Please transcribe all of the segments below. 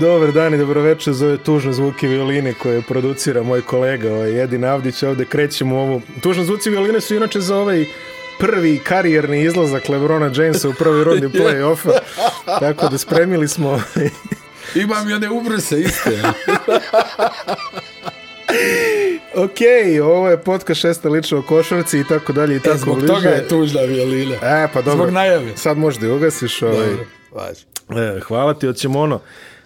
Dobar dan i dobroveče za ove tužne zvuke violine koje producira moj kolega ovaj, Edin Avdić. Ovde krećemo u ovu... Tužne zvuci violine su inače za ovaj prvi karijerni izlazak Lebrona Jamesa u prvoj rodi play-offa. Tako da spremili smo... Imam i one ubrse iste. ok, ovo je podcast šesta lična o košarci i tako dalje i e, tako e, zbog bliže. toga je tužna violina. E, pa dobro. Zbog najave. Sad možda i ugasiš. Ovaj. Dobro, važi. E, hvala ti, oćemo ono.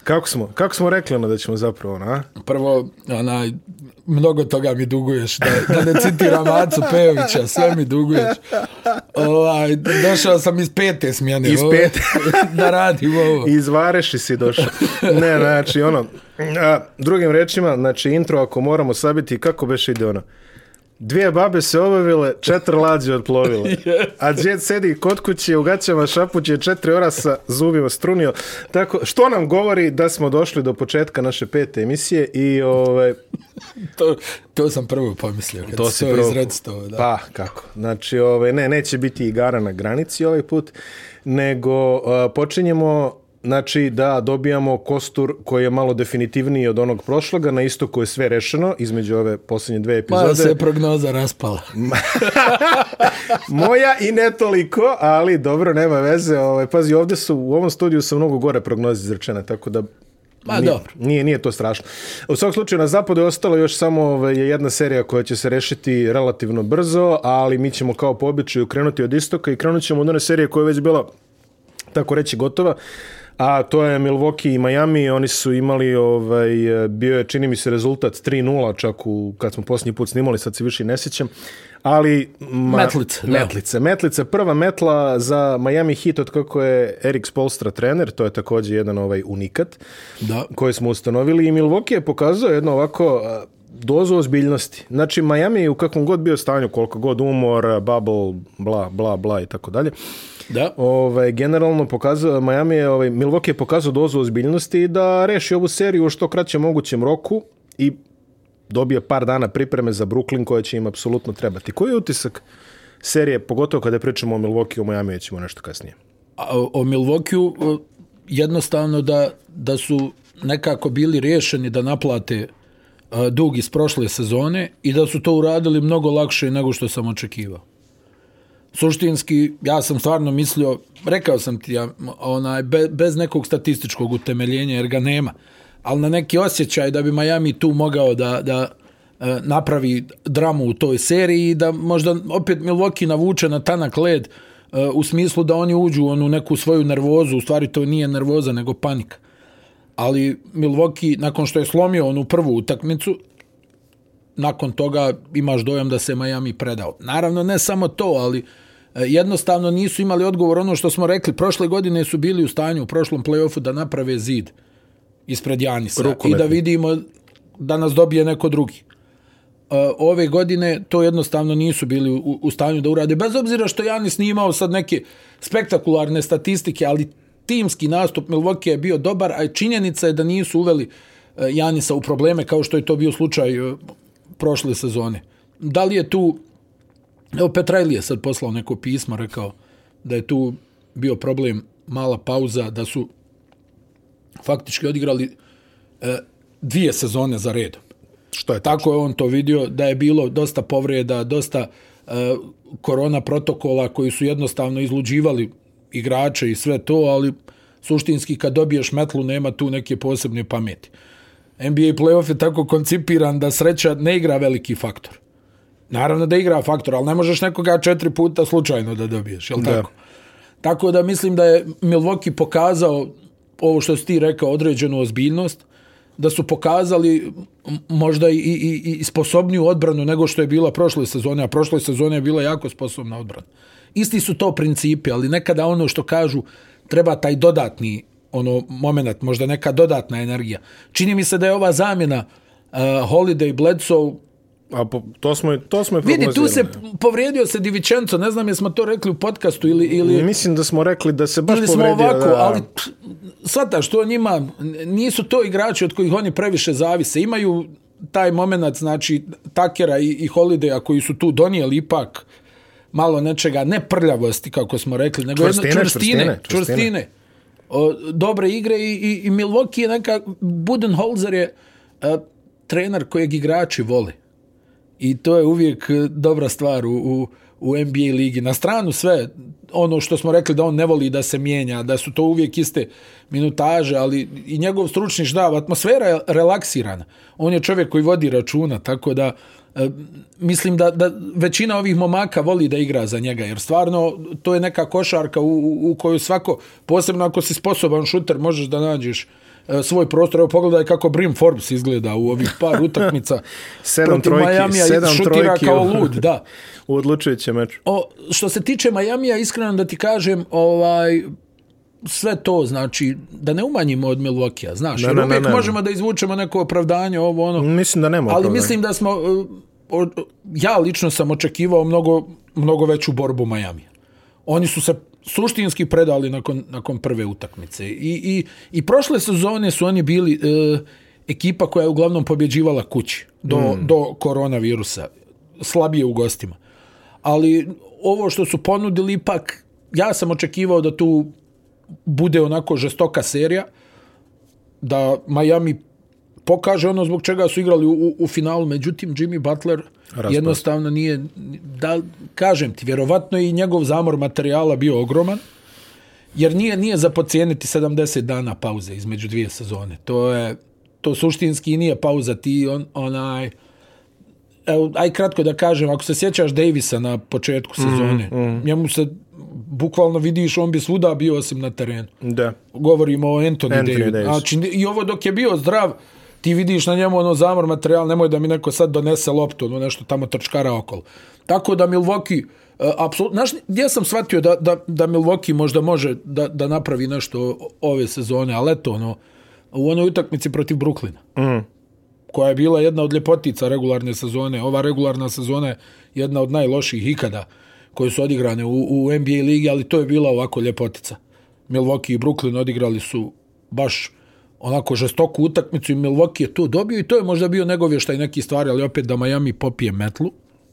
Kako smo, kako smo rekli ono da ćemo zapravo, na? Ono, Prvo, ona, mnogo toga mi duguješ, da, da ne citiram Acu Pejovića, sve mi duguješ. Ovaj, došao sam iz pete smjene. Iz ovo, pete. da radim ovo. Iz Vareši si došao. Ne, znači, ono, a, drugim rečima, znači, intro ako moramo sabiti, kako beš ide ono? Dvije babe se obavile, četiri lađe odplovile. A djed sedi kod kuće u gaćama šapuće, četiri orasa zubima strunio. Tako, što nam govori da smo došli do početka naše pete emisije i ove... to, to sam prvo pomislio. Kad to si prvo. Izredstvo, da. Pa, kako. Znači, ove, ne, neće biti igara na granici ovaj put, nego uh, počinjemo Znači da dobijamo kostur koji je malo definitivniji od onog prošloga, na istoku je sve rešeno između ove posljednje dve pa epizode. Pa se je prognoza raspala. Moja i ne toliko, ali dobro, nema veze. Ove, ovaj, pazi, ovdje su, u ovom studiju su mnogo gore prognoze izrečene, tako da Ma, pa nije, dobro. Nije, nije to strašno. U svakom slučaju, na zapadu je ostalo još samo ove, ovaj, jedna serija koja će se rešiti relativno brzo, ali mi ćemo kao po običaju krenuti od istoka i krenut ćemo od one serije koja je već bila tako reći gotova. A to je Milwaukee i Miami, oni su imali, ovaj, bio je čini mi se rezultat 3-0, čak u, kad smo posljednji put snimali, sad se više i ne sjećam. Ali, ma, metlice, metlice, metlice, prva metla za Miami Heat od kako je Erik Spolstra trener, to je također jedan ovaj unikat da. koji smo ustanovili i Milwaukee je pokazao jedno ovako dozu ozbiljnosti. Znači, Miami je u kakvom god bio stanju, koliko god umor, bubble, bla, bla, bla i tako dalje. Da. Ove, generalno pokazao, Miami je, ove, ovaj, Milwaukee je pokazao dozu ozbiljnosti da reši ovu seriju u što kraćem mogućem roku i dobije par dana pripreme za Brooklyn koja će im apsolutno trebati. Koji je utisak serije, pogotovo kada pričamo o Milwaukee, o Miami ćemo nešto kasnije? A, o Milwaukee jednostavno da, da su nekako bili rešeni da naplate dug iz prošle sezone i da su to uradili mnogo lakše nego što sam očekivao suštinski, ja sam stvarno mislio, rekao sam ti, ja, onaj, be, bez nekog statističkog utemeljenja, jer ga nema, ali na neki osjećaj da bi Miami tu mogao da, da e, napravi dramu u toj seriji i da možda opet Milwaukee navuče na tanak led e, u smislu da oni uđu u onu neku svoju nervozu, u stvari to nije nervoza, nego panika. Ali Milwaukee, nakon što je slomio onu prvu utakmicu, nakon toga imaš dojam da se Miami predao. Naravno, ne samo to, ali uh, E, jednostavno nisu imali odgovor ono što smo rekli. Prošle godine su bili u stanju u prošlom play-offu da naprave zid ispred Janisa Rukometni. i da vidimo da nas dobije neko drugi. E, ove godine to jednostavno nisu bili u, u stanju da urade. Bez obzira što Janis nije imao sad neke spektakularne statistike, ali timski nastup Milwaukee je bio dobar, a činjenica je da nisu uveli e, Janisa u probleme kao što je to bio slučaj prošle sezone. Da li je tu Evo Petrajli je sad poslao neko pismo, rekao da je tu bio problem, mala pauza, da su faktički odigrali e, dvije sezone za redom. Što je tako? Tako je on to vidio, da je bilo dosta povreda, dosta e, korona protokola koji su jednostavno izluđivali igrače i sve to, ali suštinski kad dobiješ metlu nema tu neke posebne pameti. NBA playoff je tako koncipiran da sreća ne igra veliki faktor. Naravno da igra faktor, ali ne možeš nekoga četiri puta slučajno da dobiješ, jel da. tako? Tako da mislim da je Milwaukee pokazao ovo što si ti rekao, određenu ozbiljnost, da su pokazali možda i, i, i sposobniju odbranu nego što je bila prošle sezone, a prošle sezone je bila jako sposobna odbrana. Isti su to principi, ali nekada ono što kažu treba taj dodatni ono moment, možda neka dodatna energija. Čini mi se da je ova zamjena uh, Holiday Bledsoe A po, to smo to smo Vidi, tu se povrijedio se Divičenco, ne znam jesmo to rekli u podcastu ili ili Mislim da smo rekli da se baš ili smo povrijedio, ovako, da. ali sada što on ima, nisu to igrači od kojih oni previše zavise. Imaju taj momenat, znači Takera i i Holidaya koji su tu donijeli ipak malo nečega, ne prljavosti kako smo rekli, nego čvrstine, jedno, čvrstine, čvrstine, čvrstine. čvrstine. O, dobre igre i, i, i Milwaukee je neka, Budenholzer je a, e, trener kojeg igrači vole. I to je uvijek eh, dobra stvar u, u, u NBA ligi. Na stranu sve, ono što smo rekli da on ne voli da se mijenja, da su to uvijek iste minutaže, ali i njegov stručni ždav, atmosfera je relaksirana. On je čovjek koji vodi računa, tako da e, mislim da, da većina ovih momaka voli da igra za njega, jer stvarno to je neka košarka u, u, u kojoj svako, posebno ako si sposoban šuter, možeš da nađeš E, svoj prostor. Evo pogledaj kako Brim Forbes izgleda u ovih par utakmica. sedam trojki, Miami, sedam trojki. kao lud, da. U odlučujućem meču. O, što se tiče Majamija, iskreno da ti kažem, ovaj, sve to, znači, da ne umanjimo od Milwaukee-a, znaš, ne, jer ne, uvijek ne, ne. možemo da izvučemo neko opravdanje, ovo, ono. Mislim da nema opravdanja. Ali mislim da smo, e, ja lično sam očekivao mnogo, mnogo veću borbu Majamija. Oni su se suštinski predali nakon, nakon prve utakmice. I, i, i prošle sezone su oni bili e, ekipa koja je uglavnom pobjeđivala kući do, mm. do koronavirusa. Slabije u gostima. Ali ovo što su ponudili ipak, ja sam očekivao da tu bude onako žestoka serija, da Miami pokaže ono zbog čega su igrali u, u, u finalu. Međutim, Jimmy Butler... Raspast. Jednostavno nije, da, kažem ti, vjerovatno je i njegov zamor materijala bio ogroman, jer nije, nije za pocijeniti 70 dana pauze između dvije sezone. To je, to suštinski nije pauza ti, on, onaj, aj kratko da kažem, ako se sjećaš Davisa na početku mhm, sezone, mm, mm. njemu se bukvalno vidiš, on bi svuda bio osim na terenu. Da. Govorimo o Anthony, Anthony Davis. Davis. Znači, I ovo dok je bio zdrav, ti vidiš na njemu ono zamor materijal, nemoj da mi neko sad donese loptu, ono nešto tamo trčkara okolo. Tako da Milwaukee, eh, apsolutno, znaš, gdje sam shvatio da, da, da Milwaukee možda može da, da napravi nešto ove sezone, ali eto, ono, u onoj utakmici protiv Bruklina, mm. koja je bila jedna od ljepotica regularne sezone, ova regularna sezona je jedna od najloših ikada koje su odigrane u, u NBA ligi, ali to je bila ovako ljepotica. Milwaukee i Brooklyn odigrali su baš onako žestoku utakmicu i Milwaukee je to dobio i to je možda bio negovještaj neki stvari, ali opet da Miami popije metlu.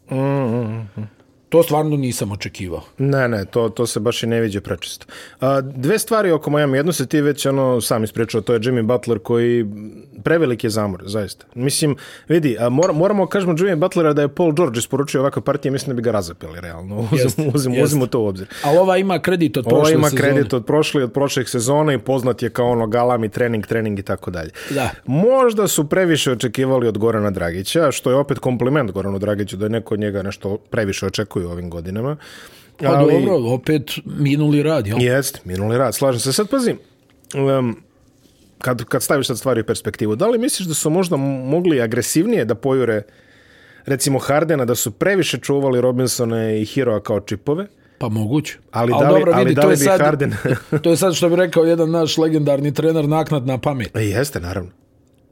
Mm, mm, mm to stvarno nisam očekivao. Ne, ne, to, to se baš i ne vidje prečisto. A, dve stvari oko Miami, jedno se ti već ono, sam ispričao, to je Jimmy Butler koji prevelik je zamor, zaista. Mislim, vidi, a mor, moramo kažemo Jimmy Butlera da je Paul George isporučio ovakve partije, mislim da bi ga razapeli realno. Uzim, uzim, jest. uzim to u obzir. Ali ova ima kredit od ova prošle sezone. Ova ima kredit od prošle, od prošlih sezona i poznat je kao ono galami, trening, trening i tako dalje. Da. Možda su previše očekivali od Gorana Dragića, što je opet kompliment Goranu Dragiću da je neko od njega nešto previše očekuje Hrvatskoj u ovim godinama. Pa ali, dobro, opet minuli rad, jel? Jest, minuli rad, slažem se. Sad pazim, um, kad, kad staviš sad stvari u perspektivu, da li misliš da su možda mogli agresivnije da pojure recimo Hardena, da su previše čuvali Robinsona i Heroa kao čipove? Pa moguće. Ali da li, dobro, vidi, ali da li to je bi sad, Harden... to je sad što bi rekao jedan naš legendarni trener naknad na pamet. E, jeste, naravno.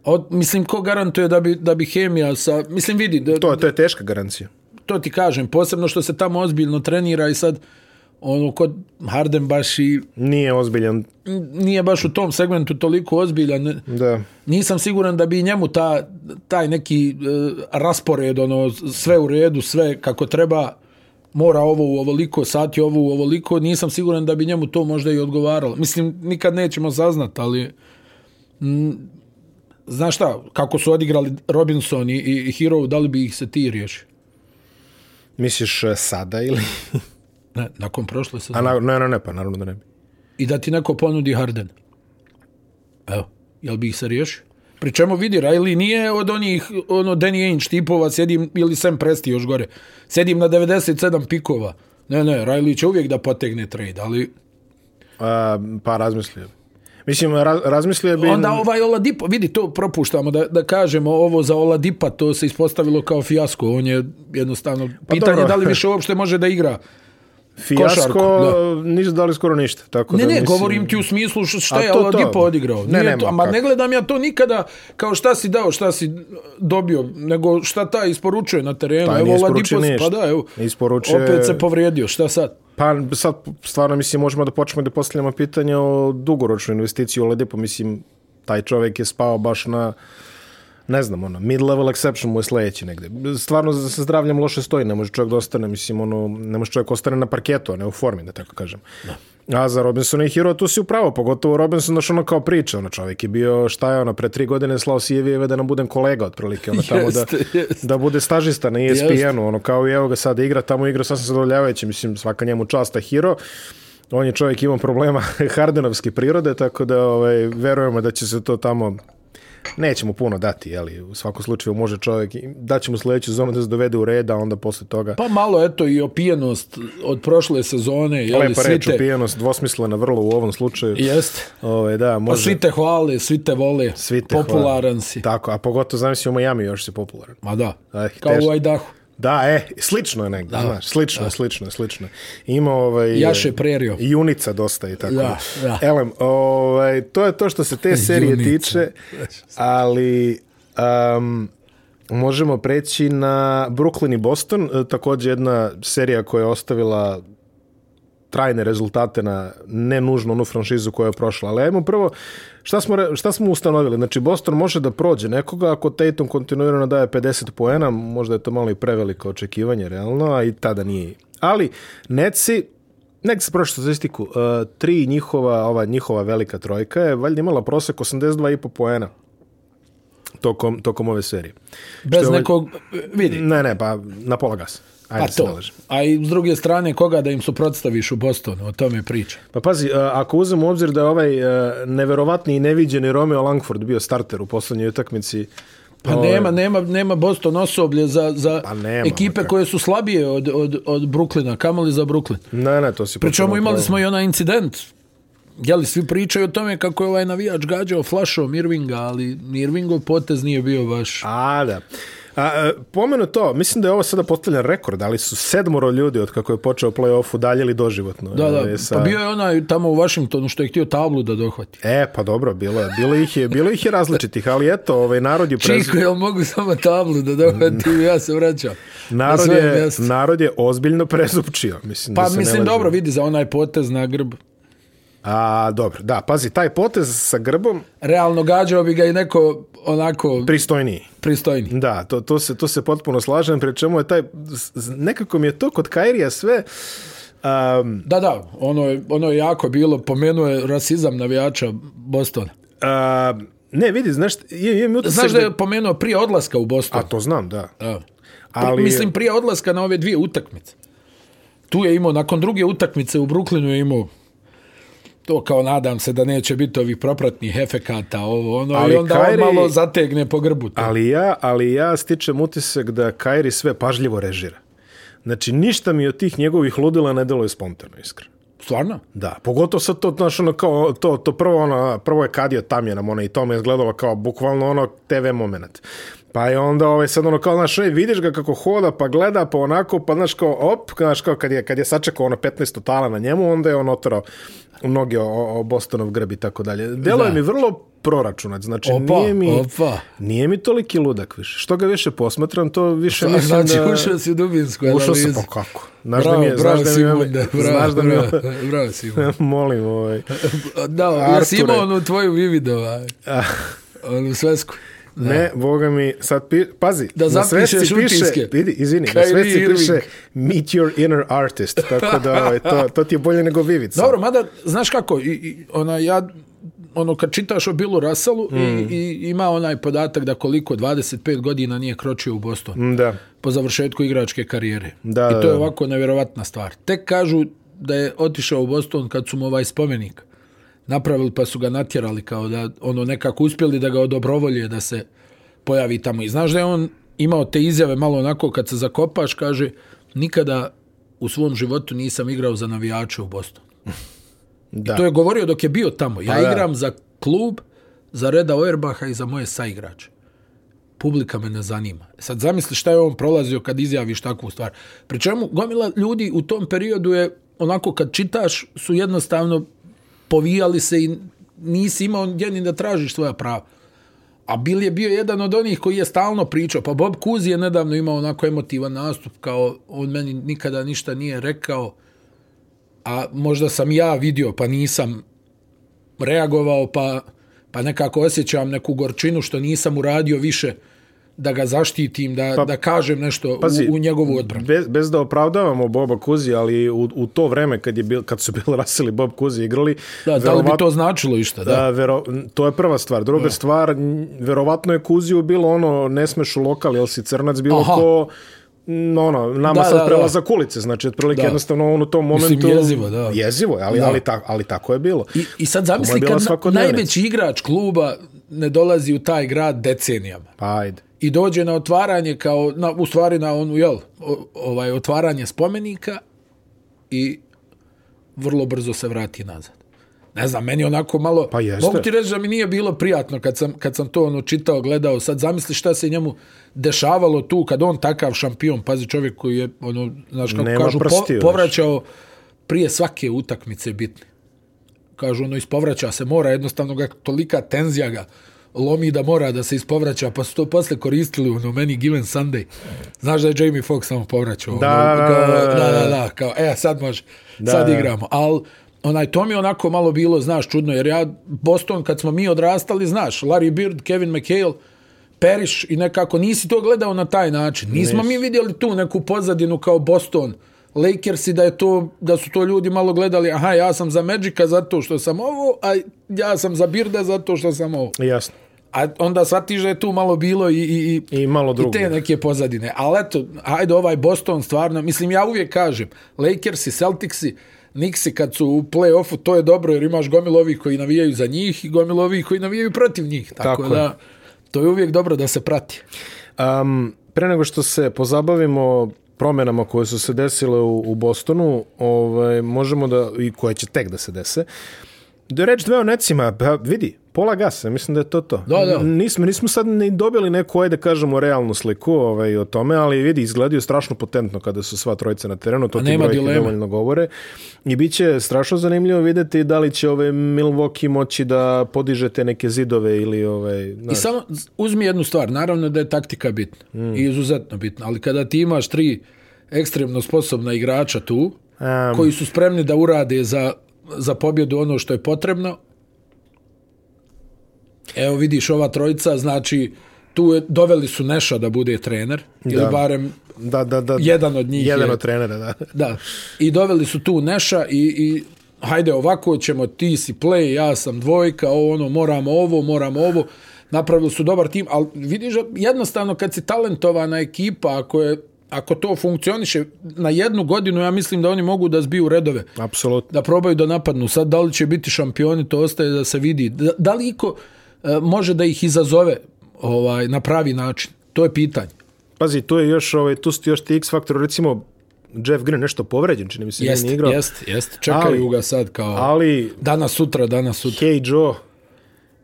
Od, mislim, ko garantuje da bi, da bi hemija sa... Mislim, vidi... Da, to, to je teška garancija to ti kažem, posebno što se tamo ozbiljno trenira i sad ono kod Harden baš i nije ozbiljan. Nije baš u tom segmentu toliko ozbiljan. Da. Nisam siguran da bi njemu ta, taj neki e, raspored ono sve u redu, sve kako treba mora ovo u ovoliko sati, ovo u ovoliko, nisam siguran da bi njemu to možda i odgovaralo. Mislim, nikad nećemo saznat, ali m, mm, znaš šta, kako su odigrali Robinson i, i, i Hero, da li bi ih se ti riješio? Misliš e, sada ili... ne, nakon prošle sezone. A na, ne, ne, ne, pa naravno da ne bi. I da ti neko ponudi Harden. Evo, jel bi ih se riješio? Pri čemu vidi, Riley nije od onih ono Danny Ainge tipova, sedim, ili sem Presti još gore, sedim na 97 pikova. Ne, ne, Riley će uvijek da potegne trade, ali... A, pa razmislio bi. Mislim, razmislio bi... Onda ovaj Oladipo, vidi, to propuštamo da, da kažemo ovo za Oladipa, to se ispostavilo kao fijasko. On je jednostavno... Pa pitanje dobro. da li više uopšte može da igra Fijasko, nisu da. dali skoro ništa. Tako ne, da, ne, mislim... govorim ti u smislu šta je Oladipo odigrao. Ne, Nije to, ma ne gledam ja to nikada kao šta si dao, šta si dobio, nego šta ta isporučuje na terenu. Ta, pa evo, Oladipo, pa da, evo, isporučuje... opet se povrijedio, šta sad? Pa sad stvarno mislim možemo da počnemo da postavljamo pitanje o dugoročnoj investiciji u Ledipo. Mislim, taj čovjek je spao baš na, ne znam, ono, mid-level exception mu je sledeći negde. Stvarno sa zdravljem loše stoji, ne može čovjek da ostane, mislim, ono, ne može čovjek ostane na parketu, a ne u formi, da tako kažem. Da. A za Robinsona i Hero tu si upravo, pogotovo Robinson, znaš ono kao priča, ono čovjek je bio, šta je ono, pre tri godine slao CV-eve da nam budem kolega otprilike, ono tamo jeste, da, jeste. da bude stažista na ESPN-u, e ono kao i evo ga sad igra, tamo igra sasvim zadovoljavajući, mislim svaka njemu časta Hero, on je čovjek imao problema hardenovske prirode, tako da ovaj, verujemo da će se to tamo neće mu puno dati, je li? U svakom slučaju može čovjek da ćemo sljedeću sezonu da se dovede u reda, onda posle toga. Pa malo eto i opijenost od prošle sezone, je li sve te opijenost dvosmislena vrlo u ovom slučaju. Jeste. Ove, da, pa može. Pa svi te hvale, svi te vole. Svi te popularan hvale. si. Tako, a pogotovo zamislimo Miami još se popularan. Ma da. Aj, eh, Kao teš... u Ajdahu. Da, e, slično je negdje, da, znaš, slično, da. slično, slično. Ima ovaj... Jaše prerio. I unica dosta i tako. Da, da. Elem, ovaj, to je to što se te serije tiče, ali um, možemo preći na Brooklyn i Boston, e, također jedna serija koja je ostavila trajne rezultate na ne nužno onu franšizu koja je prošla. Ali ajmo prvo, šta smo, šta smo ustanovili? Znači, Boston može da prođe nekoga ako Tatum kontinuirano daje 50 poena, možda je to malo i preveliko očekivanje, realno, a i tada nije. Ali, Neci, nek se prošli statistiku, uh, tri njihova, ova njihova velika trojka je valjda imala prosek 82,5 poena tokom, tokom ove serije. Bez ovaj... nekog, vidi. Ne, ne, pa na pola gasa. Pa to. A i s druge strane, koga da im suprotstaviš u Bostonu? O tome priča. Pa pazi, ako uzem u obzir da je ovaj e, neverovatni i neviđeni Romeo Langford bio starter u poslednjoj utakmici, Pa ovaj, nema, nema, nema Boston osoblje za, za pa nema, ekipe koje su slabije od, od, od Brooklyna. Kamo li za Brooklyn? Ne, ne, to si Pričom imali smo i onaj incident. Jeli, svi pričaju o tome kako je ovaj navijač gađao flašom Irvinga, ali Irvingov potez nije bio baš... A, da. A, e, pomenu to, mislim da je ovo sada postavljen rekord, ali su sedmoro ljudi od kako je počeo playoff udaljili doživotno. Da, da, e, sa... pa bio je onaj tamo u Vašingtonu što je htio tablu da dohvati. E, pa dobro, bilo, je. bilo ih je, bilo ih je različitih, ali eto, ovaj narod je... Prez... Čiko, jel mogu samo tablu da dohvati i mm. ja se vraćam? Narod, na je, mjesto. narod je ozbiljno prezupčio. Mislim, pa da se mislim, ne dobro, vidi za onaj potez na grbu. A, dobro, da, pazi, taj potez sa grbom... Realno gađao bi ga i neko onako... Pristojniji. Pristojniji. Da, to, to, se, to se potpuno slažem, pri čemu je taj... Nekako mi je to kod Kairija sve... Um, da, da, ono je, ono je jako bilo, pomenuo je rasizam navijača Bostona. Uh, ne, vidi, znaš, je, je mi znaš da je pomenuo prije odlaska u Boston? A to znam, da. da. Ali... Pri, mislim, prije odlaska na ove dvije utakmice. Tu je imao, nakon druge utakmice u Brooklynu je imao to kao nadam se da neće biti ovih propratnih efekata ovo ono ali i onda Kairi, on malo zategne po grbu to. ali ja ali ja stičem utisak da Kairi sve pažljivo režira znači ništa mi od tih njegovih ludila ne deluje spontano iskreno Stvarno? Da, pogotovo sad to, znaš, ono, kao, to, to prvo, ono, prvo je Kadio Tamjenom, ono, i to me izgledalo kao bukvalno, ono, TV moment. Pa je onda ovaj sad ono kao znaš, ej, vidiš ga kako hoda, pa gleda, pa onako, pa znaš kao op, znaš kao kad je kad je sačekao ono 15 totala na njemu, onda je on otrao mnoge o, o Bostonov grb i tako dalje. Delo je mi vrlo proračunat. Znači, opa, nije mi, opa. nije mi toliki ludak više. Što ga više posmatram, to više znači, mislim znači, da... Znači, ušao si u Dubinsku pa analizu. Ušao si, pa kako? Znaš bravo, da mi je, bravo, znaš Simon, da mi je, bravo, znaš da mi je, bravo, bravo, Simon. molim, ovaj. da, Arture. ja si imao onu tvoju vividu, ovaj. onu svesku. Ne, ne, boga mi, sad pi, pazi. Da na sveci utiske. piše, vidi, izvini, Kaj na sveci piše Meet your inner artist, tako da ovaj, to, to ti je bolje nego vivica. Dobro, mada, znaš kako, i, i, ona, ja ono kad čitaš o Bilu Russellu mm. i, i ima onaj podatak da koliko 25 godina nije kročio u Boston. Mm, da. Po završetku igračke karijere. Da, I to da, je ovako nevjerovatna stvar. Tek kažu da je otišao u Boston kad su mu ovaj spomenik mm napravili pa su ga natjerali kao da ono nekako uspjeli da ga odobrovolje da se pojavi tamo. I znaš da je on imao te izjave malo onako kad se zakopaš, kaže nikada u svom životu nisam igrao za navijače u Bostonu. Da. I to je govorio dok je bio tamo. Ja pa, igram da. za klub, za Reda Oerbaha i za moje saigrače. Publika me ne zanima. Sad zamisli šta je on prolazio kad izjaviš takvu stvar. Pričemu, gomila ljudi u tom periodu je, onako kad čitaš, su jednostavno povijali se i nisi imao gdje ni da tražiš svoja prava. A Bil je bio jedan od onih koji je stalno pričao. Pa Bob Kuzi je nedavno imao onako emotivan nastup, kao on meni nikada ništa nije rekao. A možda sam ja vidio, pa nisam reagovao, pa, pa nekako osjećam neku gorčinu što nisam uradio više uh, da ga zaštitim, da, pa, da kažem nešto pazi, u, u njegovu odbranu. Bez, bez da opravdavamo Boba Kuzi, ali u, u to vreme kad, je bil, kad su bili rasili Bob Kuzi igrali... Da, da li bi to značilo išta? Da? A, vero, to je prva stvar. Druga ja. stvar, verovatno je Kuziju bilo ono, ne smeš u lokal, jel si crnac, bilo Aha. ko... No, ono, nama da, sad prelaza kulice, znači otprilike jednostavno on u tom momentu... Mislim, jezivo, da. Jezivo, ali, da. Ali, ta, ali tako je bilo. I, i sad zamisli, kad najveći igrač kluba, ne dolazi u taj grad decenijama. Pa ajde. I dođe na otvaranje kao na u stvari na onu jel ovaj otvaranje spomenika i vrlo brzo se vrati nazad. Ne znam, meni onako malo pa jeste. mogu ti reći da mi nije bilo prijatno kad sam kad sam to ono čitao, gledao, sad zamisli šta se njemu dešavalo tu kad on takav šampion, pazi čovjek koji je ono znaš kako Nema kažu po, povraćao prije svake utakmice bitne kažu ono ispovraća se mora jednostavno ga tolika tenzija ga lomi da mora da se ispovraća pa su to posle koristili ono meni given sunday znaš da je Jamie Fox samo povraćao da, ono, da, da, da, da, da, kao e sad može da. sad igramo al onaj to mi onako malo bilo znaš čudno jer ja Boston kad smo mi odrastali znaš Larry Bird Kevin McHale Periš i nekako nisi to gledao na taj način. Nismo Nis. mi vidjeli tu neku pozadinu kao Boston. Lakersi da je to da su to ljudi malo gledali, aha, ja sam za Magica zato što sam ovo, a ja sam za Birda zato što sam ovo. Jasno. A onda shvatiš da je tu malo bilo i, i, I, malo drugo. i te neke pozadine. Ali eto, ajde ovaj Boston stvarno, mislim ja uvijek kažem, Lakersi, Celticsi, Nixi kad su u play-offu, to je dobro jer imaš gomilovi koji navijaju za njih i gomilovi koji navijaju protiv njih. Tako, Tako da, je. to je uvijek dobro da se prati. Um, pre nego što se pozabavimo promenama koje su se desile u, u Bostonu, ovaj, možemo da, i koje će tek da se dese, da je reč dve o necima, pa vidi, pola gasa, mislim da je to to. Da, da. Nismo, nismo sad ni dobili neku, ajde da kažemo, realnu sliku ovaj, o tome, ali vidi, izgledaju strašno potentno kada su sva trojica na terenu, to A ti nema brojke dileme. dovoljno govore. I bit će strašno zanimljivo videti da li će ove Milwaukee moći da podižete neke zidove ili... Ovaj, znaš. I samo uzmi jednu stvar, naravno da je taktika bitna mm. i izuzetno bitna, ali kada ti imaš tri ekstremno sposobna igrača tu, um, koji su spremni da urade za, za pobjedu ono što je potrebno, Evo vidiš ova trojica, znači tu je, doveli su Neša da bude trener da. ili barem da, da, da, jedan od njih. Jedan je, od trenera, da. da. I doveli su tu Neša i, i hajde ovako ćemo, ti si play, ja sam dvojka, ovo, ono, moramo ovo, moramo ovo. Napravili su dobar tim, ali vidiš, jednostavno kad si talentovana ekipa, ako je ako to funkcioniše na jednu godinu, ja mislim da oni mogu da zbiju redove. Apsolutno. Da probaju da napadnu. Sad, da li će biti šampioni, to ostaje da se vidi. Da, da li iko... E, može da ih izazove ovaj na pravi način. To je pitanje. Pazi, tu je još ovaj tu još ti X faktor recimo Jeff Green nešto povređen, čini mi se, jest, nije igrao. Jeste, jeste, Čekaju ali, ga sad kao Ali danas sutra, danas sutra. Hey Joe.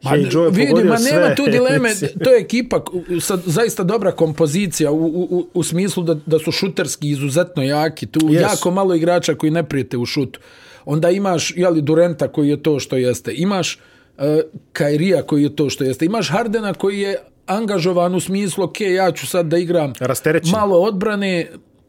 Ma, hey Joe je vidi, ma nema sve. tu dileme, to je ekipa sa zaista dobra kompozicija u, u, u smislu da, da su šuterski izuzetno jaki, tu yes. jako malo igrača koji ne prijete u šutu. Onda imaš, jeli, Durenta koji je to što jeste. Imaš, uh, E, Kairija koji je to što jeste. Imaš Hardena koji je angažovan u smislu, ok, ja ću sad da igram Rasterećen. malo odbrane,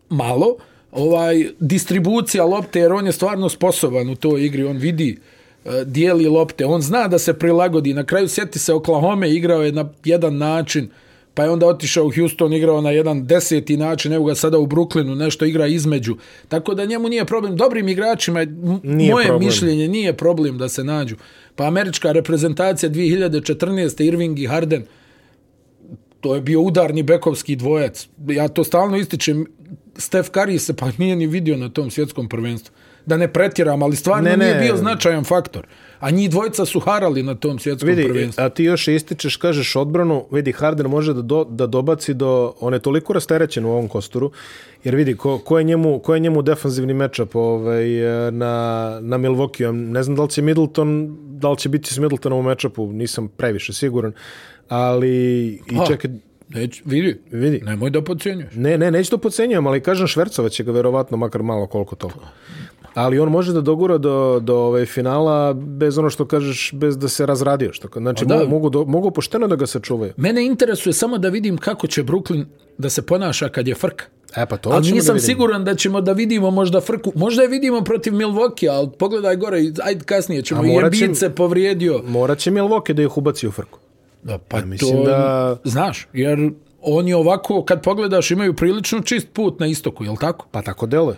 malo, ovaj distribucija lopte, jer on je stvarno sposoban u toj igri, on vidi e, dijeli lopte, on zna da se prilagodi, na kraju sjeti se Oklahoma igrao je na jedan način, pa je onda otišao u Houston, igrao na jedan deseti način, evo ga sada u Brooklynu, nešto igra između, tako da njemu nije problem, dobrim igračima, nije moje problem. mišljenje, nije problem da se nađu, Pa američka reprezentacija 2014. Irving i Harden, to je bio udarni bekovski dvojac. Ja to stalno ističem. Steph Curry se pa nije ni vidio na tom svjetskom prvenstvu da ne pretjeram, ali stvarno ne, ne. nije bio značajan faktor. A njih dvojica su harali na tom svjetskom vidi, prvenstvu. A ti još ističeš, kažeš odbranu, vidi, Harden može da, do, da dobaci do... On je toliko rasterećen u ovom kosturu, jer vidi, ko, ko, je, njemu, ko je njemu defensivni mečap ovaj, na, na Milwaukee? Ne znam da li će Middleton, da li će biti s Middletonom u mečapu, nisam previše siguran, ali... I ha. čekaj, Neć, vidi, vidi. nemoj da podcenjuješ. Ne, ne, neću da podcenjujem, ali kažem Švercova će ga verovatno makar malo koliko toliko. Ali on može da dogura do, do ovaj finala bez ono što kažeš, bez da se razradio. Što, znači, pa da, mogu, do, mogu pošteno da ga se čuvaju. Mene interesuje samo da vidim kako će Brooklyn da se ponaša kad je frka. E, pa to ali ćemo nisam da siguran da ćemo da vidimo možda frku. Možda je vidimo protiv Milwaukee, ali pogledaj gore, ajde kasnije ćemo. I Embiid se povrijedio. Morat će Milwaukee da ih ubaci u frku. Da, pa ja mislim to, da... Znaš, jer oni ovako, kad pogledaš, imaju prilično čist put na istoku, je li tako? Pa tako deluje.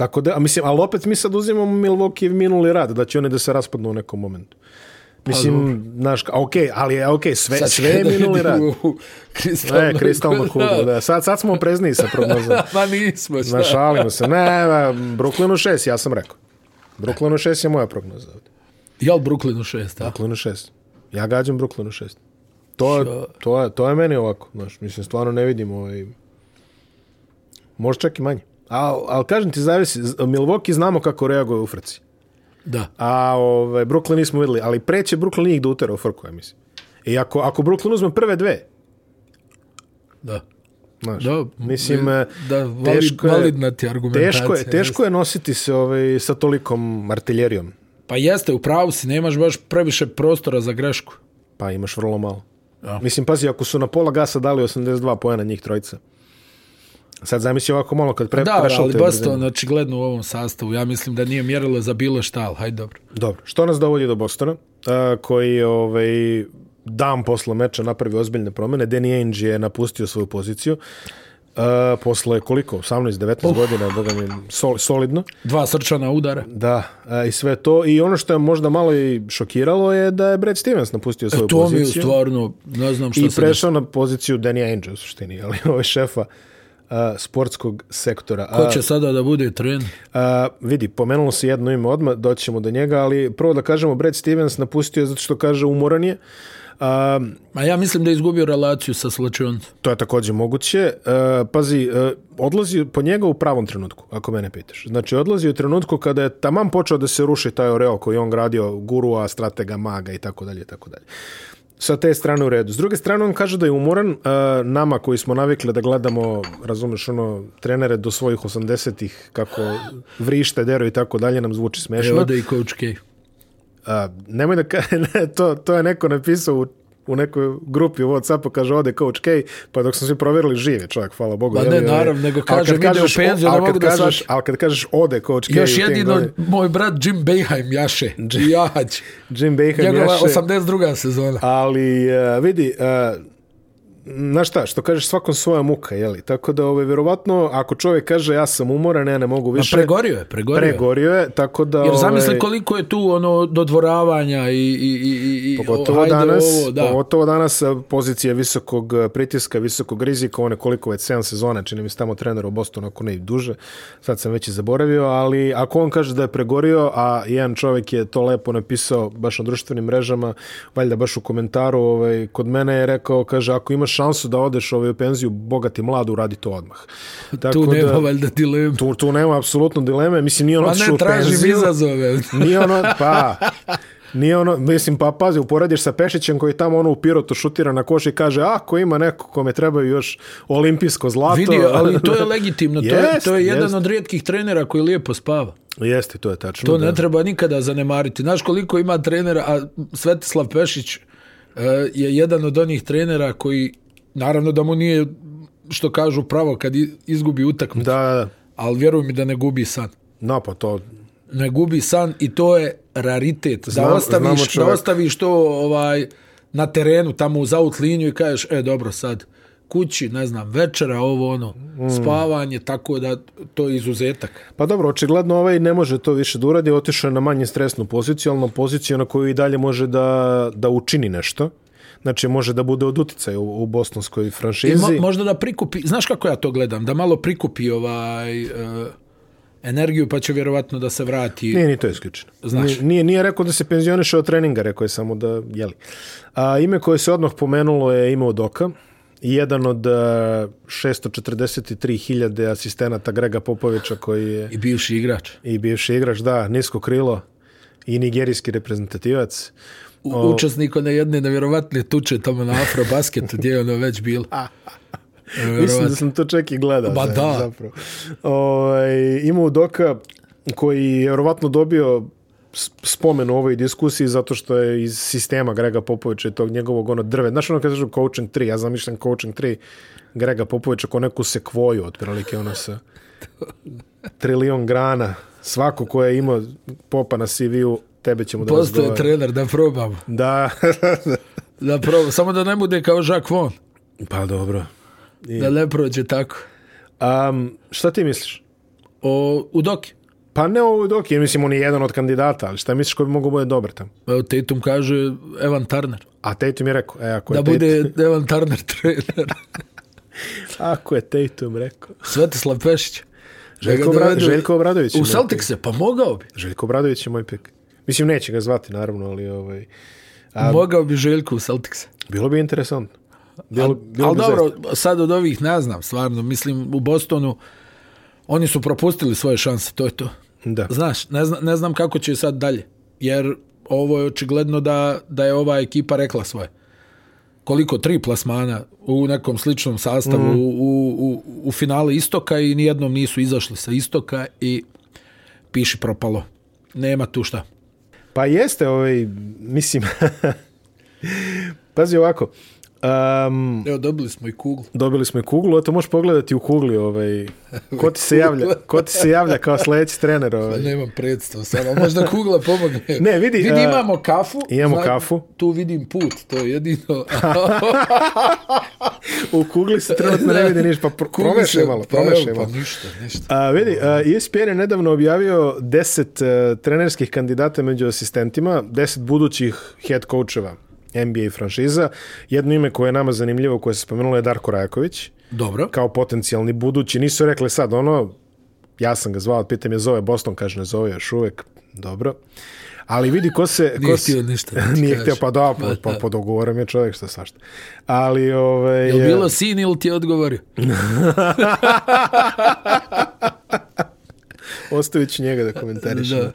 Tako da, a mislim, ali opet mi sad uzimamo Milwaukee minuli rad, da će oni da se raspadnu u nekom momentu. Mislim, pa, naš, ok, ali je ok, sve, sad sve je minuli rad. Kristalno ne, kristalno kuda, da. Sad, sad smo prezni sa prognozom. Ma nismo, šta? Našalimo se. Ne, ne, Brooklynu šest, ja sam rekao. Brooklynu šest je moja prognoza. Ovdje. Jel Brooklynu šest, da? Brooklynu šest. Ja gađam Brooklynu šest. To, to, to, je, to je meni ovako, znaš, mislim, stvarno ne vidim ovaj... Može čak i manje. Al, al kažem ti, zavisi, Milwaukee znamo kako reaguje u frci. Da. A ovaj, Brooklyn nismo videli, ali preće Brooklyn njih da utera u frku, ja mislim. I ako, ako Brooklyn uzme prve dve... Da. Znaš, da, mislim, da, teško, valid, je, ti teško, je, teško je nositi se ovaj, sa tolikom artiljerijom. Pa jeste, u pravu si, nemaš baš previše prostora za grešku. Pa imaš vrlo malo. Ja. Mislim, pazi, ako su na pola gasa dali 82 pojena njih trojica, Sad zamisli ovako malo kad pre, da, prešao ali Boston, brzine. znači gledno u ovom sastavu, ja mislim da nije mjerilo za bilo šta, ali hajde dobro. Dobro, što nas dovodi do Bostona, uh, koji je ovaj, dan posle meča napravi ozbiljne promene, Danny Ainge je napustio svoju poziciju, Uh, posle koliko? 18-19 godina, da mi, sol, solidno. Dva srčana udara. Da, uh, i sve to. I ono što je možda malo i šokiralo je da je Brad Stevens napustio svoju e, to poziciju. to mi je stvarno, ne znam što I se... I prešao na poziciju Danny Ainge u suštini, ali ove šefa uh, sportskog sektora. Ko će sada da bude tren? A, vidi, pomenulo se jedno ime odmah, doćemo do njega, ali prvo da kažemo, Brad Stevens napustio je zato što kaže umoran je. A, a ja mislim da je izgubio relaciju sa slučajom. To je takođe moguće. A, pazi, a, e, odlazi po njega u pravom trenutku, ako mene pitaš. Znači, odlazi u trenutku kada je tamam počeo da se ruši taj oreo koji on gradio gurua, stratega, maga i tako dalje, tako dalje sa te strane u redu. S druge strane, on kaže da je umoran. E, nama koji smo navikli da gledamo, razumeš, ono, trenere do svojih 80-ih, kako vrište, dero i tako dalje, nam zvuči smešno. Evo da i Coach K. A, nemoj da ka... to, to je neko napisao u u nekoj grupi u WhatsAppu kaže ode Coach K, pa dok smo svi provjerili žive čovjek, hvala Bogu. Ba ne, jeli, naravno, nego kaže mi ide u penziju, ne mogu da kažeš, sad... Ali kad kažeš ode Coach K... Još jedino gore... moj brat Jim Beheim jaše. Jim, Jim Beheim jaše. 82. sezona. Ali uh, vidi, uh, znaš šta, što kažeš svakom svoja muka, je li? Tako da ovaj vjerovatno ako čovjek kaže ja sam umoran, ja ne mogu više. A pregorio je, pregorio, pregorio je. je. tako da Jer zamisli ovaj, koliko je tu ono dodvoravanja i i i i pogotovo hajde danas, ovo, da. pogotovo danas eh, pozicija visokog eh, pritiska, visokog rizika, one koliko već 7 sezona, čini mi se tamo trener u Bostonu ako ne i duže. Sad sam već i zaboravio, ali ako on kaže da je pregorio, a jedan čovjek je to lepo napisao baš na društvenim mrežama, valjda baš u komentaru, ovaj kod mene je rekao, kaže ako imaš šansu da odeš ove ovaj penziju bogati mlad uradi to odmah. Tako tu nema da, valjda dileme. Tu, tu nema apsolutno dileme, mislim nije ono pa što traži izazove. Nije ono pa Nije ono, mislim, pa pazi, uporadiš sa Pešićem koji tamo ono u pirotu šutira na koš i kaže, ako ima neko kome trebaju još olimpijsko zlato. Vidi, ali to je legitimno, to, jest, je, to je jedan jest. od rijetkih trenera koji lijepo spava. Jeste, to je tačno. To da. ne treba nikada zanemariti. Znaš koliko ima trenera, a Svetislav Pešić uh, je jedan od onih trenera koji naravno da mu nije što kažu pravo kad izgubi utakmicu. Da, da, da. Ali vjeruj mi da ne gubi san. Na pa to... Ne gubi san i to je raritet. Znam, da ostaviš, da ostaviš to ovaj, na terenu, tamo u zaut liniju i kažeš, e dobro sad, kući, ne znam, večera, ovo ono, mm. spavanje, tako da to je izuzetak. Pa dobro, očigledno ovaj ne može to više da uradi, otišao je na manje stresnu poziciju, ali na poziciju na koju i dalje može da, da učini nešto znači može da bude od uticaja u, u bosanskoj franšizi. Mo, možda da prikupi, znaš kako ja to gledam, da malo prikupi ovaj uh, energiju pa će vjerovatno da se vrati. Nije ni to isključeno. Znaš? Nije, nije rekao da se penzioniše od treninga, rekao je samo da, jeli. A, ime koje se odmah pomenulo je imao Doka, jedan od 643.000 e, asistenata Grega Popovića koji je... I bivši igrač. I bivši igrač, da, nisko krilo i nigerijski reprezentativac. Uh, oh. učesnik na jedne nevjerovatne tuče tamo na Afrobasketu gdje je ono već bilo. Mislim da sam to čak i gledao. Ba da. O, ovaj, imao Doka koji je vjerovatno dobio spomen u ovoj diskusiji zato što je iz sistema Grega Popovića i tog njegovog ono drve. Znaš ono kad coaching 3, ja zamišljam coaching 3 Grega Popovića ko neku sekvoju otprilike ono sa trilion grana. Svako ko je imao popa na CV-u tebe ćemo da Postoje razgovar. trener, da probamo. Da. da probamo. Samo da ne bude kao Jacques Vaughn. Pa dobro. I... Da ne prođe tako. Um, šta ti misliš? O, u Doki. Pa ne u Doki, mislim on je jedan od kandidata, ali šta misliš ko bi mogo bude dobar tamo? Pa evo, Tatum kaže Evan Turner. A Tatum je rekao. E, ako da je bude Tatum... Evan Turner trener. ako je Tatum rekao. Svetislav Pešić. Željko, Obra... Željko Obradović. U Celtics-e, pa mogao bi. Željko Obradović je moj pik. Mislim, neće ga zvati, naravno, ali... Ovaj, a... Mogao bi Željko u Celtics. Bilo bi interesantno. Bilo, a, bilo ali bi dobro, zaista. sad od ovih ne znam, stvarno. Mislim, u Bostonu oni su propustili svoje šanse, to je to. Da. Znaš, ne, zna, ne znam kako će sad dalje. Jer ovo je očigledno da, da je ova ekipa rekla svoje. Koliko tri plasmana u nekom sličnom sastavu mm. u, u, u, u finale Istoka i nijednom nisu izašli sa Istoka i piši propalo. Nema tu šta. Pa jeste, ovaj, mislim, pazi ovako, uh, Um, Evo, dobili smo i kuglu. Dobili smo i kuglu, eto možeš pogledati u kugli. Ovaj, ko, ti se javlja, ko ti se javlja kao sljedeći trener? Ovaj. Sad nemam predstav, samo možda kugla pomogne. Ne, vidi. vidi uh, imamo kafu. Imamo znači, kafu. Tu vidim put, to je jedino. u kugli se trenutno ne vidi ništa, pa pr promešaj se, malo. Pa promešaj pa, malo. pa ništa, ništa. Uh, vidi, uh, eh, ESPN je nedavno objavio 10 uh, trenerskih kandidata među asistentima, 10 budućih head coacheva. NBA franšiza. Jedno ime koje je nama zanimljivo, koje se spomenulo je Darko Rajković. Dobro. Kao potencijalni budući. Nisu rekli sad ono, ja sam ga zvao, pitam je zove Boston, kaže ne zove još uvek. Dobro. Ali vidi ko se... Ko nije htio ništa. nije htio, pa da, pa, pa, pa dogovorom je čovjek što svašta. Ali, ove... Ovaj, je li e- bilo sin ili ti je odgovorio? Ostavit ću njega da komentarišem.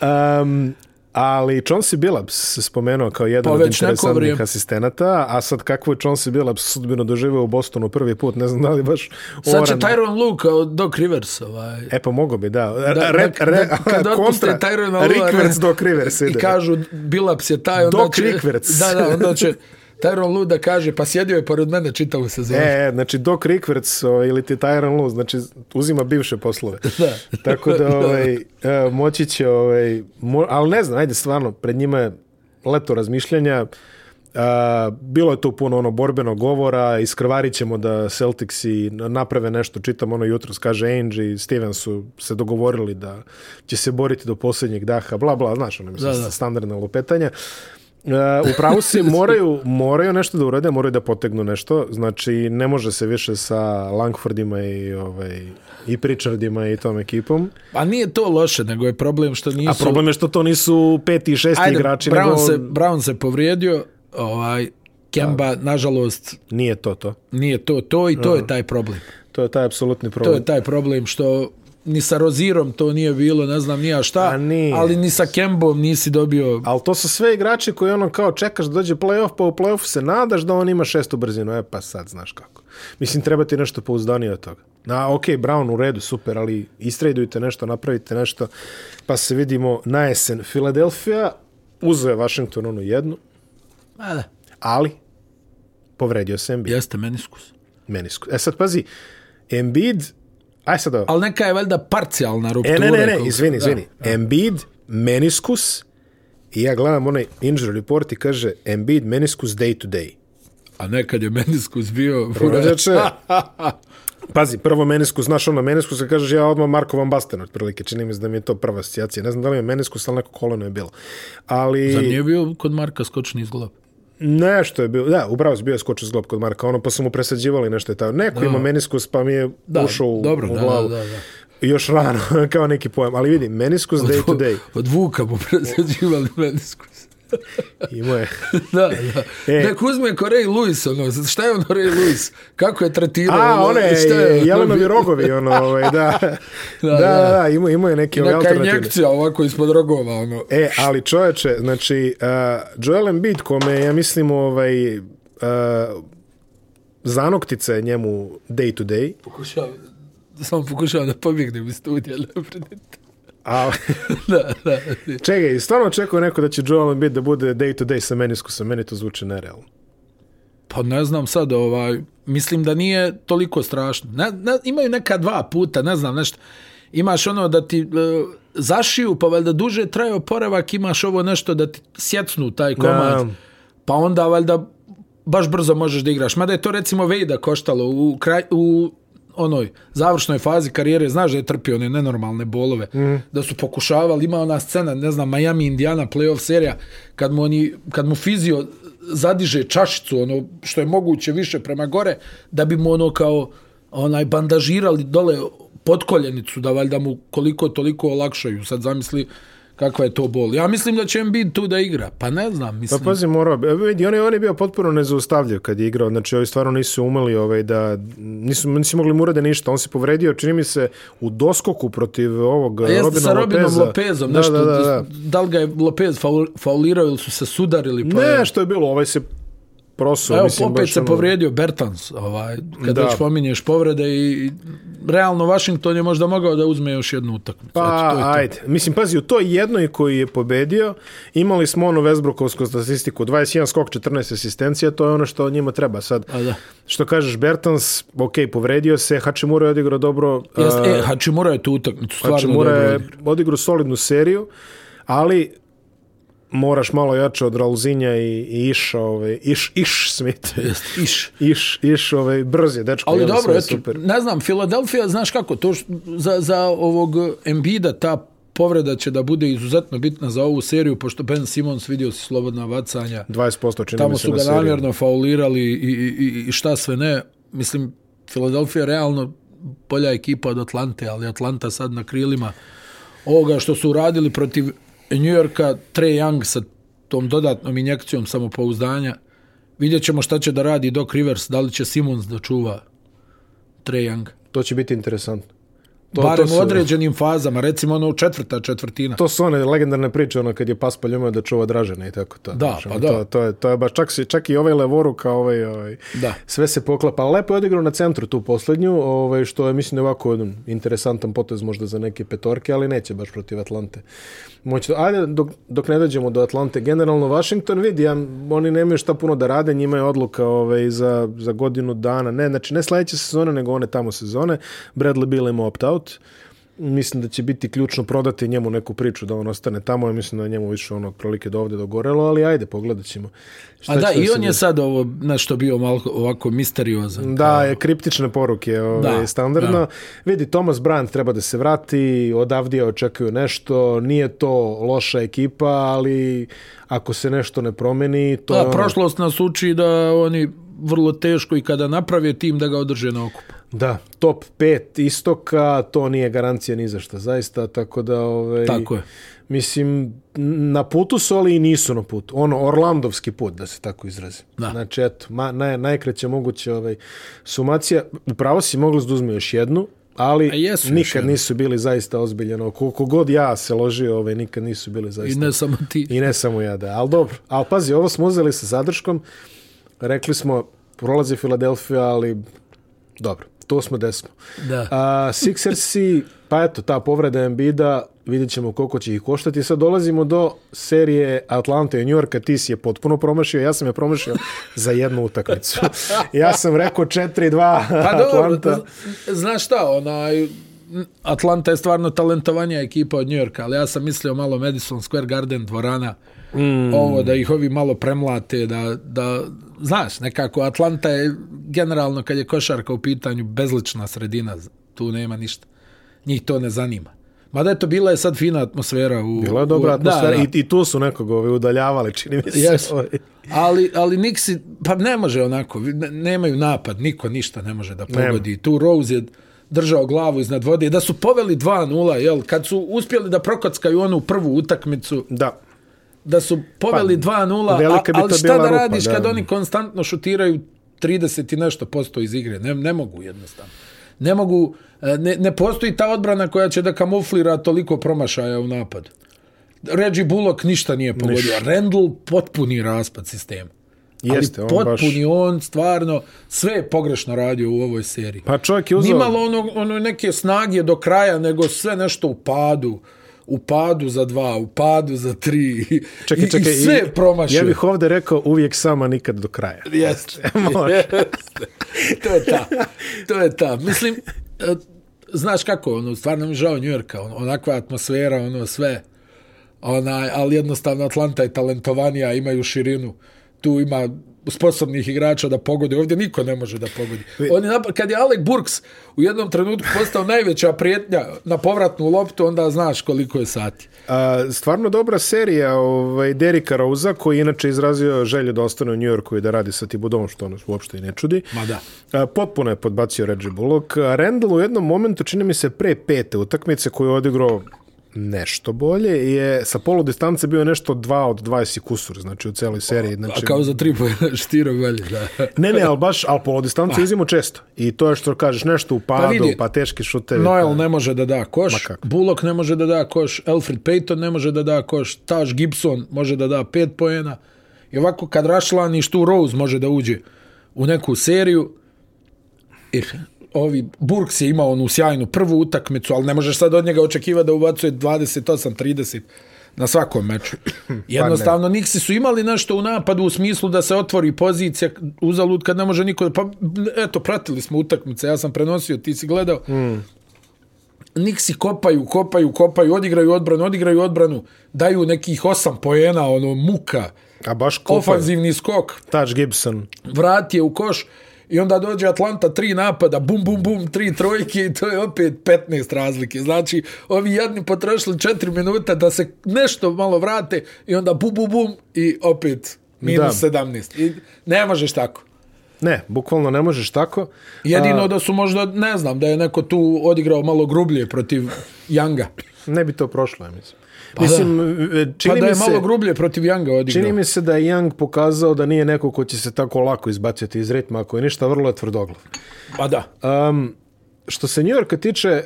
Da. Um, Ali Chauncey Billups se spomenuo kao jedan pa od interesantnih asistenata, a sad kako je Chauncey Billups sudbino doživio u Bostonu prvi put, ne znam da li baš... Sad oran... će Tyron Luke od Doc Rivers. Ovaj. E pa mogo bi, da. Re, da, re, da, da kad otpuste Tyron Luke... Rickverts, Doc Rivers ide. I kažu Billups je taj... Onda Doc će, Rickverts. Da, da, onda će... Tyron Lue da kaže, pa sjedio je pored mene čitavu sezonu. E, e znači Doc Rickverts ovaj, ili ti Tyron Lue, znači uzima bivše poslove. da. Tako da, ovaj, e, moći će, ovaj, mo, ali ne znam, ajde, stvarno, pred njima je leto razmišljanja, a, e, bilo je tu puno ono borbenog govora, iskrvarit ćemo da Celtics i naprave nešto, čitam ono jutro, kaže Angie, Steven su se dogovorili da će se boriti do posljednjeg daha, bla, bla, znaš, ono mislim, da, da. standardne lupetanje. Uh, Uh, u pravu si, moraju, moraju nešto da urade, moraju da potegnu nešto. Znači, ne može se više sa Langfordima i, ovaj, i Pritchardima i tom ekipom. Pa nije to loše, nego je problem što nisu... A problem je što to nisu peti i šesti Ajde, igrači. Brown, nego... se, Brown se povrijedio, ovaj, Kemba, da. nažalost... Nije to to. Nije to to i to uh, je taj problem. To je taj apsolutni problem. To je taj problem što ni sa Rozirom to nije bilo, ne znam nija šta, A nije. ali ni sa Kembom nisi dobio... Ali to su sve igrači koji ono kao čekaš da dođe playoff, pa u playoffu se nadaš da on ima šestu brzinu, e pa sad znaš kako. Mislim, treba ti nešto pouzdanije od toga. Na, ok, Brown u redu, super, ali istredujte nešto, napravite nešto, pa se vidimo na jesen. Filadelfija uzve Washington onu jednu, Ale. ali povredio se Embiid. Jeste, meniskus. Meniskus. E sad pazi, Embiid Aj sad ovo. Ali neka je valjda parcijalna ruptura. E, ne, ne, ne, kog... izvini, izvini. Da. Embiid, meniskus, i ja gledam onaj injury report i kaže Embiid, meniskus, day to day. A nekad je meniskus bio... Prođeće. Pazi, prvo meniskus, znaš ono, meniskus, kad kažeš ja odmah Marko Van Basten, otprilike, čini mi se da mi je to prva asocijacija. Ne znam da li je meniskus, ali neko koleno je bilo. Ali... Zar nije bio kod Marka skočni iz glava? Nešto je bilo, da, upravo bio je skočio zglob kod Marka, ono, pa su mu presađivali nešto je tamo. Neko da. ima meniskus, pa mi je da, ušao u, dobro, u glavu. Da, da, da, da. Još rano, kao neki pojam. Ali vidi, meniskus od, day to day. Od Vuka mu presađivali meniskus. Imao je. da, da. E. Nek uzme ko Ray Lewis, ono, šta je ono Ray Lewis? Kako je tretirao? A, ono, one, je, ono? jelenovi rogovi, ono, ovaj, da. da, da, da, da, imao je neke ovaj alternative. Neka injekcija ovako ispod rogova, ono. E, ali čoveče, znači, uh, Joel Embiid, kome, ja mislim, ovaj, uh, zanoktice njemu day to day. Pokušavam, samo pokušavam da pobjegnem iz studija, ne predite. A, da, da. Čekaj, stvarno očekuje neko da će Joel Embiid da bude day to day sa meniskusom, meni to zvuče nerealno. Pa ne znam sad, ovaj, mislim da nije toliko strašno. Ne, ne, imaju neka dva puta, ne znam nešto. Imaš ono da ti e, zašiju, pa valjda duže traje oporavak, imaš ovo nešto da ti sjecnu taj komad, da. pa onda valjda baš brzo možeš da igraš. Mada je to recimo Vejda koštalo u, kraj, u onoj završnoj fazi karijere, znaš da je trpio one nenormalne bolove, mm. da su pokušavali, ima ona scena, ne znam, Miami, Indiana, playoff serija, kad mu, oni, kad mu fizio zadiže čašicu, ono, što je moguće više prema gore, da bi mu ono kao onaj bandažirali dole podkoljenicu, da valjda mu koliko toliko olakšaju. Sad zamisli, kakva je to bol. Ja mislim da će im biti tu da igra. Pa ne znam, pa mislim. Pa pazi, morao bi. Vidi, on je, on je bio potpuno nezaustavljiv kad je igrao. Znači, ovi stvarno nisu umeli ovaj, da... Nisu, nisu mogli mu ništa. On se povredio, čini mi se, u doskoku protiv ovog A jeste Robina sa Robinom Lopeza. Lopezom. Da, nešto, da, da, da, da. da li ga je Lopez faulirao ili su se sudarili? Pa... Ne, što je bilo. Ovaj se prosuo. Evo, mislim, opet se ono... povrijedio Bertans, ovaj, kad već pominješ povrede i, i realno Washington je možda mogao da uzme još jednu utakmicu. Pa, Eto, to je ajde. To. Mislim, pazi, u toj jednoj koji je pobedio, imali smo onu Vesbrukovsku statistiku, 21 skok, 14 asistencija, to je ono što njima treba sad. A da. Što kažeš, Bertans, ok, povredio se, Hačimura je odigrao dobro. Jeste, uh, e, Hačimura je tu utakmicu, stvarno Hačimura je odigrao solidnu seriju, ali moraš malo jače od Rauzinja i, i iš, ove, iš, iš Smith. iš. iš. Iš, ove, brz je, dečko. Ali dobro, eto, super. ne znam, Filadelfija, znaš kako, to š, za, za ovog Embida ta povreda će da bude izuzetno bitna za ovu seriju, pošto Ben Simons vidio si slobodna vacanja. 20% čini Tamo mi se su ga na namjerno faulirali i, i, i šta sve ne. Mislim, Filadelfija realno bolja ekipa od Atlante, ali Atlanta sad na krilima ovoga što su uradili protiv New Yorka, Trae Young sa tom dodatnom injekcijom samopouzdanja, vidjet ćemo šta će da radi Doc Rivers, da li će Simons da čuva Trae Young. To će biti interesantno. To, Barem to su, u određenim fazama, recimo ono četvrta četvrtina. To su one legendarne priče, ono kad je Paspalj umeo da čuva Dražena i tako to. Da, znači, pa ono, da. To, to, je, to je baš čak, čak i ovaj levoruka, ovaj, ovaj, da. sve se poklapa. Lepo je odigrao na centru tu poslednju, ovaj, što je mislim ovako jedan interesantan potez možda za neke petorke, ali neće baš protiv Atlante. Moći, ajde, dok, dok ne dođemo do Atlante, generalno Washington vidi, ja, oni nemaju šta puno da rade, njima je odluka ovaj, za, za godinu dana. Ne, znači ne sledeće sezone, nego one tamo sezone. Bradley Bill ima opt-out, out. Mislim da će biti ključno prodati njemu neku priču da on ostane tamo. Ja mislim da je njemu više ono otprilike do ovde dogorelo, ali ajde, pogledat ćemo. Šta A da, i on je sad ovo, nešto bio malo ovako misteriozan. Da, kao... je kriptične poruke ovaj, da, standardno. Da. Vidi, Thomas Brandt treba da se vrati, odavdje očekuju nešto, nije to loša ekipa, ali ako se nešto ne promeni... To da, je ono... prošlost nas uči da oni vrlo teško i kada naprave tim da ga održe na okupu. Da, top 5 istoka, to nije garancija ni za šta, zaista, tako da... Ove, ovaj, tako je. Mislim, na putu su, ali i nisu na putu. Ono, orlandovski put, da se tako izrazi. Da. Znači, eto, ma, naj, najkraće moguće ovaj, sumacija. Upravo si mogli da uzme još jednu, ali jesu, nikad nisu bili zaista ozbiljeno. Koliko god ja se ložio, ovaj, nikad nisu bili zaista... I ne samo ti. I ne samo ja, da. Ali dobro, ali pazi, ovo smo uzeli sa zadrškom. Rekli smo, prolazi Filadelfija, ali dobro to smo desmo. Da. A, Sixersi, pa eto, ta povreda Embida, vidjet ćemo koliko će ih koštati. Sad dolazimo do serije Atlanta i New Yorka. Ti si je potpuno promašio, ja sam je promašio za jednu utakmicu. Ja sam rekao 4-2 pa Atlanta. Dobro, znaš šta, onaj, Atlanta je stvarno talentovanija ekipa od New Yorka, ali ja sam mislio malo Madison Square Garden dvorana, mm. ovo da ih ovi malo premlate, da, da znaš, nekako Atlanta je generalno kad je košarka u pitanju bezlična sredina, tu nema ništa. Njih to ne zanima. Mada je to bila je sad fina atmosfera u Bila je dobra u, atmosfera da, da. i i tu su nekog ove udaljavali, čini mi se. Yes. Ovaj. Ali ali Nixi pa ne može onako, nemaju napad, niko ništa ne može da pogodi. Nema. Tu Rose je držao glavu iznad vode da su poveli 2:0, je kad su uspjeli da prokockaju onu prvu utakmicu. Da da su poveli pa, 2-0, ali šta bila da rupa, radiš kad da. oni konstantno šutiraju 30 i nešto posto iz igre? Ne, ne mogu jednostavno. Ne mogu, e, ne, ne postoji ta odbrana koja će da kamuflira toliko promašaja u napad. Reggie Bullock ništa nije pogodio. Niš. Randall potpuni raspad sistema. Jeste, ali on potpuni baš... on stvarno sve je pogrešno radio u ovoj seriji. Pa čovjek je uzao... Nimalo ono, ono neke snage do kraja, nego sve nešto u padu. Uh, u padu za dva, u padu za tri. Čekaj, čekaj, I, i sve i, promašio. Ja bih ovde rekao uvijek sama, nikad do kraja. Jeste. Može. to je ta. To je ta. Mislim, e, znaš kako, ono, stvarno mi žao Njujorka, ono, onakva atmosfera, ono, sve. Onaj, ali jednostavno Atlanta je talentovanija, imaju širinu. Tu ima sposobnih igrača da pogodi. Ovdje niko ne može da pogodi. On je, kad je Alec Burks u jednom trenutku postao najveća prijetnja na povratnu loptu, onda znaš koliko je sati. A, stvarno dobra serija ovaj, Derika Rouza, koji inače izrazio želju da ostane u New Yorku i da radi sa Tibudom, što ono uopšte i ne čudi. Ma da. A, potpuno je podbacio Reggie Bullock. Randall u jednom momentu, čini mi se, pre pete utakmice koju je odigrao nešto bolje je sa polu distance bio nešto 2 od 20 kusur znači u celoj seriji znači a kao za tri pojena štiro bolje da ne ne al baš al polu distance izimo često i to je što kažeš nešto u pa padu pa, pa teški šuter Noel pa... ne može da da koš Bulok ne može da da koš Alfred Payton ne može da da koš Taj Gibson može da da pet pojena i ovako kad Rašlan i Stu Rose može da uđe u neku seriju eh, ovi Burks je imao onu sjajnu prvu utakmicu, ali ne možeš sad od njega očekivati da ubacuje 28-30 na svakom meču. Pa Jednostavno, pa Niksi su imali nešto u napadu u smislu da se otvori pozicija uzalud kad ne može niko... Pa, eto, pratili smo utakmice, ja sam prenosio, ti si gledao. Mm. Niksi kopaju, kopaju, kopaju, odigraju odbranu, odigraju odbranu, daju nekih osam pojena, ono, muka. A baš kopaju. Ofanzivni skok. Touch Gibson. Vrat je u koš. Uh, i onda dođe Atlanta tri napada, bum, bum, bum, tri trojke i to je opet 15 razlike. Znači, ovi jadni potrošili četiri minuta da se nešto malo vrate i onda bum, bum, bum i opet minus da. 17. I ne možeš tako. Ne, bukvalno ne možeš tako. Jedino A... da su možda, ne znam, da je neko tu odigrao malo grublje protiv Younga. ne bi to prošlo, ja mislim. Pa Mislim, da. E, čini pa da je se, malo grublje protiv Younga odigrao. Čini mi se da je Young pokazao da nije neko ko će se tako lako izbaciti iz ritma, ako je ništa vrlo je tvrdoglav. Pa da. Um, što se New Yorka tiče,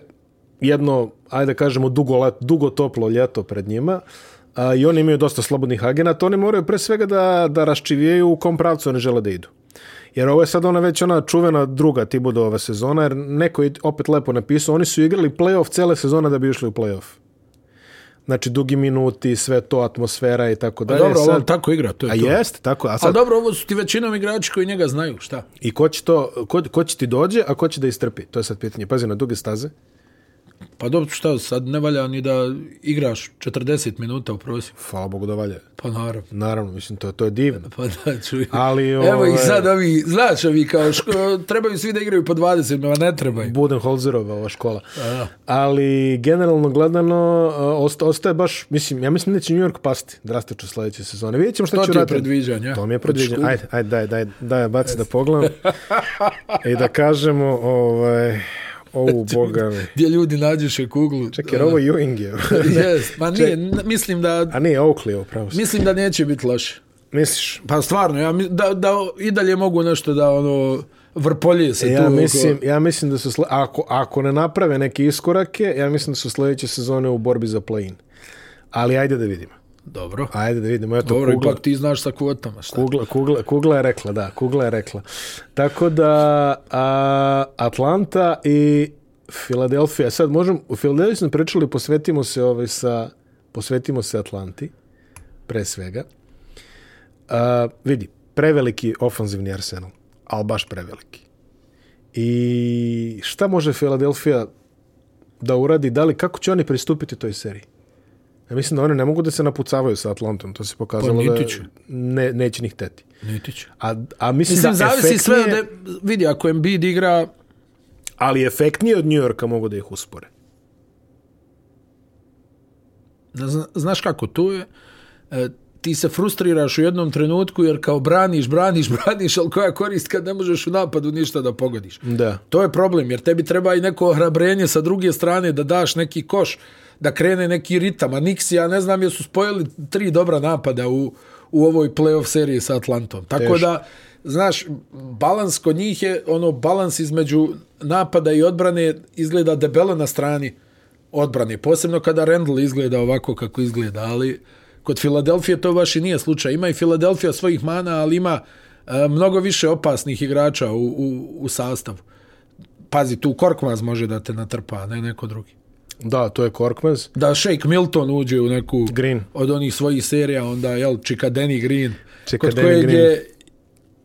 jedno, ajde kažemo, dugo, let, dugo toplo ljeto pred njima, uh, i oni imaju dosta slobodnih agenata, oni moraju pre svega da, da raščivijaju u kom pravcu oni žele da idu. Jer ovo je sad ona već ona čuvena druga Tibudova sezona, jer neko je opet lepo napisao, oni su igrali playoff cele sezona da bi ušli u playoff. Znači dugi minuti, sve to, atmosfera i tako pa dalje. A dobro, sad... on tako igra, to je a to. A jeste, tako. A, sad... a dobro, ovo su ti većinom igrači koji njega znaju, šta? I ko će, to, ko, ko će ti dođe, a ko će da istrpi? To je sad pitanje. Pazi na duge staze. Pa dobro, šta, sad ne valja ni da igraš 40 minuta u prosim. Hvala Bogu da valja. Pa naravno. Naravno, mislim, to, to je divno. Pa da, čuj. Ali, ove... Evo i ovaj, sad ovi, znaš, ovi kao ško, trebaju svi da igraju po 20, nema, ne trebaju. Budem Holzerova ova škola. A. Ali, generalno gledano, osta, ostaje baš, mislim, ja mislim da će New York pasti drastično sledeće sezone. Vidjet ćemo šta to ću To ti je ratim. predviđanje. To mi je predviđanje. Ajde, ajde, daj, daj, daj, baci da pogledam. I da kažemo, ovaj, Ovo, boga mi. Gdje ljudi nađeš je kuglu. Čekaj, jer ovo Ewing je. yes, pa nije, Ček... mislim da... A nije Oakley, opravo. Mislim da neće biti loše. Misliš? Pa stvarno, ja, da, da i dalje mogu nešto da ono vrpolje se ja tu. Mislim, oko... Ja mislim da su, sl... ako, ako ne naprave neke iskorake, ja mislim da su sljedeće sezone u borbi za play-in. Ali ajde da vidimo. Dobro. Ajde da vidimo. Eto, Dobro, kugla, ti znaš sa kvotama. Šta? Kugla, kugla, kugla je rekla, da. Kugla je rekla. Tako da, a, Atlanta i Filadelfija. Sad možemo, u Filadelfiji smo pričali, posvetimo se, ovaj sa, posvetimo se Atlanti, pre svega. A, vidi, preveliki ofanzivni arsenal, ali baš preveliki. I šta može Filadelfija da uradi, da li, kako će oni pristupiti toj seriji? Ja mislim da one ne mogu da se napucavaju sa Atlantom. To se pokazalo pa, da ne, neće njih teti. Niti će. A, a mislim, mislim da zavisi sve od... Vidi, ako Embiid igra... Ali efektnije od Njujorka mogu da ih uspore. Zna, znaš kako to je? E, ti se frustriraš u jednom trenutku jer kao braniš, braniš, braniš, ali koja korist kad ne možeš u napadu ništa da pogodiš. Da. To je problem jer tebi treba i neko ohrabrenje sa druge strane da daš neki koš da krene neki ritam. A Nixi, ja ne znam, jesu spojili tri dobra napada u, u ovoj playoff seriji sa Atlantom. Tako Teš. da, znaš, balans kod njih je, ono, balans između napada i odbrane izgleda debelo na strani odbrane. Posebno kada Randall izgleda ovako kako izgleda, ali kod Filadelfije to baš i nije slučaj. Ima i Filadelfija svojih mana, ali ima e, mnogo više opasnih igrača u, u, u sastavu. Pazi, tu Korkmaz može da te natrpa, ne neko drugi. Da, to je Korkmaz. Da Shake Milton uđe u neku Green. od onih svojih serija, onda je Chica Denny Green. Chica kod Danny Green. Je,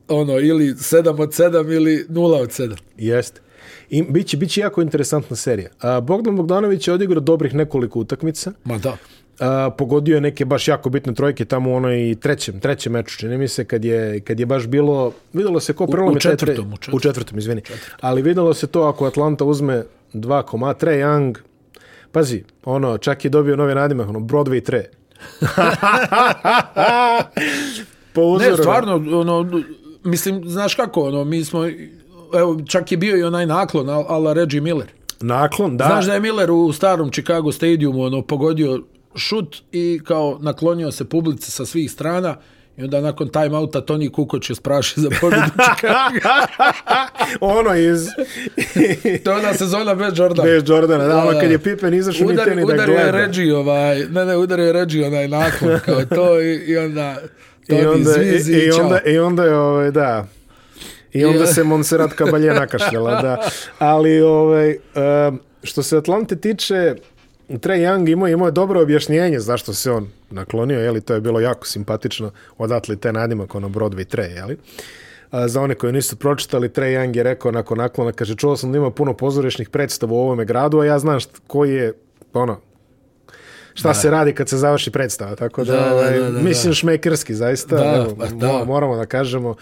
ono, ili 7 od 7 ili 0 od 7. Jeste. I biće, biće jako interesantna serija. Bogdan Bogdanović je odigrao dobrih nekoliko utakmica. Ma da. A, pogodio je neke baš jako bitne trojke tamo u onoj trećem, trećem meču, čini mi se, kad je, kad je baš bilo... Videlo se ko prelome... U, u četvrtom, četvr... u četvrtom. U četvrtom, izvini. Četvrtom. Ali videlo se to ako Atlanta uzme dva koma, Trae Young, pazi, ono, čak je dobio novi nadimak, ono, Broadway 3. po uzoru. Ne, stvarno, ono, mislim, znaš kako, ono, mi smo, evo, čak je bio i onaj naklon, ala Reggie Miller. Naklon, da. Znaš da je Miller u starom Chicago stadiumu, ono, pogodio šut i kao naklonio se publici sa svih strana, I onda nakon time outa Toni Kukoč je spraši za pobjedu Chicago. ono iz... to je ona sezona bez Jordana. Bez Jordana, da, ali ono kad je Pippen izašao ni teni da gleda. Udar je Regi ovaj, ne, ne, udar je Regi onaj nakon, kao to i, i onda... I onda, zvizi, i, i, onda, I onda je, ovaj, da, I onda se Monserrat Caballé nakašljala, da. Ali, ovaj, što se Atlante tiče, Trae Young imao, imao je dobro objašnjenje zašto se on naklonio, je li to je bilo jako simpatično odatle te nadima ko ono, na Broadway Trae, je li? za one koji nisu pročitali, Trae Young je rekao nakon naklona, kaže, čuo sam da ima puno pozorišnih predstava u ovome gradu, a ja znam št, koji je, ono, šta da. se radi kad se završi predstava, tako da, da, da, ovaj, da, da mislim, da. šmekerski, zaista, da, evo, pa, da. moramo da kažemo,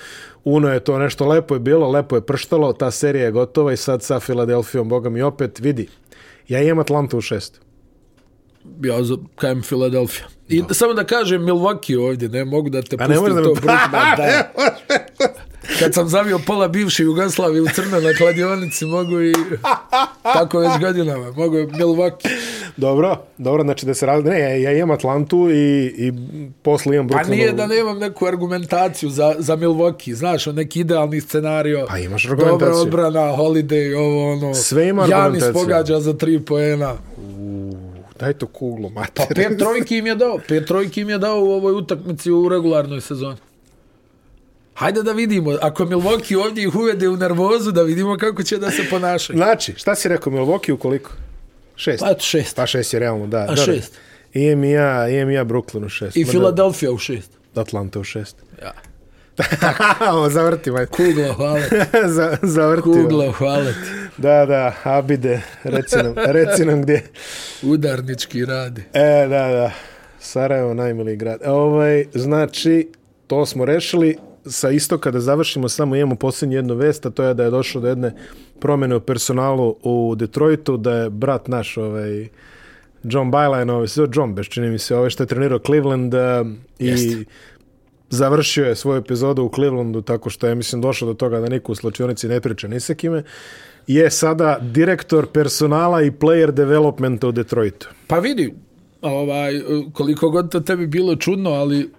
Uno je to nešto lepo je bilo, lepo je prštalo, ta serija je gotova i sad sa Filadelfijom, boga mi opet, vidi, ja imam Atlantu u šestu ja za kajem Filadelfija. I no. samo da kažem Milwaukee ovdje, ne mogu da te pustim ne možda... to brutno. Da. Kad sam zavio pola bivše Jugoslavije u crno na kladionici, mogu i tako već godinama, mogu i Milwaukee. Dobro, dobro, znači da se radi. Ne, ja, ja imam Atlantu i, i posle imam Brooklyn. A pa nije da nemam neku argumentaciju za, za Milwaukee, znaš, on neki idealni scenario. Pa imaš argumentaciju. Dobra odbrana, holiday, ovo ono. Sve ima argumentaciju. Janis pogađa za tri poena. Uuu daj to kuglu, mater. Pa pet trojki im je dao, pet trojki im je dao u ovoj utakmici u regularnoj sezoni. Hajde da vidimo, ako Milwaukee ovdje ih uvede u nervozu, da vidimo kako će da se ponašaju. Znači, šta si rekao Milwaukee ukoliko? Šest. Pa šest. Pa šest je realno, da. A Dobre. šest. I EMIA, EMIA Brooklyn u šest. I Filadelfija u šest. Atlanta u šest. Tako. zavrti, majte. Kuglo, hvala. Za, zavrti. Kuglo, ono. hvala ti. Da, da, abide, reci nam, reci nam gdje. Udarnički radi. E, da, da. Sarajevo, najmiliji grad. Ovaj, znači, to smo rešili. Sa istoka da završimo, samo imamo posljednju jednu vest, a to je da je došlo do jedne promjene u personalu u Detroitu, da je brat naš, ovaj, John Byline, ovaj, John Beš, čini mi se, ovaj što je trenirao Cleveland uh, i Jest završio je svoju epizodu u Clevelandu tako što je, mislim, došao do toga da niko u slučionici ne priče ni sa kime, je sada direktor personala i player developmenta u Detroitu. Pa vidi, ovaj, koliko god to tebi bilo čudno, ali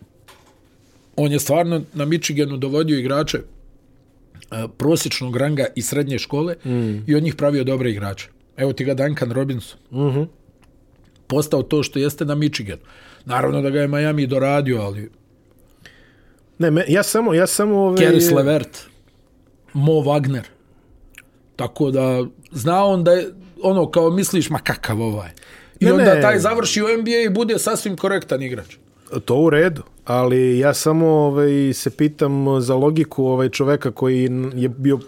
on je stvarno na Michiganu dovodio igrače eh, prosječnog ranga i srednje škole mm. i od njih pravio dobre igrače. Evo ti ga Duncan Robinson. Mm -hmm. Postao to što jeste na Michiganu. Naravno da ga je Miami doradio, ali Ne, me, ja samo, ja samo... Ove... Keris Levert, Mo Wagner. Tako da, zna on da je, ono, kao misliš, ma kakav ovaj. I ne, onda ne. taj završi u NBA i bude sasvim korektan igrač. To u redu, ali ja samo ovaj, se pitam za logiku ovaj čoveka koji je bio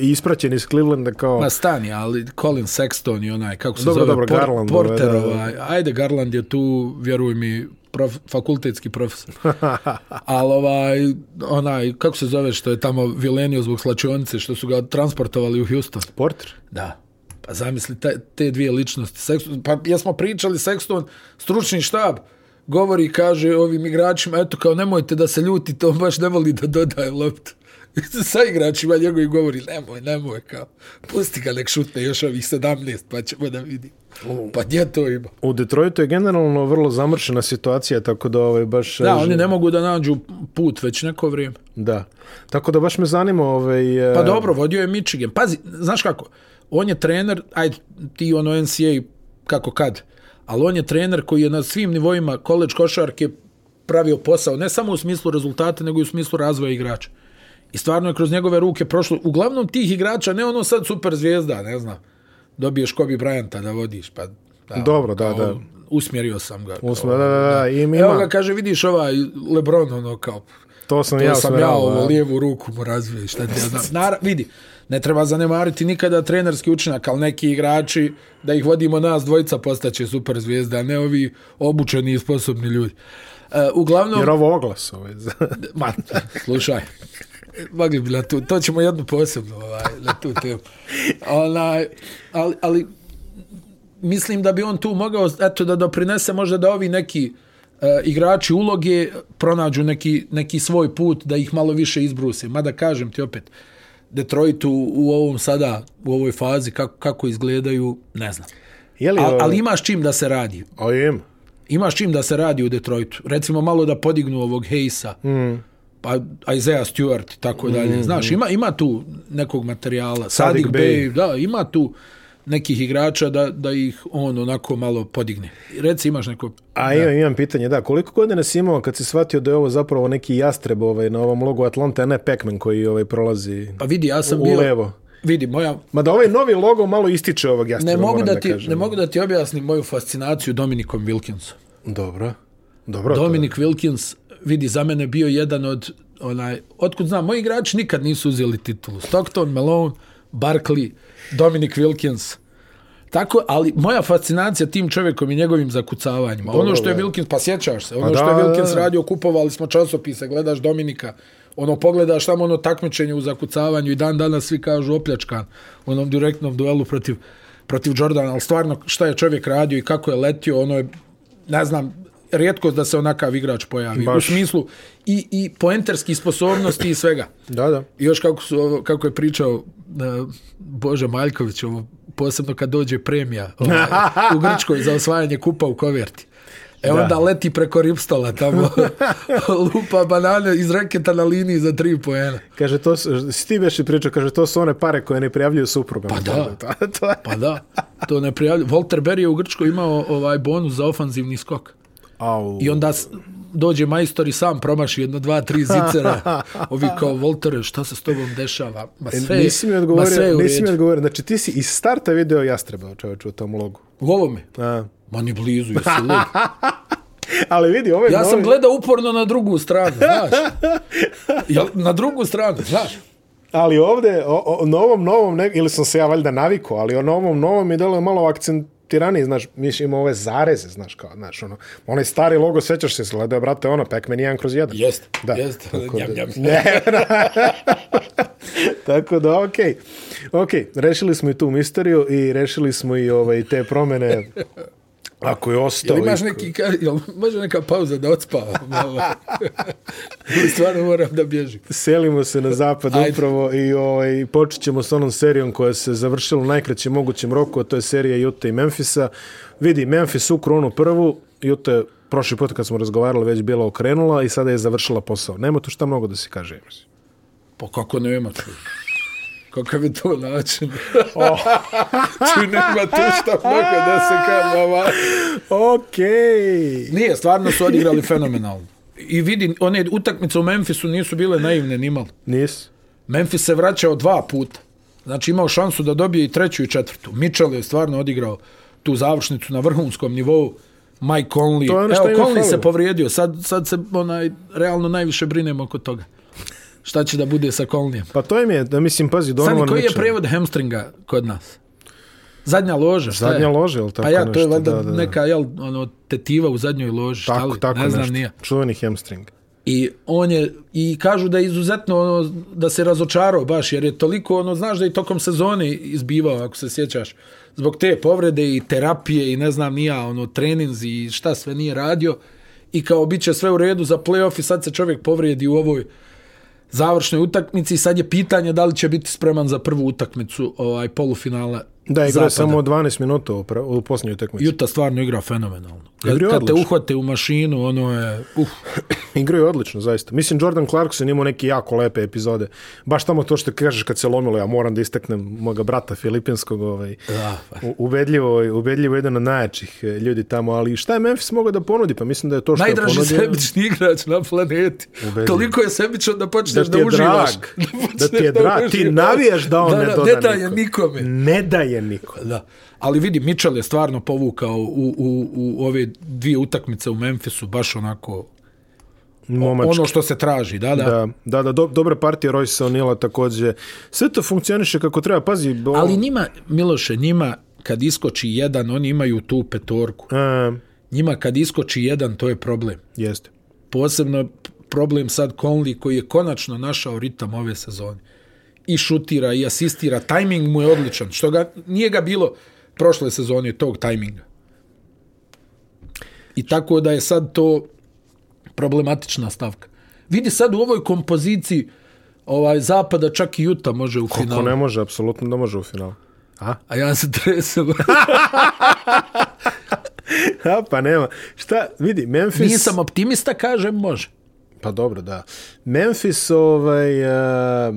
ispraćen iz Clevelanda kao... Ma stani, ali Colin Sexton i onaj, kako se dobro, zove, dobro, Por Garland, ovaj, Porter, ovaj, ajde Garland je tu, vjeruj mi, prof, fakultetski profesor. Ali ovaj, onaj, kako se zove što je tamo vilenio zbog slačionice, što su ga transportovali u Houston? Porter? Da. Pa zamisli te, te dvije ličnosti. Sexton, pa jesmo pričali Sexton, stručni štab, govori i kaže ovim igračima, eto kao nemojte da se ljutite, on baš ne voli da dodaje loptu. sa igračima njegovim govori, nemoj, nemoj, kao, pusti ga, nek šutne još ovih 17, pa ćemo da vidim. Pa gdje to ima? U Detroitu je generalno vrlo zamršena situacija, tako da ovaj, baš... Da, eh, oni ne mogu da nađu put već neko vrijeme. Da, tako da baš me zanima ovaj... Eh, pa dobro, vodio je Michigan. Pazi, znaš kako, on je trener, ajde, ti ono NCAA, kako kad, ali on je trener koji je na svim nivoima college košarke pravio posao, ne samo u smislu rezultata, nego i u smislu razvoja igrača. Uh, I stvarno je kroz njegove ruke prošlo, uglavnom tih igrača, ne ono sad super zvijezda, ne znam, dobiješ Kobe Bryanta da vodiš, pa... Da, Dobro, da, kao, da. Usmjerio sam ga. Usmjerio, da, da, da. I ima. Evo ga, kaže, vidiš ovaj Lebron, ono kao... To sam to ja sam ja ovo, lijevu ruku mu razvijem, šta ti ja znam. Nara, vidi, ne treba zanemariti nikada trenerski učinak, ali neki igrači, da ih vodimo nas dvojica, postaće super zvijezda, ne ovi obučeni i sposobni ljudi. Uh, uglavnom... Jer ovo oglas ovaj. Ma, slušaj mogli bi na tu, to ćemo jednu posebno ovaj, na tu temu. Onaj, ali, ali mislim da bi on tu mogao eto, da doprinese možda da ovi neki e, igrači uloge pronađu neki, neki svoj put da ih malo više izbruse. Mada kažem ti opet, Detroit u, u ovom sada, u ovoj fazi, kako, kako izgledaju, ne znam. Je li, ali, ali imaš čim da se radi. A im. Imaš čim da se radi u Detroitu. Recimo malo da podignu ovog Hejsa. Mm pa Isaiah Stewart i tako dalje. Mm, Znaš, mm. ima ima tu nekog materijala. Sadik Bey, da, ima tu nekih igrača da, da ih on onako malo podigne. Reci, imaš neko... A da. imam, imam pitanje, da. Koliko godina si imao kad si shvatio da je ovo zapravo neki jastreb ovaj, na ovom logu Atlante, a ne Pekmen koji ovaj, prolazi pa vidi, ja sam u, bio, levo? Vidi, moja... Ma da ovaj novi logo malo ističe ovog jastreba, ne mogu da ti, da Ne mogu da ti objasnim moju fascinaciju Dominikom Wilkinsom. Dobro. Dobro. Dominik Wilkins, vidi, za mene bio jedan od, onaj, otkud znam, moji igrači nikad nisu uzeli titulu. Stockton, Malone, Barkley, Dominic Wilkins. Tako, ali moja fascinacija tim čovjekom i njegovim zakucavanjima. Dobro, ono što je Wilkins, pa sjećaš se, pa ono da, što je Wilkins da, da. radio, kupovali smo časopise, gledaš Dominika, ono pogledaš tamo ono takmičenje u zakucavanju i dan danas svi kažu opljačkan u onom direktnom duelu protiv protiv Jordana, ali stvarno šta je čovjek radio i kako je letio, ono je, ne znam, rijetkost da se onakav igrač pojavi. Baš. U smislu i, i poenterskih sposobnosti i svega. Da, da. I još kako, su, kako je pričao uh, Bože Maljković, ovo, posebno kad dođe premija ovaj, u Grčkoj za osvajanje kupa u koverti. E da. onda leti preko ripstola tamo. Lupa banane iz reketa na liniji za tri poena. Kaže, to su, ti veši pričao, kaže, to su one pare koje ne prijavljuju suprugama. Pa da. To, to je. pa da. To ne prijavljuju. Walter Berry je u Grčkoj imao ovaj bonus za ofanzivni skok. Au. I onda dođe majstor i sam promaši jedno, dva, tri zicera. Ovi kao, Voltere, šta se s tobom dešava? Ma e, sve, e, nisi mi odgovorio, ma nisi mi odgovorio. Znači, ti si iz starta video Jastreba, čoveč, u tom logu. U ovome? A. Ma ni blizu, jesi lud. Ali vidi, ove Ja novi... sam gledao uporno na drugu stranu, znaš. Na drugu stranu, znaš. Ali ovde, o, o novom, novom, ne, ili sam se ja valjda naviko, ali o novom, novom je delo malo akcent, adaptirani, znaš, mislim ima ove zareze, znaš, kao, znaš, ono, onaj stari logo, sećaš se, gledaj, brate, ono, Pac-Man 1 kroz 1. Jest, jest, njam, njam. Ne, Tako da, ok. Ok, rešili smo i tu misteriju i rešili smo i ovaj, te promene Ako je ostao... Ili imaš neki, ka, jel, može neka pauza da odspava? Malo. Stvarno moram da bježim. Selimo se na zapad Ajde. upravo i ovaj, počet ćemo s onom serijom koja se završila u najkraćem mogućem roku, a to je serija Jute i Memfisa. Vidi, Memfis u kronu prvu, Jute prošli put kad smo razgovarali već bila okrenula i sada je završila posao. Nema tu šta mnogo da se kaže. Pa kako nema tu? kakav je to način. Oh. tu nema tu šta mnogo da se kaže ova. Okej. Okay. Nije, stvarno su odigrali fenomenalno. I vidi, one utakmice u Memphisu nisu bile naivne, nimalo. Nis. Memphis se vraćao dva puta. Znači imao šansu da dobije i treću i četvrtu. Mitchell je stvarno odigrao tu završnicu na vrhunskom nivou. Mike Conley. Ono Evo, Conley se povrijedio. Sad, sad se onaj, realno najviše brinemo oko toga šta će da bude sa kolnijem. Pa to im je, da mislim, pazi, Donovan Mitchell. Sani, koji je prevod hamstringa kod nas? Zadnja loža, šta Zadnja je? loža, ili tako pa ja, nešto? Pa to je valjda da, da, da. neka jel, ono, tetiva u zadnjoj loži. Tako, šta li? tako ne znam, nešto. Nije. Čuveni hamstring. I on je, i kažu da je izuzetno ono, da se razočarao baš, jer je toliko, ono, znaš da je tokom sezone izbivao, ako se sjećaš, zbog te povrede i terapije i ne znam nija, ono, treninzi i šta sve nije radio i kao bit će sve u redu za playoff i sad se čovjek povredi u ovoj, završnoj utakmici, sad je pitanje da li će biti spreman za prvu utakmicu ovaj polufinala Da, igra je samo 12 minuta u posljednjoj utakmici. Juta stvarno igra fenomenalno. Kad, igra kad te uhvate u mašinu, ono je... Uf. igra je odlično, zaista. Mislim, Jordan Clarkson imao neke jako lepe epizode. Baš tamo to što kažeš kad se lomilo, ja moram da isteknem moga brata Filipinskog. Ovaj, pa. ubedljivo, ubedljivo jedan od najjačih e, ljudi tamo. Ali šta je Memphis mogao da ponudi? Pa mislim da je to što Najdraži je ponudio... Najdraži sebični igrač na planeti. Ubedljivo. Toliko je sebično da počneš da, uživaš. Da ti je drag. Da, da ti, je drag. ti navijaš da on da, ne doda Ne daje nikome. Ne daje dalje niko. Da. Ali vidi, Mitchell je stvarno povukao u, u, u ove dvije utakmice u Memphisu, baš onako Momački. ono što se traži, da, da. Da, da, da do, dobra partija Royce O'Neala takođe. Sve to funkcioniše kako treba, pazi. Bo... Ali njima, Miloše, njima kad iskoči jedan, oni imaju tu petorku. E... Njima kad iskoči jedan, to je problem. Jeste. Posebno problem sad Conley koji je konačno našao ritam ove sezone i šutira i asistira. Tajming mu je odličan. Što ga, nije ga bilo prošle sezone tog tajminga. I tako da je sad to problematična stavka. Vidi sad u ovoj kompoziciji ovaj zapada čak i Juta može u Kako finalu. Kako ne može, apsolutno da može u finalu. A? A ja se tresem. A, pa nema. Šta, vidi, Memphis... Nisam optimista, kažem, može. Pa dobro, da. Memphis, ovaj... Uh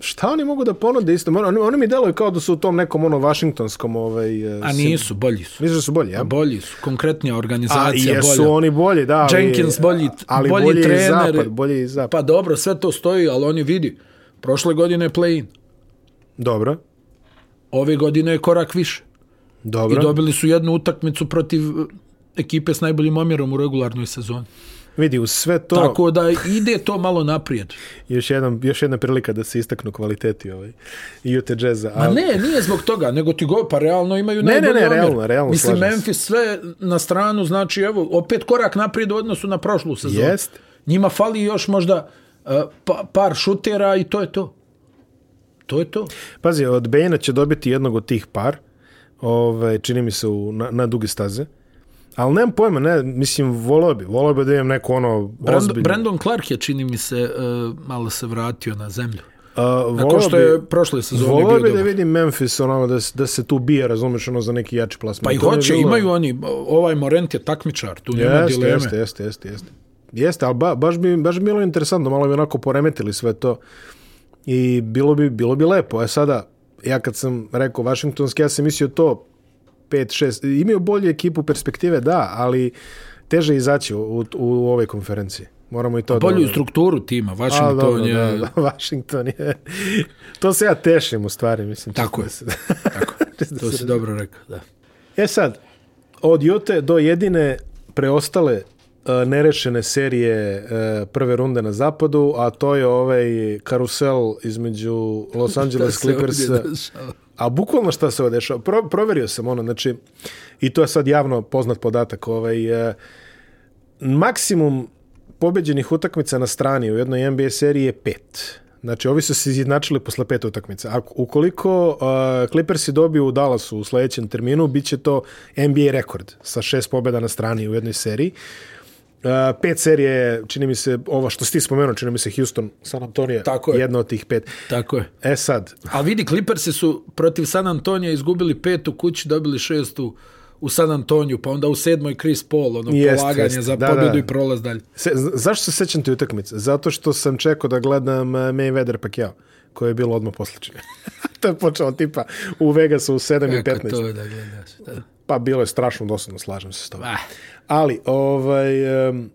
šta oni mogu da ponude isto? Ono, oni, oni mi deluju kao da su u tom nekom ono vašingtonskom... Ovaj, e, A nisu, bolji su. Nisu da su bolji, ja? Bolji su, konkretnija organizacija. A jesu bolja. oni bolji, da. Ali, Jenkins bolji, ali bolji, bolji trener. Zapad, bolji zapad. Pa dobro, sve to stoji, ali oni vidi. Prošle godine je play-in. Dobro. Ove godine je korak više. Dobro. I dobili su jednu utakmicu protiv e, ekipe s najboljim omjerom u regularnoj sezoni. Vidi, uz sve to... Tako da ide to malo naprijed. još, jedan, još jedna prilika da se istaknu kvaliteti ovaj, i Ute Jazza. Ma ali... ne, nije zbog toga, nego ti go, pa realno imaju ne, najbolji ne, ne, omjer. realno, realno Mislim, Memphis sve na stranu, znači, evo, opet korak naprijed u odnosu na prošlu sezonu. Jest. Njima fali još možda uh, pa, par šutera i to je to. To je to. Pazi, od Bejna će dobiti jednog od tih par, ove, ovaj, čini mi se, u, na, na duge staze. Ali nemam pojma, ne, mislim, volao bi, volao bi da imam neko ono Brando, ozbiljno. Brandon Clark je, čini mi se, uh, malo se vratio na zemlju. Uh, Nakon što je bi, prošle sezone bio dobro. bi da vidim Memphis, ono, da, da se tu bije, razumeš, ono, za neki jači plasman. Pa i hoće, bilo... imaju oni, ovaj Morent je takmičar, tu nema jest, dileme. Jeste, jeste, jeste, jeste. Jeste, ali ba, baš, bi, baš bi bilo interesantno, malo bi onako poremetili sve to. I bilo bi, bilo bi lepo. E sada, ja kad sam rekao Vašingtonski, ja sam mislio to 5-6, imaju bolju ekipu perspektive, da, ali teže izaći u, u, u ovoj konferenciji. Moramo i to Bolju dobro. strukturu tima, Washington A, dobro, je... Da, da, Washington je... to se ja tešim u stvari, mislim. Tako je, se... tako. to si dobro rekao, da. E sad, od Jute do jedine preostale e, nerešene serije e, prve runde na zapadu, a to je ovaj karusel između Los Angeles Clippersa A bukvalno šta se odešao, Pro, proverio sam ono, znači, i to je sad javno poznat podatak, ovaj, e, maksimum pobeđenih utakmica na strani u jednoj NBA seriji je pet. Znači, ovi su se izjednačili posle pet utakmica. Ako, ukoliko e, Clippers je dobio u Dallasu u sledećem terminu, bit će to NBA rekord sa šest pobeda na strani u jednoj seriji pet serije, čini mi se, ova što ti spomenuo, čini mi se Houston, San Antonio, Tako je. jedna od tih pet. Tako je. E sad. A vidi, Clippersi su protiv San Antonio izgubili petu kući, dobili šestu u San Antonio, pa onda u sedmoj Chris Paul, ono jest, polaganje jest. za da, pobjedu da. i prolaz dalje. Se, zašto se sećam tu utakmicu? Zato što sam čekao da gledam eh, Mayweather Pacquiao, koje je bilo odmah posličenje. to je počelo tipa u Vegasu u 7 Eka, i 15. to je da gledaš. Da. Pa bilo je strašno dosadno, slažem se s tobom. Ah. Ali, ovaj, um,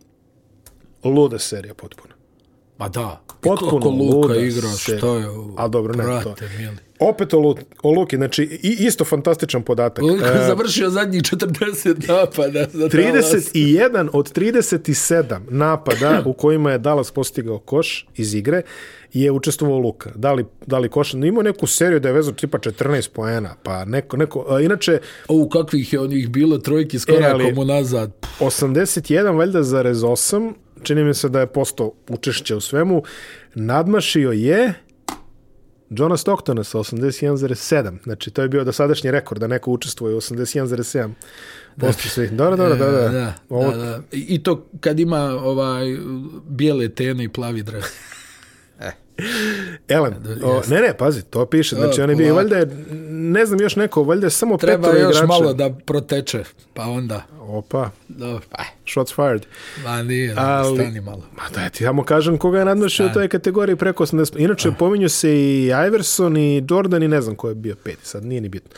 luda serija potpuno. Ma da, potpuno e luda igra, serija. Što je ovo? A dobro, ne, Prate, to. Mili. Opet o, Lu o Luki, znači isto fantastičan podatak. Luka uh, završio zadnji 40 napada. Za 31 od 37 napada u kojima je Dallas postigao koš iz igre, uh, je učestvovao Luka. Da li, da li koša? Imao neku seriju da je vezao tipa 14 poena. Pa neko, neko, a, inače... O, u kakvih je onih bile trojki s e, korakom e, nazad? 81, valjda, za rez 8. Čini mi se da je posto učešće u svemu. Nadmašio je... Jonas Stocktona sa 81,7. Znači, to je bio do sadašnji rekord da neko učestvuje u 81,7. Posti svi. Dobro, dobro, e, dobro. Da, da, da, da, da. I to kad ima ovaj bijele tene i plavi dres. Elem, o, ne, ne, pazi, to piše. Znači, oni bi, valjda je, ne znam još neko, valjda je samo Treba petro igrača. Treba još malo da proteče, pa onda. Opa, Do, pa. shots fired. Ma nije, da, Ali, stani malo. Ma da, ti samo kažem koga je nadnošio u toj kategoriji preko 80. Inače, ah. pominju se i Iverson i Jordan i ne znam ko je bio peti, sad nije ni bitno.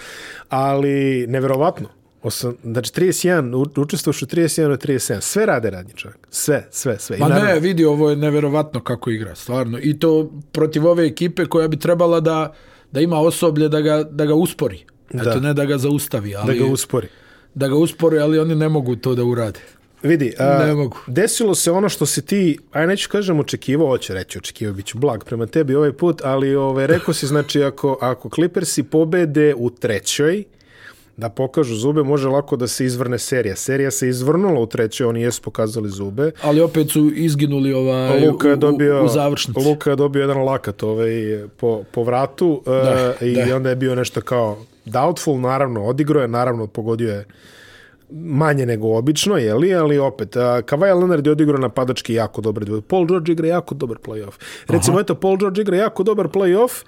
Ali, neverovatno, Osam, znači 31, učestvuš u 31 od 37. Sve rade radni čovjek. Sve, sve, sve. Pa naravno... ne, vidi, ovo je neverovatno kako igra, stvarno. I to protiv ove ekipe koja bi trebala da, da ima osoblje da ga, da ga uspori. Eto, da. ne da ga zaustavi. Ali, da ga uspori. Da ga uspori, ali oni ne mogu to da urade. Vidi, a, ne mogu. desilo se ono što si ti, aj neću kažem očekivao, hoće reći očekivao, bit ću blag prema tebi ovaj put, ali ove, ovaj, rekao si, znači, ako, ako Clippersi pobede u trećoj, da pokažu zube, može lako da se izvrne serija. Serija se izvrnula u trećoj, oni jesu pokazali zube. Ali opet su izginuli ovaj, Luka je dobio, u, u završnici. Luka je dobio jedan lakat ovaj, po, po vratu e, da, uh, i da. onda je bio nešto kao doubtful, naravno, odigro je, naravno, pogodio je manje nego obično, je li, ali opet, uh, e, Kavaja Leonard je odigrao na padački jako dobar, Paul George igra jako dobar playoff. Recimo, Aha. eto, Paul George igra jako dobar playoff, off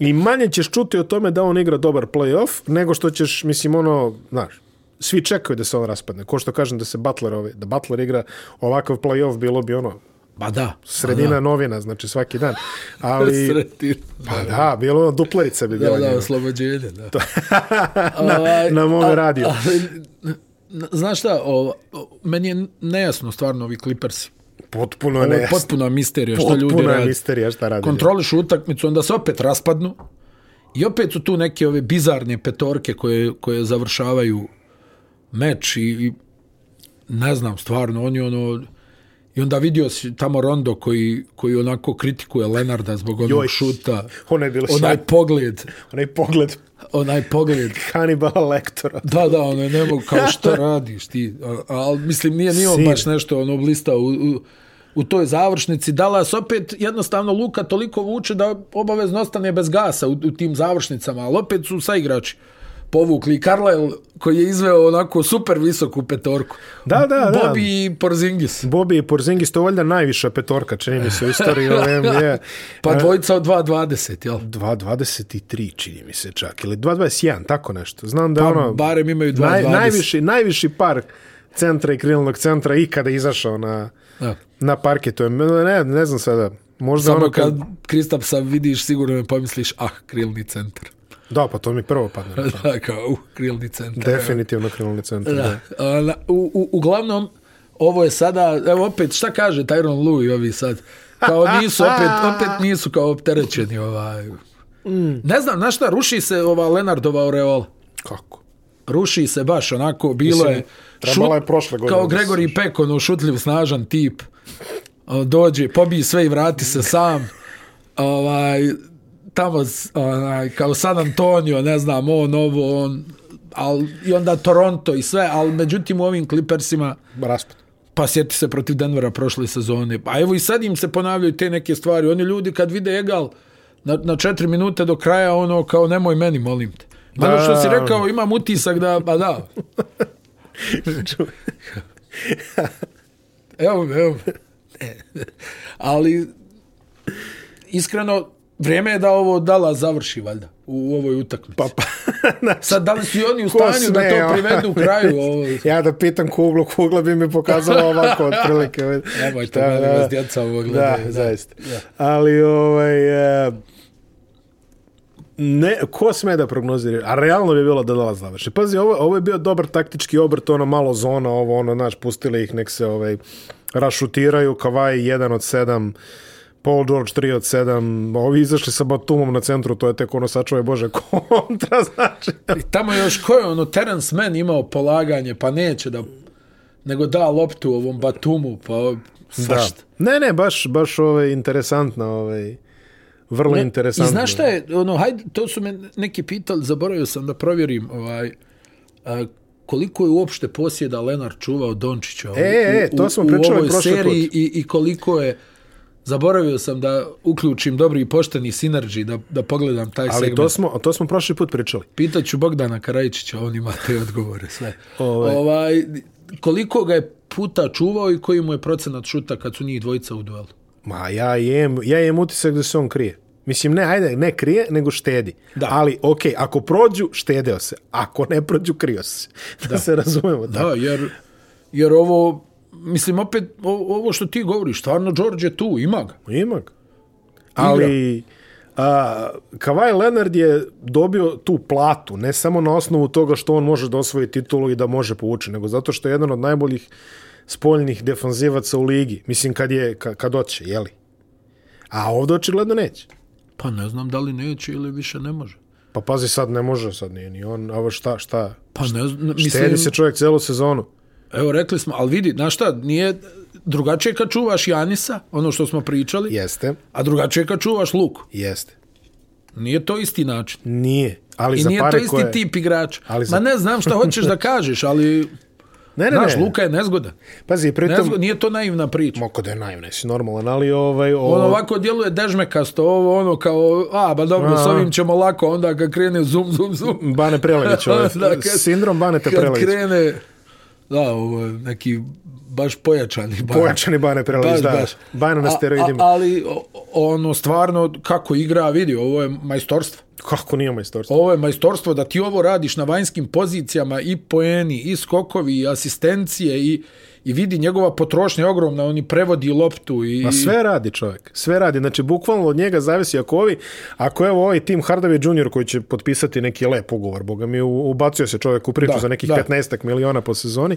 i manje ćeš čuti o tome da on igra dobar playoff nego što ćeš, mislim, ono, znaš, svi čekaju da se on raspadne. Ko što kažem da se Butler, ove, da Butler igra ovakav playoff, bilo bi ono, Ba pa da. Sredina ba pa da. novina, znači svaki dan. Ali, Sredina. Pa da, bilo ono duplerica bi bilo. Da, da, oslobođenje, da. To, na, ovaj, na mome radio. Ali, znaš šta, o, o, meni je nejasno stvarno ovi Clippersi. Potpuno ne. Potpuno misterija šta ljudi rade. Potpuno misterija šta rade. Kontroliš utakmicu, onda se opet raspadnu. I opet su tu neke ove bizarne petorke koje, koje završavaju meč i, i ne znam, stvarno, oni ono... ono I onda vidio si tamo Rondo koji, koji onako kritikuje Lenarda zbog onog Joj, šuta. Ona je onaj šta. pogled. Onaj pogled. Onaj pogled. Hannibal Lectora. Da, da, ono je nemo kao što radiš ti. Ali mislim nije nije on baš nešto ono blista u, u, u toj završnici. Dalas opet jednostavno Luka toliko vuče da obavezno ostane bez gasa u, u tim završnicama. Ali opet su saigrači. igrači povukli. Karlajl koji je izveo onako super visoku petorku. Da, da, Bobby da. Bobby i Porzingis. Bobby i Porzingis, to je valjda najviša petorka, čini mi se, u istoriji ove NBA. pa e. dvojica od 2.20, jel? 2.23, čini mi se čak. Ili 2.21, tako nešto. Znam da pa, ono... barem imaju 2.20. Naj, najviši, najviši par centra i krilnog centra ikada izašao na, da. na parke. To je, ne, ne znam sada... Možda Samo ono kad... kad Kristapsa vidiš, sigurno me pomisliš, ah, krilni centar. Da, pa to mi prvo padne. Pa. Da, kao u krilni centar. Definitivno krilni centar. Da. da. A, na, u, u, uglavnom, ovo je sada, evo opet, šta kaže Tyron Lu i ovi sad? Kao nisu, opet, opet nisu kao opterećeni ovaj. Mm. Ne znam, znaš šta, ruši se ova Lenardova aureola. Kako? Ruši se baš onako, bilo Mislim, je... Šut, je prošle godine. Kao Gregory Peck, ono šutljiv, snažan tip. Ono, dođe, pobiji sve i vrati se sam. ovaj, tamo onaj, kao San Antonio, ne znam, on, ovo, on, al, i onda Toronto i sve, ali međutim u ovim Clippersima... Raspad. Pa sjeti se protiv Denvera prošle sezone. A evo i sad im se ponavljaju te neke stvari. Oni ljudi kad vide Egal na, na četiri minute do kraja, ono, kao nemoj meni, molim te. Da, ono što si rekao, imam utisak da, pa da. evo, evo. Ali, iskreno, vrijeme je da ovo dala završi valjda u ovoj utakmici. Pa, pa znači, Sad da li su oni u stanju da to ono? privedu kraju ovo? Ja da pitam kuglu, kugla bi mi pokazala ovako otprilike. Nemoj to da, mali vas djeca ovo gledaju. Da, da, zaista. Da. Ali ovaj e, ne, ko sme da prognozira, a realno bi bilo da dala završi. Pazi, ovo, ovo je bio dobar taktički obrt, ono malo zona, ovo ono, znaš, pustili ih, nek se ovaj, rašutiraju, Kavaj jedan od sedam, uh, Paul George 3 od 7, ovi izašli sa Batumom na centru, to je tek ono sačuvaj Bože kontra, znači. I tamo još ko je ono, Terence Mann imao polaganje, pa neće da nego da loptu ovom Batumu, pa svašta. Ne, ne, baš, baš ove, interesantna, ove, vrlo ne, interesantna. I znaš šta je, ono, hajde, to su me neki pitali, zaboravio sam da provjerim, ovaj, a, koliko je uopšte posjeda Lenar čuvao Dončića ovaj, e, u, e, e, e to smo u, u ovoj seriji put. i, i koliko je zaboravio sam da uključim dobri i pošteni Synergy, da, da pogledam taj Ali segment. Ali to smo, to smo prošli put pričali. Pitaću Bogdana Karajčića, on ima te odgovore sve. Ove. Ovaj. ovaj, koliko ga je puta čuvao i koji mu je procenat šuta kad su njih dvojica u duelu? Ma ja jem, ja jem utisak da se on krije. Mislim, ne, ajde, ne krije, nego štedi. Da. Ali, okej, okay, ako prođu, štedeo se. Ako ne prođu, krio se. Da, da. se razumemo. Da, da jer, jer ovo mislim, opet, o, ovo što ti govoriš, stvarno, George je tu, ima ga. Ima ga. Ali, a, Kavaj Leonard je dobio tu platu, ne samo na osnovu toga što on može da osvoji titulu i da može povući, nego zato što je jedan od najboljih spoljnih defanzivaca u ligi. Mislim, kad je, ka, kad oće, jeli? A ovdje očigledno neće. Pa ne znam da li neće ili više ne može. Pa pazi, sad ne može, sad nije ni on. Ovo šta, šta? Pa ne znam, mislim... Štedi se čovjek celu sezonu. Evo, rekli smo, ali vidi, znaš šta, nije drugačije kad čuvaš Janisa, ono što smo pričali. Jeste. A drugačije kad čuvaš Luk. Jeste. Nije to isti način. Nije. Ali I za nije pare to isti koje... tip igrača. Ali za... Ma ne znam šta hoćeš da kažeš, ali... Ne, ne, Znaš, ne. Luka je nezgoda. Pazi, pritom... Nezgoda, nije to naivna priča. Moko da je naivna, jesi normalan, ali ovaj... Ovo... On ovako djeluje dežmekasto, ovo ono kao, a, ba dobro, a... s ovim ćemo lako, onda kad krene zum, zum, zum. Bane Prelević, ovaj. da, kad... sindrom Bane te Prelević. Kad krene... Da, ovo je neki baš pojačani Bane. Pojačani Bane prelaz, da. Baš. Bane na steroidima. A, ali ono, stvarno, kako igra, vidi, ovo je majstorstvo. Kako nije majstorstvo? Ovo je majstorstvo da ti ovo radiš na vanjskim pozicijama i poeni, i skokovi, i asistencije, i, i vidi njegova potrošnja je ogromna, on i prevodi loptu i Ma sve radi čovjek, sve radi. Znači bukvalno od njega zavisi ako ovi, ako evo ovaj tim Hardave Junior koji će potpisati neki lep ugovor, boga mi ubacio se čovjek u priču da, za nekih da. 15 miliona po sezoni.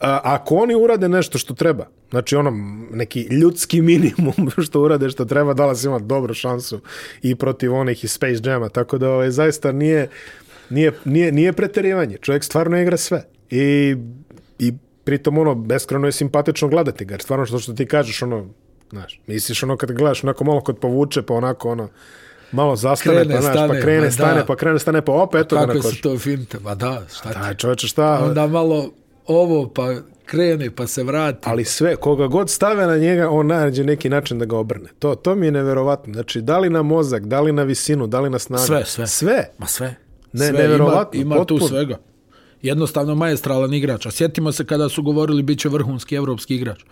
A, ako oni urade nešto što treba, znači ono neki ljudski minimum što urade što treba, dala se ima dobru šansu i protiv onih i Space Jama, tako da ovaj, zaista nije, nije, nije, nije preterivanje. Čovjek stvarno igra sve. I, i pritom ono beskreno je simpatično gledati ga, stvarno što što ti kažeš ono, znaš, misliš ono kad gledaš onako malo kod povuče pa onako ono malo zastane, krene, pa, znaš, pa stane, pa krene, stane, da. pa krene, stane, pa opet eto ga na Kako se to finte, pa da, šta ti? Da, čoveče, šta? Onda malo ovo, pa krene, pa se vrati. Ali sve, koga god stave na njega, on nađe neki način da ga obrne. To, to mi je neverovatno. Znači, da li na mozak, da li na visinu, da li na snagu? Sve, sve. Sve? Ma sve. Ne, sve neverovatno. Ima, ima tu svega jednostavno majestralan igrač. A sjetimo se kada su govorili bit će vrhunski evropski igrač.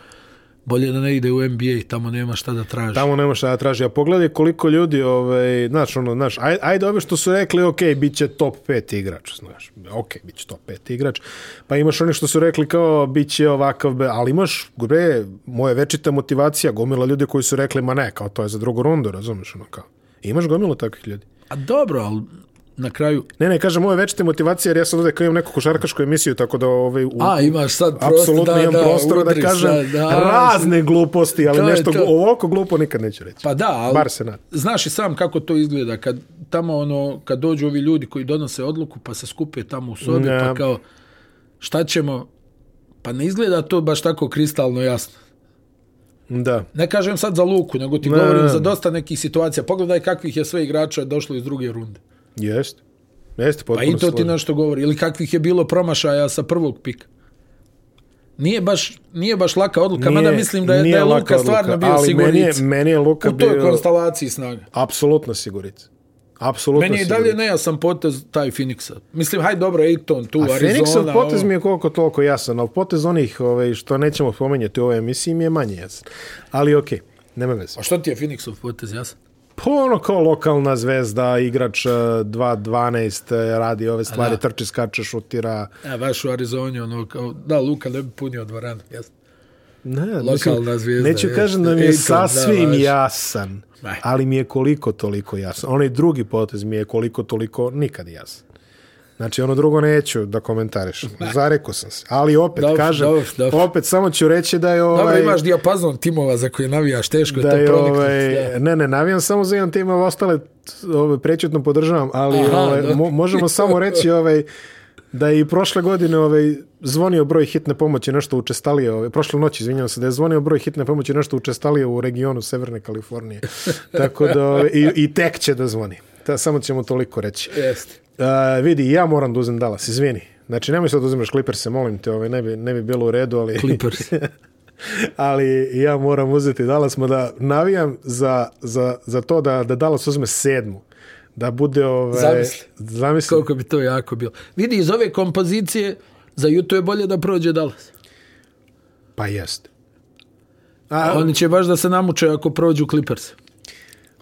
Bolje da ne ide u NBA, tamo nema šta da traži. Tamo nema šta da traži. A pogledaj koliko ljudi, ovaj, znaš, ono, znaš, ajde ove što su rekli, ok, bit će top 5 igrač, znaš, ok, bit će top 5 igrač. Pa imaš one što su rekli kao, bit će ovakav, ali imaš, gre, moja večita motivacija, gomila ljudi koji su rekli, ma ne, kao to je za drugu rundu, razumiješ, ono, kao. I imaš gomilo takvih ljudi. A dobro, ali na kraju. Ne, ne, kažem, ovo je večita motivacija, jer ja sam ovdje kao imam neku košarkašku emisiju, tako da ovaj, u, A, imaš sad prost, da, imam da, prostor, udri, da, kažem sad, da, razne da, gluposti, ali kao, nešto kao, ovoliko glupo nikad neću reći. Pa da, ali, Bar se nad. znaš i sam kako to izgleda, kad tamo ono, kad dođu ovi ljudi koji donose odluku, pa se skupe tamo u sobi, ne. pa kao, šta ćemo, pa ne izgleda to baš tako kristalno jasno. Da. Ne kažem sad za Luku, nego ti ne, govorim ne, ne. za dosta nekih situacija. Pogledaj kakvih je sve igrača došlo iz druge runde. Jeste. Jeste potpuno Pa i to svoj. ti našto govori. Ili kakvih je bilo promašaja sa prvog pika. Nije baš, nije baš laka odluka, nije, mada mislim da je, da je Luka odluka, stvarno bio ali meni je, meni je Luka u toj bio... konstalaciji snaga. Apsolutno sigurica. Apsolutno Meni je sigurica. dalje nejasan potez taj Phoenixa. Mislim, hajde dobro, Ejton, tu, A Arizona... A Phoenixov potez ovo. mi je koliko toliko jasan, ali potez onih ove, ovaj, što nećemo spomenjati u ovoj emisiji mi je manje jasan. Ali okej, okay, nema veze. A što ti je Phoenixov potez jasan? Pa ono kao lokalna zvezda, igrač 2-12, e, e, radi ove stvari, trči, skače, šutira. A e, baš u Arizoni, ono kao, da, Luka ne bi punio dvoran, jasno. Ne, lokalna mislim, zvijezda. Neću kažem da mi je Eton, sasvim da, jasan, ali mi je koliko toliko jasan. Onaj drugi potez mi je koliko toliko nikad jasan. Znači, ono drugo neću da komentariš. Zareko sam se. Ali opet, dobš, kažem, dobš, dobš. opet samo ću reći da je ovaj... Dobro, imaš dijapazon timova za koje navijaš, teško da je to ovaj, da. Ne, ne, navijam samo za jedan tim, a ostale ovaj, prečutno podržavam, ali Aha, ovaj, mo, možemo samo reći ovaj, da je i prošle godine ovaj, zvonio broj hitne pomoći nešto učestalije, ovaj, prošle noći, izvinjavam se, da je zvonio broj hitne pomoći nešto učestalije u regionu Severne Kalifornije. Tako da, ovaj, i, i tek će da zvoni. Da, samo ćemo toliko reći. Jeste. E, vidi, ja moram da uzem Dallas, izvini. Znači, nemoj sad da uzimaš Clippers, molim te, ovaj, ne, bi, ne bi bilo u redu, ali... Clippers. ali ja moram uzeti Dallas, mada navijam za, za, za to da, da Dallas uzme sedmu. Da bude... Ovaj, zamisli. zamisli. Koliko bi to jako bilo. Vidi, iz ove kompozicije za Utah je bolje da prođe Dallas. Pa jeste. A, Oni će baš da se namuče ako prođu Clippers.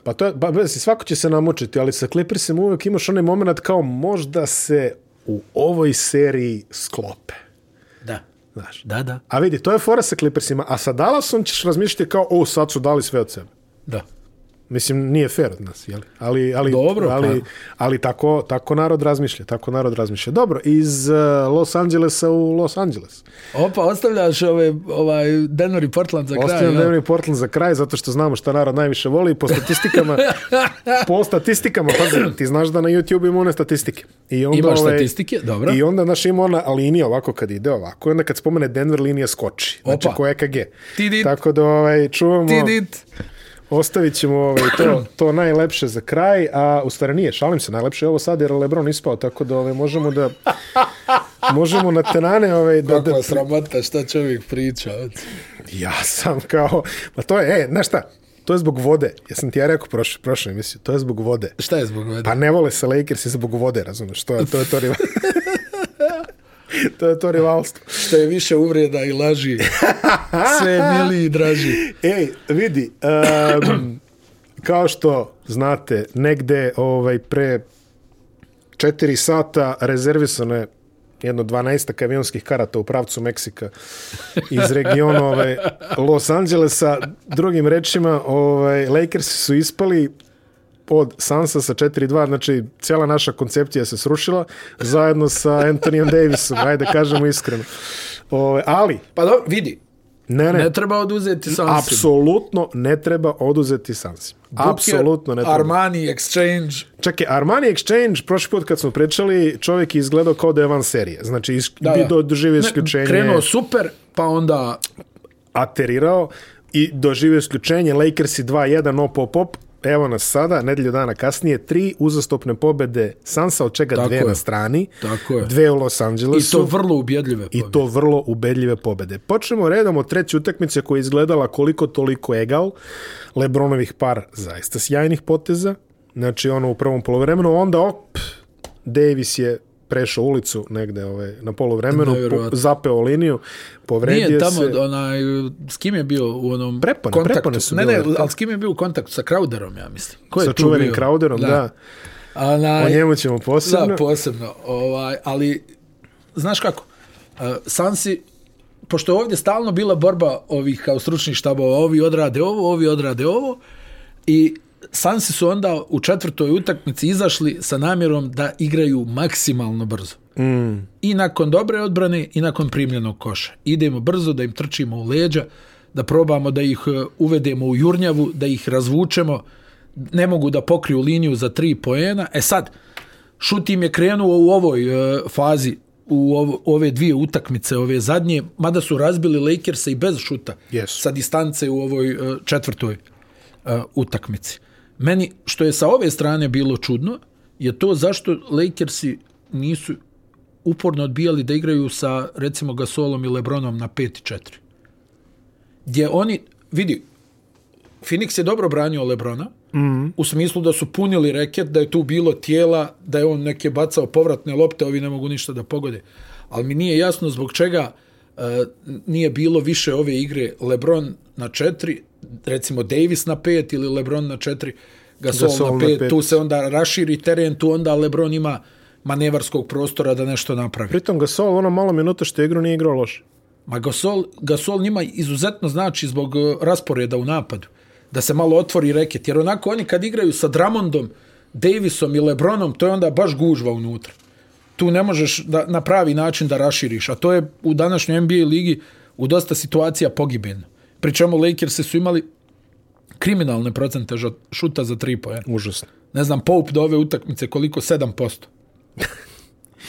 Pa to je, ba, bez, svako će se namučiti, ali sa Clippersima uvek imaš onaj moment kao možda se u ovoj seriji sklope. Da. Znaš. Da, da. A vidi, to je fora sa Clippersima, a sa Dallasom ćeš razmišljati kao, o, sad su dali sve od sebe. Da. Mislim, nije fair od nas, jeli? Ali, ali, Dobro, ali, pa. ali tako, tako narod razmišlja, tako narod razmišlja. Dobro, iz eh, Los Angelesa u Los Angeles. Opa, ostavljaš ove, ovaj Denver i Portland za Ostavljam kraj. Ostavljam Denver i Portland za kraj, zato što znamo šta narod najviše voli. Po statistikama, po statistikama, pa ti znaš da na YouTube ima one statistike. I onda, Imaš ove, ovaj, statistike, dobro. I onda, znaš, ima ona linija ovako kad ide ovako. I onda kad spomene Denver, linija skoči. Znači, Opa. Znači, ko EKG. Tidit. Tako da, ovaj, čuvamo... Tidit ostavit ćemo ovaj, to, to najlepše za kraj, a u stvari nije, šalim se, najlepše je ovo sad jer Lebron ispao, tako da ovaj, možemo da... Možemo na tenane... Ovaj, da, Kako da, da... sramata, šta čovjek priča? Ja sam kao... Ma to je, e, znaš šta, To je zbog vode. Ja sam ti ja rekao prošle prošle emisije, to je zbog vode. Šta je zbog vode? Pa ne vole se Lakers i zbog vode, razumeš, to je to je to riva. to je to rivalstvo. Što je više uvreda i laži, sve je mili i draži. Ej, vidi, um, kao što znate, negde ovaj, pre četiri sata rezervisano je jedno 12 kavionskih karata u pravcu Meksika iz regiona ovaj, Los Angelesa. Drugim rečima, ovaj, Lakers su ispali od Sansa sa 4-2, znači cijela naša koncepcija se srušila zajedno sa Antonijom Davisom, ajde kažemo iskreno. O, ali... Pa dobro, vidi. Ne, ne. ne treba oduzeti Sansim. Apsolutno ne treba oduzeti Sansim. Booker, Apsolutno ne treba. Armani Exchange. Čekaj, Armani Exchange, prošli put kad smo pričali, čovjek je izgledao kao da je van serije. Znači, isk... da, bi doživio isključenje. Krenuo super, pa onda... Aterirao i doživio isključenje. Lakers i 2-1, no pop, pop evo nas sada, nedelju dana kasnije, tri uzastopne pobede Sansa, od čega Tako dve je. na strani, Tako je. dve u Los Angelesu. I to vrlo ubjedljive pobede. I to vrlo ubedljive pobede. Počnemo redom od treće utakmice koja je izgledala koliko toliko egal. Lebronovih par zaista sjajnih poteza. Znači ono u prvom polovremenu, onda op, Davis je prešao ulicu negde ovaj, na polu vremenu, po, zapeo liniju, povredio se. Nije tamo, se... onaj, s kim je bio u onom prepone, kontaktu? Prepone su ne, ne, bile, ali s kim je bio u kontaktu? Sa Crowderom, ja mislim. Ko je sa čuvenim bio? Crowderom, da. da. Na, o njemu ćemo posebno. Da, posebno. Ovaj, ali, znaš kako, uh, Sansi, pošto je ovdje stalno bila borba ovih kao stručnih štabova, ovi odrade ovo, ovi odrade ovo, i Sansi su onda u četvrtoj utakmici izašli sa namjerom da igraju maksimalno brzo. Mm. I nakon dobre odbrane i nakon primljenog koša. Idemo brzo da im trčimo u leđa, da probamo da ih e, uvedemo u jurnjavu, da ih razvučemo. Ne mogu da pokriju liniju za tri poena. E sad, Šutim je krenuo u ovoj e, fazi u ove dvije utakmice, ove zadnje, mada su razbili Lakersa i bez šuta yes. sa distance u ovoj e, četvrtoj uh, utakmici. Uh, meni što je sa ove strane bilo čudno je to zašto Lakersi nisu uporno odbijali da igraju sa recimo Gasolom i Lebronom na 5-4. Gdje oni, vidi, Phoenix je dobro branio Lebrona, mm. u smislu da su punili reket, da je tu bilo tijela, da je on neke bacao povratne lopte, ovi ne mogu ništa da pogode. Ali mi nije jasno zbog čega uh, nije bilo više ove igre Lebron na 4, recimo Davis na pet ili Lebron na četiri, Gasol, Gasol na, pet, na pet, tu se onda raširi teren, tu onda Lebron ima manevarskog prostora da nešto napravi. Pritom Gasol, ono malo minuta što je igrao, nije igrao loše. Ma Gasol, Gasol njima izuzetno znači zbog e, rasporeda u napadu, da se malo otvori reket, jer onako oni kad igraju sa Dramondom, Davisom i Lebronom, to je onda baš gužva unutra. Tu ne možeš da, na pravi način da raširiš, a to je u današnjoj NBA ligi u dosta situacija pogibeno. Pri čemu Lakers su imali kriminalne procente šuta za 3 poena. Užasno. Ne znam, Pope do ove utakmice koliko? 7%.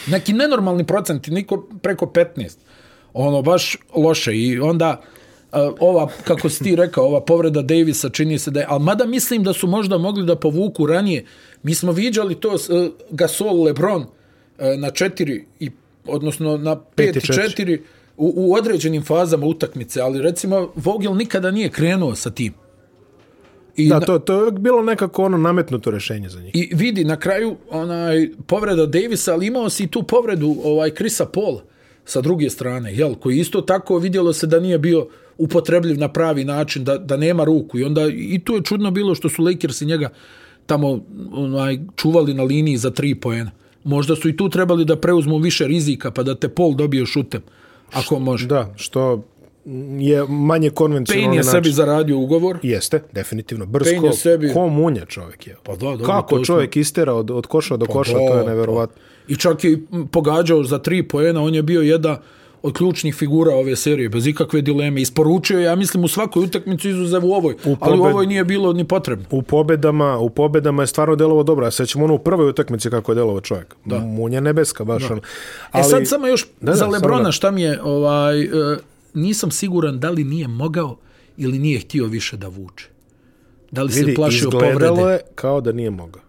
Neki nenormalni procenti, niko preko 15. Ono, baš loše. I onda, ova, kako si ti rekao, ova povreda Davisa čini se da je... Ali mada mislim da su možda mogli da povuku ranije. Mi smo viđali to uh, Gasol, Lebron uh, na 4 i odnosno na 5 i 4 u, u određenim fazama utakmice, ali recimo Vogel nikada nije krenuo sa tim. I da, to, to je bilo nekako ono nametnuto rješenje za njih. I vidi, na kraju onaj povreda Davisa, ali imao si i tu povredu ovaj Krisa Paul sa druge strane, jel, koji isto tako vidjelo se da nije bio upotrebljiv na pravi način, da, da nema ruku. I onda i tu je čudno bilo što su Lakers i njega tamo onaj, čuvali na liniji za tri poena. Možda su i tu trebali da preuzmu više rizika pa da te Paul dobije šutem ako može. Da, što je manje konvencionalno. Payne je način. sebi zaradio ugovor. Jeste, definitivno. Brzko, Payne je sebi... ko munja čovjek je. Pa da, da, Kako čovjek smo... istera od, od koša do pa koša, da, to je pa- neverovatno. Pa. I čak je pogađao za tri pojena, on je bio jedan od ključnih figura ove serije, bez ikakve dileme. Isporučio ja mislim, u svakoj utakmicu izuzev u ovoj, u pobed... ali u ovoj nije bilo ni potrebno. U pobedama, u pobedama je stvarno delovo dobro. Ja sećam ono u prvoj utakmici kako je delovo čovjek. Da. Munje nebeska, baš da. ono. Ali... E sad samo još da, za da, Lebrona, šta mi je, ovaj, uh, nisam siguran da li nije mogao ili nije htio više da vuče. Da li vidi, se plašio povrede? Je kao da nije mogao.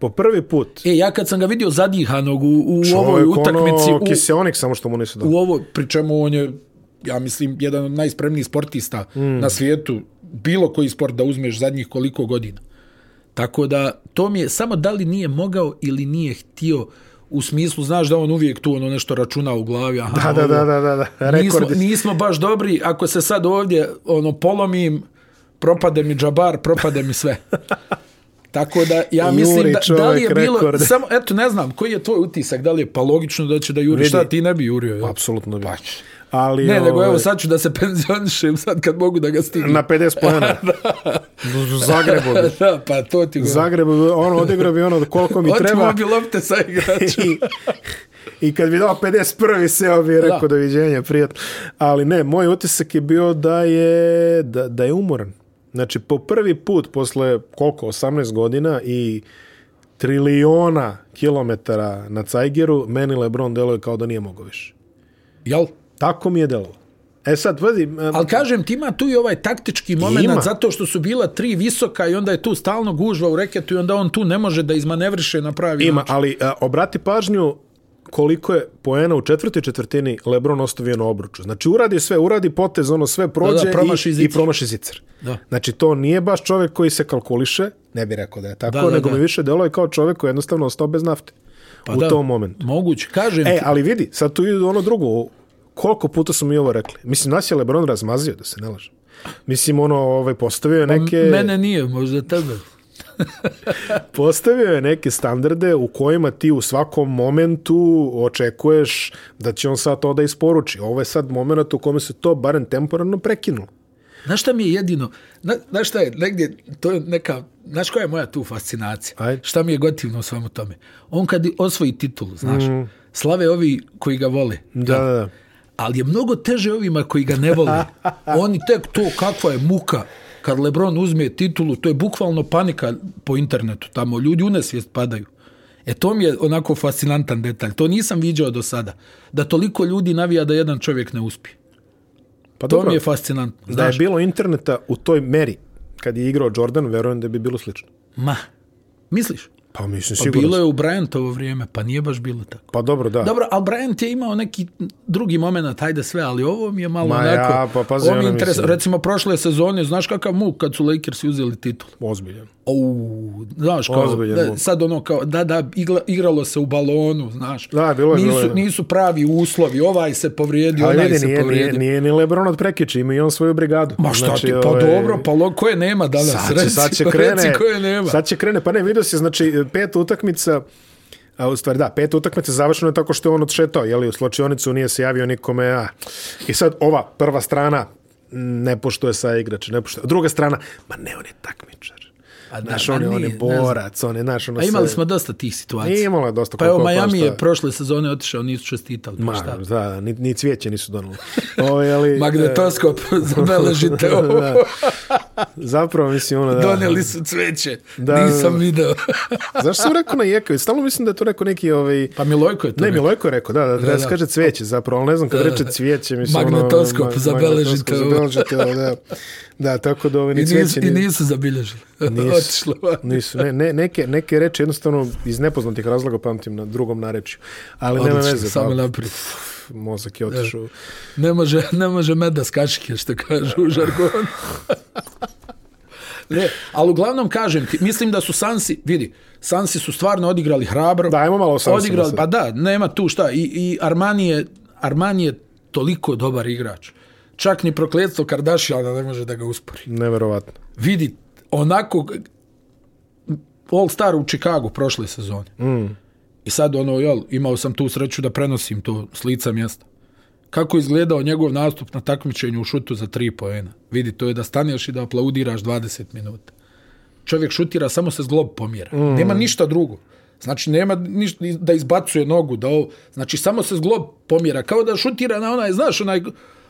Po prvi put. E, ja kad sam ga vidio zadihanog u, u ovoj ono, utakmici... Čovjek ono kiseonik, samo što mu nisu dao. U ovoj, pričemu on je, ja mislim, jedan od najspremnijih sportista mm. na svijetu. Bilo koji sport da uzmeš zadnjih koliko godina. Tako da, to mi je, samo da li nije mogao ili nije htio u smislu, znaš da on uvijek tu ono nešto računa u glavi. Aha, da, ovo, da, da, da, da, da, nismo, nismo baš dobri, ako se sad ovdje ono, polomim, propade mi džabar, propade mi sve. Tako da ja mislim da, da li je bilo rekorde. samo eto ne znam koji je tvoj utisak da li je pa logično da će da juri Vidi. šta ti ne bi jurio je. apsolutno bi. Pač. Ali ne, ovaj... nego evo ovaj, sad ću da se penzionišem sad kad mogu da ga stignem. Na 50 pojena. Zagrebu bi. da, pa to ti govorim. Zagrebu bi, ono, odigrao bi ono koliko mi treba. Otmo bi lopte sa igračom. I, I kad bi dao 51. se bi rekao da. doviđenja, prijatno. Ali ne, moj utisak je bio da je, da, da je umoran. Znači, po prvi put posle koliko, 18 godina i triliona kilometara na Cajgeru, meni Lebron deluje kao da nije mogo više. Jel? Tako mi je delo. E sad, vedi... Ali kažem, ti ima tu i ovaj taktički moment ima. zato što su bila tri visoka i onda je tu stalno gužva u reketu i onda on tu ne može da izmanevriše na pravi ima, način. Ima, ali a, obrati pažnju, koliko je poena u četvrtoj četvrtini Lebron ostavio na obruču. Znači, uradi sve, uradi potez, ono sve prođe da, da, promaši i, i promaši zicer. Da. Znači, to nije baš čovjek koji se kalkuliše, ne bi rekao da je tako, da, nego da, da. mi više delo je kao čovjek koji jednostavno ostao bez nafte pa u da, tom momentu. Moguće, kažem E, ali vidi, sad tu idu ono drugo, koliko puta smo mi ovo rekli. Mislim, nas je Lebron razmazio, da se ne lažem. Mislim, ono, ovaj, postavio je pa neke... Pa, mene nije, možda tebe. Postavio je neke standarde u kojima ti u svakom momentu očekuješ da će on sad to da isporuči. Ovo je sad moment u kome se to barem temporarno prekinulo. Znaš šta mi je jedino, na, znaš šta je, negdje, to je neka, znaš koja je moja tu fascinacija? Aj. Šta mi je gotivno u svemu tome? On kad osvoji titulu, znaš, mm. slave ovi koji ga vole. Da, da, da. Ali je mnogo teže ovima koji ga ne vole. Oni tek to kakva je muka, kad Lebron uzme titulu, to je bukvalno panika po internetu, tamo ljudi unesvijest padaju. E to mi je onako fascinantan detalj. To nisam viđao do sada. Da toliko ljudi navija da jedan čovjek ne uspije. Pa to dobro, mi je fascinantno. Da je bilo interneta u toj meri kad je igrao Jordan, verujem da bi bilo slično. Ma, misliš? Pa mislim, pa sigurno. bilo je u Bryantovo vrijeme, pa nije baš bilo tako. Pa dobro, da. Dobro, ali Bryant je imao neki drugi moment, ajde sve, ali ovo mi je malo Ma onako... Ja, pa pazi, ono interes... Recimo, prošle sezone, znaš kakav muk kad su Lakersi uzeli titul? Ozbiljen. O, znaš, kao, Ozbiljen da, muk. sad ono kao, da, da, igla, igralo se u balonu, znaš. Da, bilo je, nisu, bilo je. Nisu pravi uslovi, ovaj se povrijedi, ali onaj ljede, nije, se povrijedi. Ali nije, nije, nije ni Lebron od prekeće, ima i on svoju brigadu. Ma šta znači, ti, pa ovaj... dobro, pa lo, koje nema danas? Sad će, reci, sad će krene, reci koje nema. Sad će krene, pa ne, vidio si, znači, peta utakmica a u stvari da, peta utakmica završena je tako što je on odšetao, je li u sločionicu nije se javio nikome, a. I sad ova prva strana ne poštuje sa igrača, ne poštuje. Druga strana, ma ne on je takmičar. A da, naš, on, nije, on je borac, on je naš, ono A imali se... smo dosta tih situacija. Nije imala dosta. Pa evo, Miami šta... je prošle sezone otišao, nisu čestitali. Ma, šta? da, ni, ni cvijeće nisu donali. E, ovo, ali, Magnetoskop, zabeležite ovo. da. Zapravo, mislim, ono, da. Doneli su cvijeće, da, nisam video. Zašto sam rekao na Jekavi? Stalno mislim da je to rekao neki... Ovaj... Pa Milojko je to. Ne, Milojko je rekao, da, da, da, da, kaže cvijeće, zapravo, ali ne znam kad reče cvijeće, mislim, ono, Magnetoskop, ono, zabeležite ovo. Zabeležite ovo, da. Da, tako da ovo ovaj, ni cvijeće... I nisu, nisu zabilježili. Nisu otišlo. Nisu, ne, ne, neke, neke reči jednostavno iz nepoznatih razloga pamtim na drugom narečju. Ali nema veze. Samo pa, naprijed. Mozak je otišao. Ne može, ne može med da skačke, što kažu u žargonu. Ne, ali uglavnom kažem ti, mislim da su Sansi, vidi, Sansi su stvarno odigrali hrabro. Dajmo malo Sansi. Odigrali, pa da, nema tu šta. I, i Armani, je, Armani je toliko dobar igrač. Čak ni prokletstvo Kardashiana ne može da ga uspori. Neverovatno. Vidi, onako All Star u Chicagu prošle sezone. Mm. I sad ono, jel, imao sam tu sreću da prenosim to s lica mjesta. Kako izgledao njegov nastup na takmičenju u šutu za tri poena? Vidi, to je da staneš i da aplaudiraš 20 minuta. Čovjek šutira samo se zglob pomjera. Mm. Nema ništa drugo. Znači, nema ništa da izbacuje nogu. Da ovo... Znači, samo se zglob pomjera. Kao da šutira na onaj, znaš, onaj,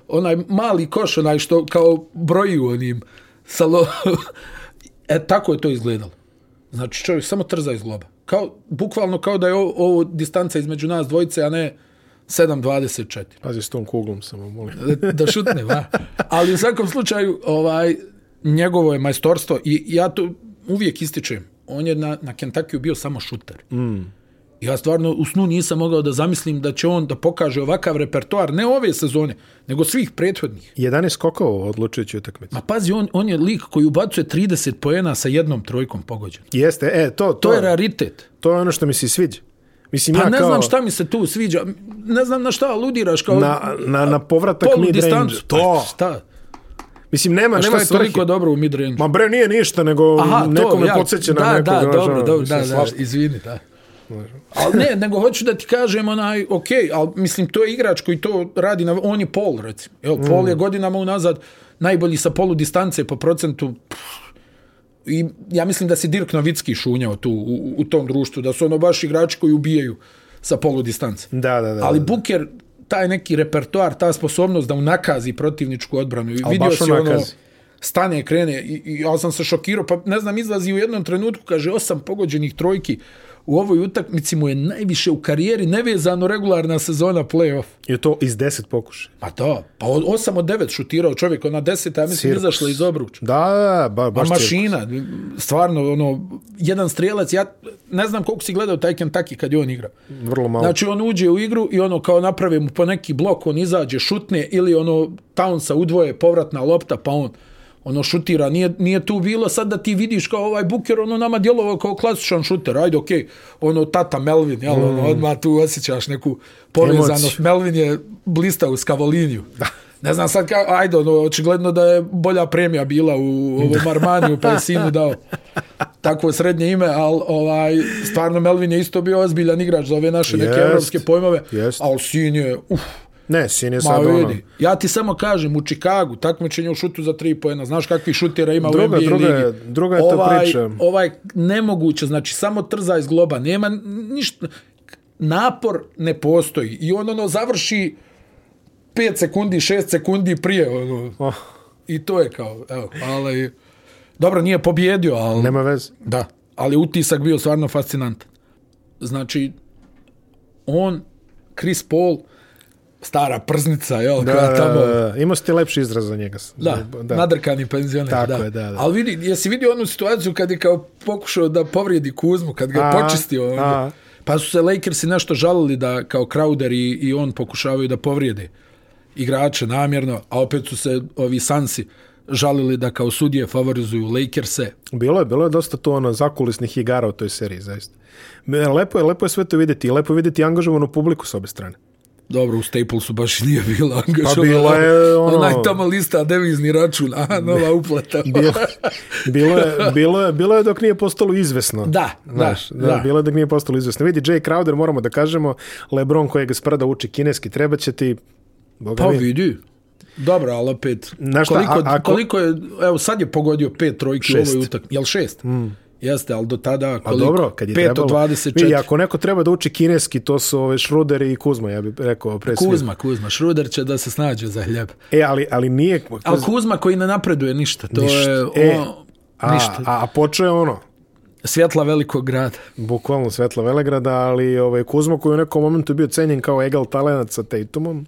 onaj mali koš, onaj što kao broju onim salo... E, tako je to izgledalo. Znači, čovjek samo trza iz globa. Kao, bukvalno kao da je ovo, ovo distanca između nas dvojice, a ne 7.24. Pazi, s tom kuglom samo, molim. Da, da šutne, va. Ali u svakom slučaju, ovaj, njegovo je majstorstvo i ja to uvijek ističem. On je na, na Kentakiju bio samo šuter. Mm. Ja stvarno u snu nisam mogao da zamislim da će on da pokaže ovakav repertoar, ne ove sezone, nego svih prethodnih. 11 skokova u odlučujući utakmicu. Ma pazi, on, on je lik koji ubacuje 30 pojena sa jednom trojkom pogođen. Jeste, e, to, to, to je, je raritet. To je ono što mi se sviđa. Mislim, pa ja kao... ne znam šta mi se tu sviđa. Ne znam na šta aludiraš. Kao... Na, na, na povratak midrange. To. Pa, šta? Mislim, nema, A nema svrhe. Šta je toliko dobro u midrange? Ma bre, nije ništa, nego Aha, nekome to, ja. podsjeća na da, nekog. Da, da, dobro, ono, dobro, da, da, izvini, da. Ali ne, nego hoću da ti kažem onaj, ok, ali mislim, to je igrač koji to radi, na, on je pol, recimo. Jel, pol mm. je godinama unazad najbolji sa polu distance po procentu. Pff, I ja mislim da se Dirk Novicki šunjao tu u, u, tom društvu, da su ono baš igrači koji ubijaju sa polu distance. Da, da, da. Ali Buker, taj neki repertoar, ta sposobnost da unakazi protivničku odbranu. Ali vidio baš ono, stane, krene. I, I, ja sam se šokirao, pa ne znam, izlazi u jednom trenutku, kaže, osam pogođenih trojki u ovoj utakmici mu je najviše u karijeri nevezano regularna sezona play-off. Je to iz 10 pokušaja. Ma to, pa 8 pa od 9 šutirao čovjek, ona 10, a mislim, Sirkus. izašla iz obruča. Da, da, ba, baš A mašina, cirkus. stvarno, ono, jedan strijelac, ja ne znam koliko si gledao taj Kentucky kad je on igra. Vrlo malo. Znači, on uđe u igru i ono, kao naprave mu po neki blok, on izađe, šutne ili ono, Townsa udvoje, povratna lopta, pa on... Uh, ono šutira, nije, nije tu bilo sad da ti vidiš kao ovaj buker, ono nama djelovao kao klasičan šuter, ajde, okej, okay. ono tata Melvin, jel, ono, mm. ono, odmah tu osjećaš neku povezanost. Melvin je blista u skavoliniju. Da. Ne znam sad kao, ajde, ono, očigledno da je bolja premija bila u ovom Armaniju, pa je sinu dao takvo srednje ime, ali ovaj, stvarno Melvin je isto bio ozbiljan igrač za ove naše neke jest, evropske pojmove, jest. ali sin je, uff, Ne, sin je sad ono... Ja ti samo kažem, u Čikagu, takmičenje u šutu za tri pojena, znaš kakvih šutera ima druga, u NBA druga, ligi. Druga je ovaj, ta priča. Ovaj nemoguće, znači samo trza iz globa, nema ništa... Napor ne postoji. I on ono završi 5 sekundi, 6 sekundi prije. Ono. Oh. I to je kao, evo, ali... Dobro, nije pobjedio, ali... Nema veze. Da, ali utisak bio stvarno fascinantan. Znači, on, Chris Paul, stara prznica, jo, da, koja tamo... Imao si ti lepši izraz za njega. Da, da. nadrkani penzioner. Tako da. je, da, da. Ali vidi, jesi vidio onu situaciju kad je kao pokušao da povrijedi Kuzmu, kad ga a, počistio? A. Pa su se Lakersi nešto žalili da kao Crowder i, i on pokušavaju da povrijede igrače namjerno, a opet su se ovi Sansi žalili da kao sudije favorizuju Lakerse. Bilo je, bilo je dosta to ono zakulisnih igara u toj seriji, zaista. Lepo je, lepo je sve to vidjeti. Lepo je vidjeti angažovanu publiku s obe strane. Dobro, u Staplesu baš i nije bilo angažovano. Pa bila je ono... Onaj tamo lista, devizni račun, a nova uplata. bilo, bilo, je, bilo, je, bilo je dok nije postalo izvesno. Da, Znaš, da, da, da. Bilo je dok nije postalo izvesno. Vidi, Jay Crowder, moramo da kažemo, Lebron kojeg sprda uči kineski, treba će ti... Boga pa mi. vidi. Dobro, ali opet... Znaš šta, koliko, a, ako... koliko je... Evo, sad je pogodio pet trojke u ovoj utakmi. Jel šest? Mm. Jeste, ali do tada koliko? Pa dobro, kad je 5 trebalo. 5 ako neko treba da uči kineski, to su ove Šruder i Kuzma, ja bih rekao. Pre Kuzma, svijet. Kuzma. Šruder će da se snađe za hljeb. E, ali, ali nije... Kuzma... Ali Kuzma koji ne napreduje ništa. To ništa. Je, o, e, ono- a, ništa. A, a počeo je ono? Svjetla velikog grada. Bukvalno svjetla velegrada, ali ovaj, Kuzma koji u nekom momentu bio cenjen kao egal talenat sa Tatumom.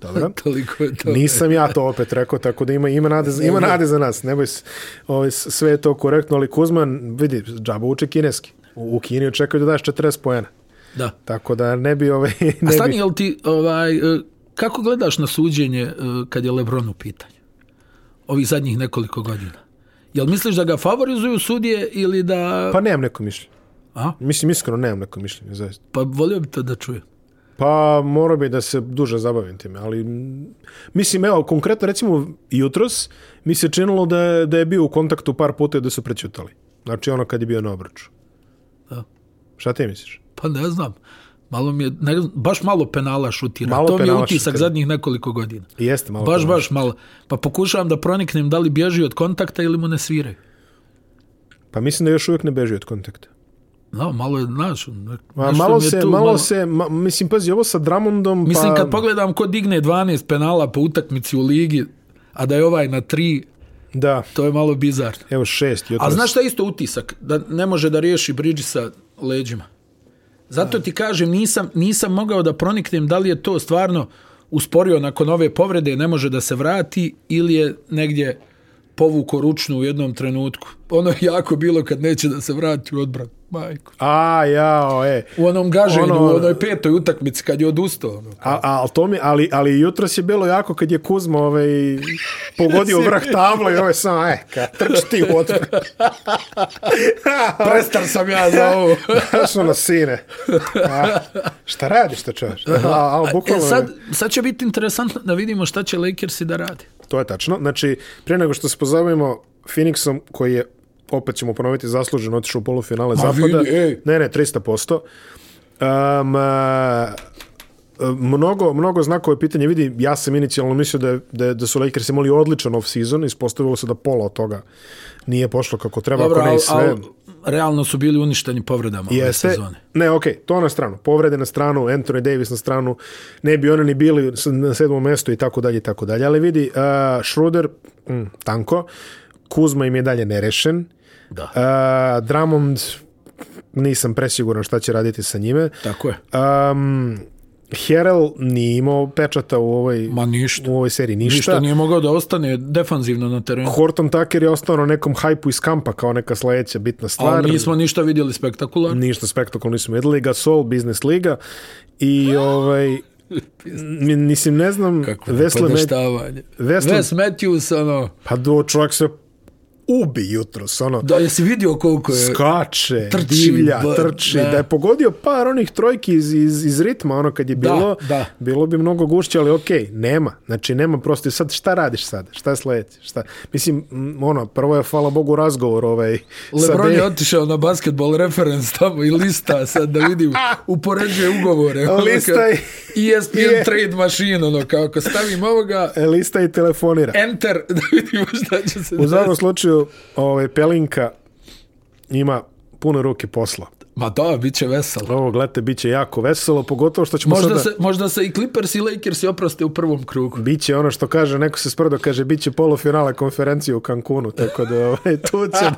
Dobro. Toliko je to. Nisam ja to opet rekao, tako da ima ima nade, ima nade za nas. Ne boj se. Ovaj sve je to korektno, ali Kuzman vidi džaba uči kineski. U, u Kini očekuju da daš 40 poena. Da. Tako da ne bi ovaj ne A stani, bi... ti ovaj e, kako gledaš na suđenje e, kad je LeBron u pitanju? Ovih zadnjih nekoliko godina. Jel misliš da ga favorizuju sudije ili da... Pa nemam neko mišljenje. A? Mislim, iskreno nemam neko mišljenje, zaista. Pa volio bih to da čujem. Pa mora bi da se duže zabavim time, ali mislim, evo, konkretno recimo jutros mi se činilo da, da je bio u kontaktu par puta i da su prećutali. Znači ono kad je bio na obraču. Da. Šta ti misliš? Pa ne znam. Malo mi je, ne, baš malo penala šutira. Malo to mi je utisak šutira. zadnjih nekoliko godina. Jeste malo Baš, penala. baš malo. Pa pokušavam da proniknem da li bježi od kontakta ili mu ne sviraju. Pa mislim da još uvijek ne beži od kontakta. No, malo je naš. A, malo je se, tu, malo, malo se, ma, mislim, pazi, ovo sa Dramondom... Mislim, pa... kad pogledam ko digne 12 penala po utakmici u ligi, a da je ovaj na 3, da. to je malo bizar. Evo šest. Jutros. A znaš šta je isto utisak? Da ne može da riješi Bridži sa leđima. Zato da. ti kažem, nisam, nisam mogao da proniknem da li je to stvarno usporio nakon ove povrede, ne može da se vrati ili je negdje povuko ručnu u jednom trenutku. Ono je jako bilo kad neće da se vrati u odbranu. Majko. A, jao, e. U onom gaženju, ono, u onoj petoj utakmici kad je odustao. Ono, a, a, ali, to mi, ali, ali jutro se je bilo jako kad je Kuzma ovaj, pogodio vrh tabla i ovo je samo, e, trč ti u otvr. Prestar sam ja za ovo. Znaš ono, sine. A, šta radiš to čoveš? A, a, e, bukvalno... e, sad, sad će biti interesantno da vidimo šta će Lakersi da radi. To je tačno. Znači, prije nego što se pozabavimo Phoenixom koji je opet ćemo ponoviti, zasluženo otišao u polufinale Ma, Zapada. Vidi, ne, ne, 300%. Um, a, mnogo, mnogo znakove je pitanje. Vidi, ja sam inicijalno mislio da, da, da su Lakers imali odličan off-season, ispostavilo se da pola od toga nije pošlo kako treba, Dobro, ako ne i sve. Al, realno su bili uništeni povredama ove sezone. Ne, okej, okay, to na stranu. Povrede na stranu, Anthony Davis na stranu, ne bi oni ni bili na sedmom mestu i tako dalje i tako dalje. Ali vidi, uh, Schroeder, mm, tanko, Kuzma im je dalje nerešen. Uh, Da. Uh, Drummond, nisam presiguran šta će raditi sa njime. Tako je. Um, Herel nije imao pečata u ovoj, Ma ništa. U ovoj seriji, ništa. Ništa nije mogao da ostane defanzivno na terenu. Horton Tucker je ostao na nekom hajpu iz kampa kao neka sledeća bitna stvar. Ali nismo ništa vidjeli spektakular. Ništa spektakular nismo vidjeli. Gasol, Business Liga i ovaj... Mislim, ne znam... Kako Wesley, Wesley Wes Matthews, ono... Pa do, čovjek se ubi jutro, ono... Da, jesi vidio koliko je... Skače, trči, divlja, ba, trči. Da. da je pogodio par onih trojki iz, iz, iz ritma, ono, kad je bilo... Da, da. Bilo bi mnogo gušće, ali okej, okay, nema. Znači, nema prosto. Sad, šta radiš sad? Šta sledeći? Šta? Mislim, ono, prvo je, hvala Bogu, razgovor ovaj... Lebron je otišao na basketball reference tamo i lista sad da vidim. Upoređuje ugovore. Ono, lista i... ESPN je... trade machine, ono, kao ako stavim ovoga... E, lista i telefonira. Enter, da vidimo šta će se... U zavom slučaju, ove, ovaj, Pelinka ima puno ruke posla. Ma da, bit će veselo. Ovo, gledajte, bit će jako veselo, pogotovo što ćemo možda sada... Se, možda se i Clippers i Lakers i oproste u prvom krugu. Biće ono što kaže, neko se sprdo kaže, bit će polufinala konferencije u Cancunu, tako da ovaj, tu, će,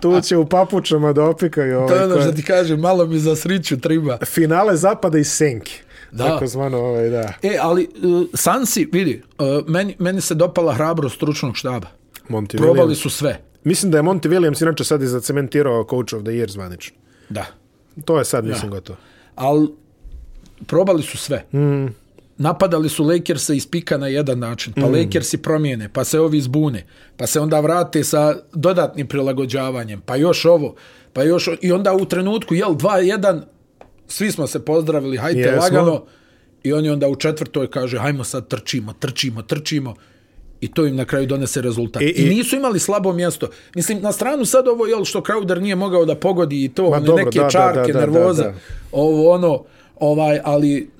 tu će u papučama da opikaju. Ovaj, to je ono što ti kaže, malo mi za sriću triba. Finale zapada i senke. Da. Tako zvano, ovaj, da. E, ali uh, Sansi, vidi, uh, meni, meni se dopala hrabro stručnog štaba. Monty Probali Williams. su sve. Mislim da je Monty Williams inače sad i zacementirao Coach of the Year zvanično. Da. To je sad, mislim, da. gotovo. Ali probali su sve. Mm. Napadali su Lakersa iz pika na jedan način, pa mm. Lakersi promijene, pa se ovi zbune, pa se onda vrate sa dodatnim prilagođavanjem, pa još ovo, pa još i onda u trenutku, jel, 2-1, svi smo se pozdravili, hajte Jesmo. lagano, i oni onda u četvrtoj kaže, hajmo sad trčimo, trčimo, trčimo, trčimo I to im na kraju donese rezultat. E, I e. nisu imali slabo mjesto. Mislim, na stranu sad ovo, jel, što Crowder nije mogao da pogodi i to, dobro, neke da, čarke, da, da, nervoza, da, da, da. ovo, ono, ovaj, ali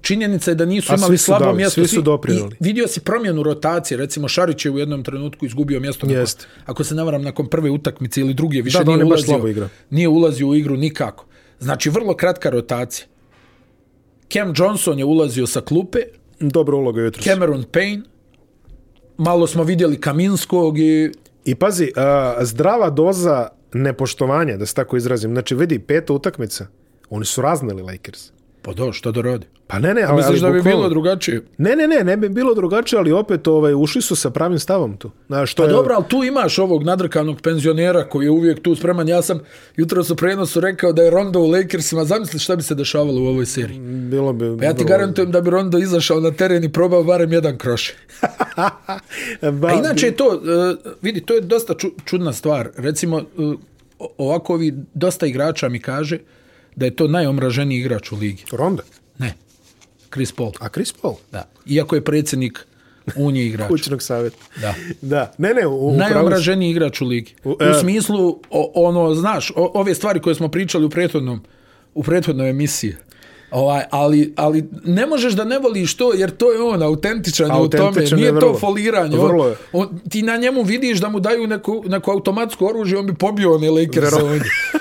činjenica je da nisu A, imali svi su slabo dali, mjesto. Svi su doprinuli. I vidio si promjenu rotacije, recimo Šarić je u jednom trenutku izgubio mjesto. Jest. Nakon, ako se navaram, nakon prve utakmice ili druge, više da, nije, da, ulazio, slabo igra. nije ulazio u igru nikako. Znači, vrlo kratka rotacija. Cam Johnson je ulazio sa klupe. Dobro uloga jutro. Cameron Payne, malo smo vidjeli Kaminskog i... I pazi, uh, zdrava doza nepoštovanja, da se tako izrazim. Znači, vidi, peta utakmica, oni su razneli Lakers. Pa do, što da rade? Pa ne, ne, ali, Misliš ali, da bi bilo drugačije? Ne, ne, ne, ne bi bilo drugačije, ali opet ovaj, ušli su sa pravim stavom tu. Na, što pa je... dobro, ali tu imaš ovog nadrkanog penzionera koji je uvijek tu spreman. Ja sam jutro su prenosu rekao da je Rondo u Lakersima. Zamisli šta bi se dešavalo u ovoj seriji. Bilo bi... Pa ja ti garantujem da bi Rondo izašao na teren i probao barem jedan kroše. A inače je to, e, vidi, to je dosta čudna stvar. Recimo, e, ovako ovi dosta igrača mi kaže, uh, da je to najomraženiji igrač u ligi. Ronda? Ne. Chris Paul. A Chris Paul? Da. Iako je predsjednik Unije igrač. Kućnog savjeta. Da. da. Ne, ne, u, najomraženiji igrač u ligi. U, uh, u e. smislu, o, ono, znaš, o, ove stvari koje smo pričali u prethodnom, u prethodnoj emisiji. Ovaj, ali, ali ne možeš da ne voliš to, jer to je on autentičan, autentičan u tome, nije je to vrlo. foliranje. Vrlo je. On, on, ti na njemu vidiš da mu daju neko, neko automatsko oružje, on bi pobio one Lakers. Vjerovatno.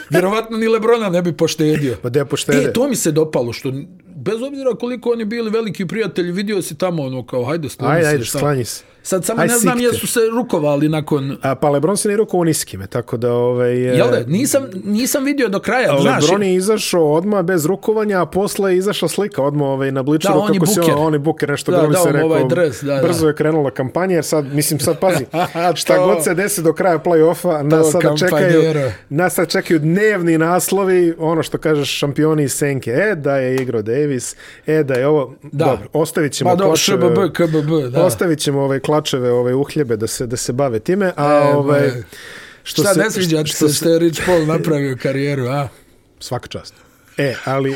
Vjerovatno ni Lebrona ne bi poštedio. Pa da poštede. E, to mi se dopalo, što bez obzira koliko oni bili veliki prijatelji, vidio si tamo ono kao, hajde, sklani ajde, se. Ajde, ajde, sklani se. Šta? Sad samo ne znam jesu se rukovali nakon... A, pa Lebron se ne rukovao ni s kime, tako da... Ovaj, e, Jel da, nisam, nisam vidio do kraja. Znaš, Lebron je izašao odmah bez rukovanja, a posle je izašla slika odmah ovaj, na bliču. Da, on kako je buker. On je buker, nešto da, da, se rekao. Ovaj dres, da, brzo da. je krenula kampanja, jer sad, mislim, sad pazi. to, šta god se desi do kraja play-offa, nas sad čekaju, nas sad čekaju dnevni naslovi, ono što kažeš, šampioni iz senke. E, da je igrao Davis, e, da je ovo... Da. Dobro, ostavit ćemo... Pa do, koč, šbb, e, kbb, da. Ostavit ćemo ovaj klas mlačeve ove uhljebe da se da se bave time, a e, ovaj što šta se, ne sviđa što, što, se, što je Rich Paul napravio karijeru, a svaka čast. E, ali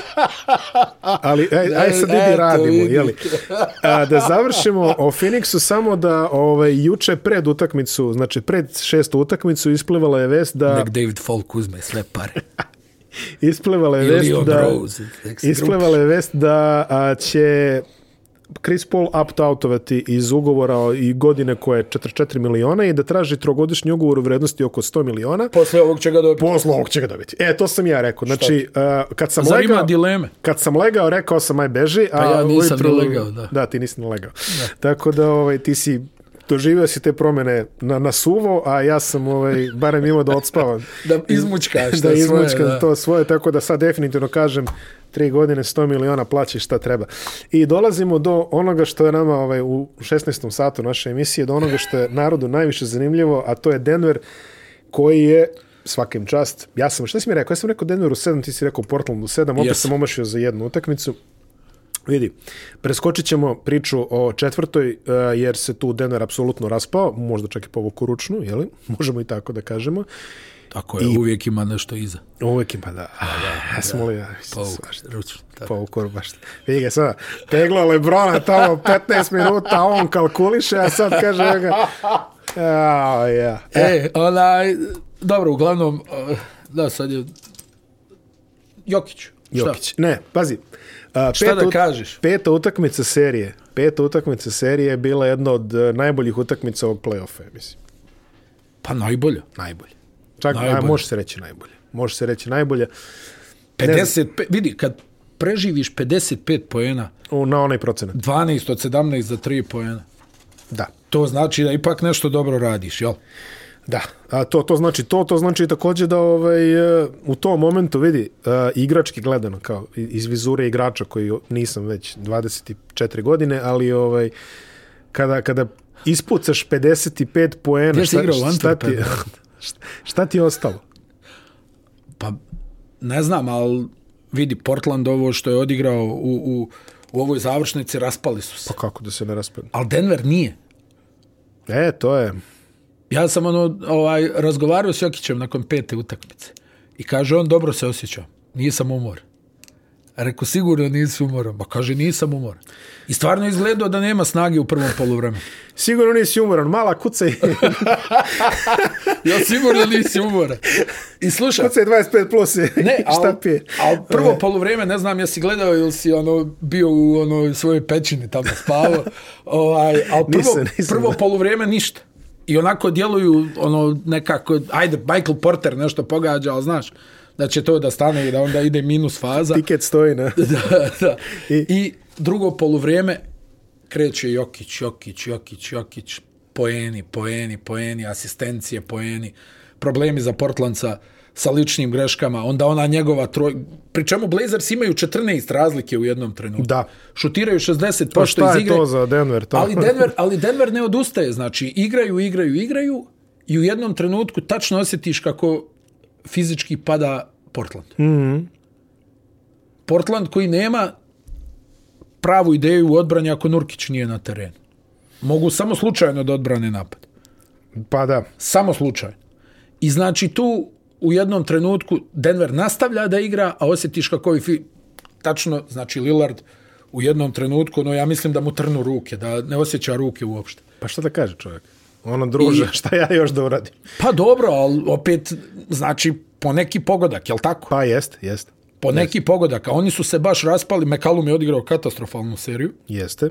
ali aj, aj sad idi e, radimo, je li? A, da završimo o Phoenixu samo da ovaj juče pred utakmicu, znači pred šestu utakmicu isplivala je vest da Nek David Falk uzme sve pare. Isplivala je vest da Rose, isplivala je vest da a, će Chris Paul opt-outovati iz ugovora i godine koje je 44 miliona i da traži trogodišnji ugovor u vrednosti oko 100 miliona. Posle ovog će ga dobiti. Posle ovog će ga dobiti. E, to sam ja rekao. Znači, uh, kad sam Zarima legao... dileme. Kad sam legao, rekao sam aj beži. A pa ja nisam ujutru... legao, da. Da, ti nisi legao. Da. Tako da, ovaj, ti si doživio si te promjene na, na suvo, a ja sam ovaj, barem imao da odspavam. da izmučkaš, da izmučkaš svoje, da. to svoje, tako da sad definitivno kažem tri godine 100 miliona plaći šta treba. I dolazimo do onoga što je nama ovaj, u 16. satu naše emisije, do onoga što je narodu najviše zanimljivo, a to je Denver koji je svakim čast. Ja sam, šta si mi rekao? Ja sam rekao Denveru 7, ti si rekao Portlandu 7, opet yes. sam omašio za jednu utakmicu. Vidi, preskočit ćemo priču o četvrtoj, e, jer se tu Denver apsolutno raspao, možda čak i povuku ručnu, jeli? možemo i tako da kažemo. Tako je, I... uvijek ima nešto iza. Uvijek ima, da. Ah, ja sam molio, ja mislim, pa ukor baš. Vidi ga sada, tegla Lebrona tamo 15 minuta, on kalkuliše, a sad kaže ga... Oh, yeah. E, onaj, dobro, uglavnom, da, sad je... Jokić. Jokić, Šta? ne, pazi. Uh, peta, da kažeš? Peta utakmica serije. Peta utakmica serije je bila jedna od e, najboljih utakmica ovog play-offa, mislim. Pa najbolja. Najbolja. Čak, najbolje. A, može se reći najbolja. Može se reći najbolja. 55, vidi, kad preživiš 55 pojena... U, na onaj procenat. 12 od 17 za 3 pojena. Da. To znači da ipak nešto dobro radiš, jel? Uh, Da, a to, to znači to, to znači takođe da ovaj, e, u tom momentu vidi uh, igrački gledano, kao iz vizure igrača koji nisam već 24 godine, ali ovaj, kada, kada ispucaš 55 poena, šta, igrao, šta, šta, ti, šta, šta ti je ostalo? Pa ne znam, ali vidi Portland ovo što je odigrao u, u, u ovoj završnici raspali su se. Pa kako da se ne raspali? Ali Denver nije. E, to je. Ja sam ono, ovaj, razgovarao s Jokićem nakon pete utakmice. I kaže, on dobro se osjeća. Nisam umor. Reku, sigurno nisi umoran. Ba kaže, nisam umoran. I stvarno izgledao da nema snage u prvom polovremu. Sigurno nisi umoran. Mala kuca je. ja sigurno nisi umoran. I slušaj. Kuca je 25 plus. Je. Ne, al, šta pije? Al prvo e. polovreme, ne znam, jesi gledao ili si ono, bio u ono, svojoj pećini tamo spavao. Ovaj, al prvo, nisam, nisam. prvo polovreme ništa i onako djeluju ono nekako, ajde, Michael Porter nešto pogađa, ali znaš, da će to da stane i da onda ide minus faza. Tiket stoji, ne? da, da. I, I drugo poluvrijeme kreće Jokić, Jokić, Jokić, Jokić, poeni, poeni, poeni, asistencije, poeni, problemi za Portlanca. Uh, sa ličnim greškama, onda ona njegova troj... Pri čemu Blazers imaju 14 razlike u jednom trenutku. Da. Šutiraju 60% pa šta iz igre. je to za Denver? To? Ali, Denver, ali Denver ne odustaje. Znači, igraju, igraju, igraju i u jednom trenutku tačno osjetiš kako fizički pada Portland. Mm -hmm. Portland koji nema pravu ideju u odbrani ako Nurkić nije na terenu. Mogu samo slučajno da odbrane napad. Pa da. Samo slučajno. I znači tu u jednom trenutku Denver nastavlja da igra, a osjetiš kako je fi... tačno, znači Lillard u jednom trenutku, no ja mislim da mu trnu ruke, da ne osjeća ruke uopšte. Pa šta da kaže čovjek? Ono druže, I... šta ja još da uradim? Pa dobro, ali opet, znači, po neki pogodak, jel tako? Pa jest, jest. Po jest. neki pogodak, a oni su se baš raspali, Mekalum je odigrao katastrofalnu seriju. Jeste.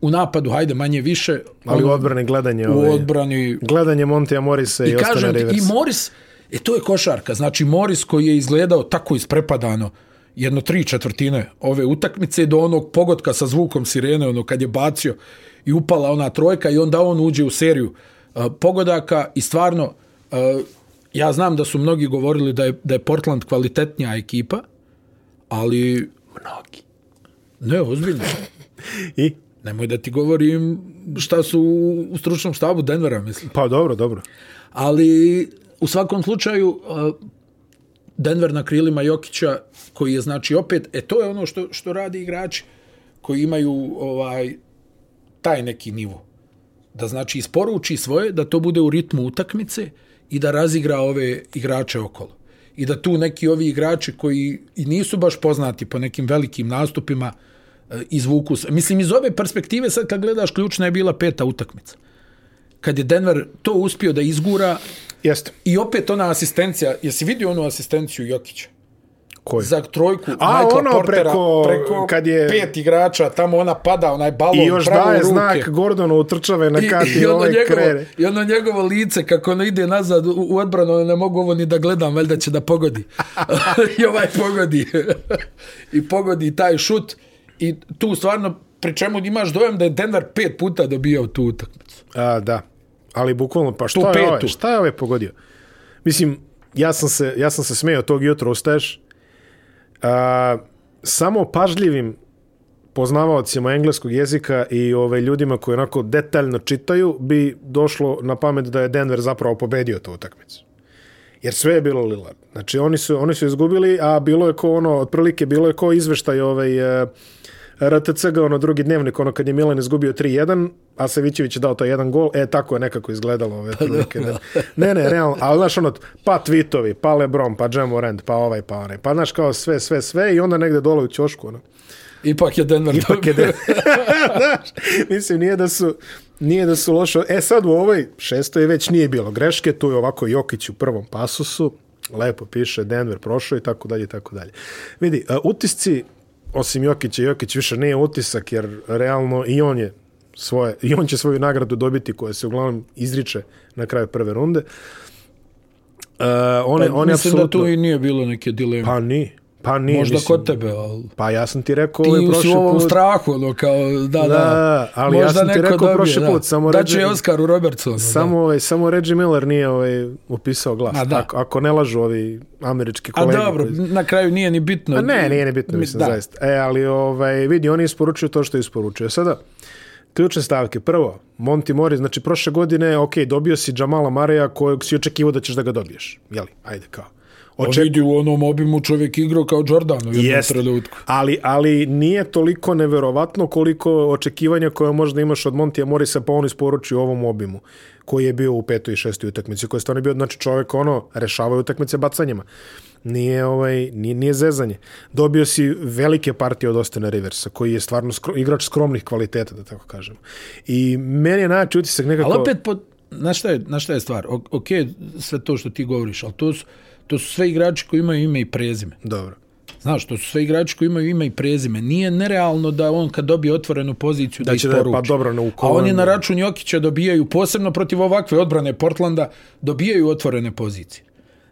U napadu, hajde, manje više. Ali u odbrani gledanje. U ovaj- odbrani. Ovaj, gledanje Montija Morisa i, i ostane kažem, Rivers. I kažem, i Moris, E to je košarka, znači Moris koji je izgledao tako isprepadano jedno tri četvrtine ove utakmice do onog pogotka sa zvukom sirene, ono kad je bacio i upala ona trojka i onda on uđe u seriju e, pogodaka i stvarno e, ja znam da su mnogi govorili da je, da je Portland kvalitetnija ekipa, ali... Mnogi. Ne, ozbiljno. I? Nemoj da ti govorim šta su u stručnom štabu Denvera, mislim. Pa dobro, dobro. Ali u svakom slučaju uh, Denver na krilima Jokića koji je znači opet e to je ono što što radi igrači koji imaju ovaj taj neki nivo da znači isporuči svoje da to bude u ritmu utakmice i da razigra ove igrače okolo i da tu neki ovi igrači koji i nisu baš poznati po nekim velikim nastupima e, izvuku mislim iz ove perspektive sad kad gledaš ključna je bila peta utakmica kad je Denver to uspio da izgura. Jeste. I opet ona asistencija, jesi vidio onu asistenciju Jokića? Koji? Za trojku A, Michael ono Portera, preko, preko kad je... pet igrača, tamo ona pada, onaj balon I još daje ruke. znak Gordonu u trčave na kati i, i, ono njegovo, I ono njegovo lice, kako ono ide nazad u, u odbranu, ono ne mogu ovo ni da gledam, valjda će da pogodi. I ovaj pogodi. I pogodi taj šut. I tu stvarno, pri čemu imaš dojem da je Denver pet puta dobijao tu utakmicu. A, da ali bukvalno pa što je ovaj, šta je ovaj pogodio mislim ja sam se ja sam se smejao tog jutra ostaješ a, samo pažljivim poznavaocima engleskog jezika i ove ovaj, ljudima koji onako detaljno čitaju bi došlo na pamet da je Denver zapravo pobedio tu utakmicu jer sve je bilo Lillard znači oni su oni su izgubili a bilo je ko ono otprilike bilo je ko izveštaj ovaj uh, RTC ga ono drugi dnevnik, ono kad je Milan izgubio 3-1, a Savićević je dao to jedan gol, e, tako je nekako izgledalo ove pa, prilike. Da. Ne, ne, realno, ali znaš ono, pa Tvitovi, pa Lebron, pa Jamorand, pa ovaj, pa onaj, pa znaš kao sve, sve, sve i onda negde dole u ćošku, ono. Ipak je Denver Ipak je Denver. Znaš, mislim, nije da su, nije da su loše. E sad u ovoj šestoj već nije bilo greške, tu je ovako Jokić u prvom pasusu, lepo piše Denver prošao i tako dalje i tako dalje. Vidi, e, utisci osim Jokića, Jokić više nije utisak, jer realno i on je svoje, i on će svoju nagradu dobiti koja se uglavnom izriče na kraju prve runde. Uh, e, one, pa, one mislim apsolutno... da tu i nije bilo neke dileme. Pa nije. Pa nije, Možda mislim, kod tebe, ali... Pa ja sam ti rekao ovaj prošli put... Ti si u ovom put... strahu, ono, kao, da, da. da ali Možda ja sam ti rekao dobije, prošli da. put, samo da. Ređe... Da će Oscar u Robertsonu. Ono. Samo, da. ovaj, samo Reggie Miller nije ovaj, upisao glas. A, ako, ako ne lažu ovi američki kolegi. A dobro, koji... na kraju nije ni bitno. A ne, nije ni bitno, mislim, da. zaista. E, ali, ovaj, vidi, oni isporučuju to što isporučuju. E, sada, ključne stavke. Prvo, Monty Morris, znači, prošle godine, ok, dobio si Jamala Mareja kojeg si očekivao da ćeš da ga dobiješ. Jeli, ajde, kao. Oček... vidi u onom obimu čovjek igrao kao Jordan u jednom Jest. trenutku. Ali, ali nije toliko neverovatno koliko očekivanja koje možda imaš od Montija Morisa pa on isporučio ovom obimu koji je bio u petoj i šestoj utakmici. Koji je stvarno bio, znači čovjek ono, rešavaju utakmice bacanjima. Nije, ovaj, nije, nije zezanje. Dobio si velike partije od Ostena Riversa, koji je stvarno skro, igrač skromnih kvaliteta, da tako kažemo. I meni je najjači utisak nekako... Ali opet, po... na, šta je, na šta je stvar? O, ok, sve to što ti govoriš, ali to su to su sve igrači koji imaju ime i prezime. Dobro. Znaš, to su sve igrači koji imaju ime i prezime. Nije nerealno da on kad dobije otvorenu poziciju da, da će da pa dobro na A oni na račun Jokića dobijaju, posebno protiv ovakve odbrane Portlanda, dobijaju otvorene pozicije.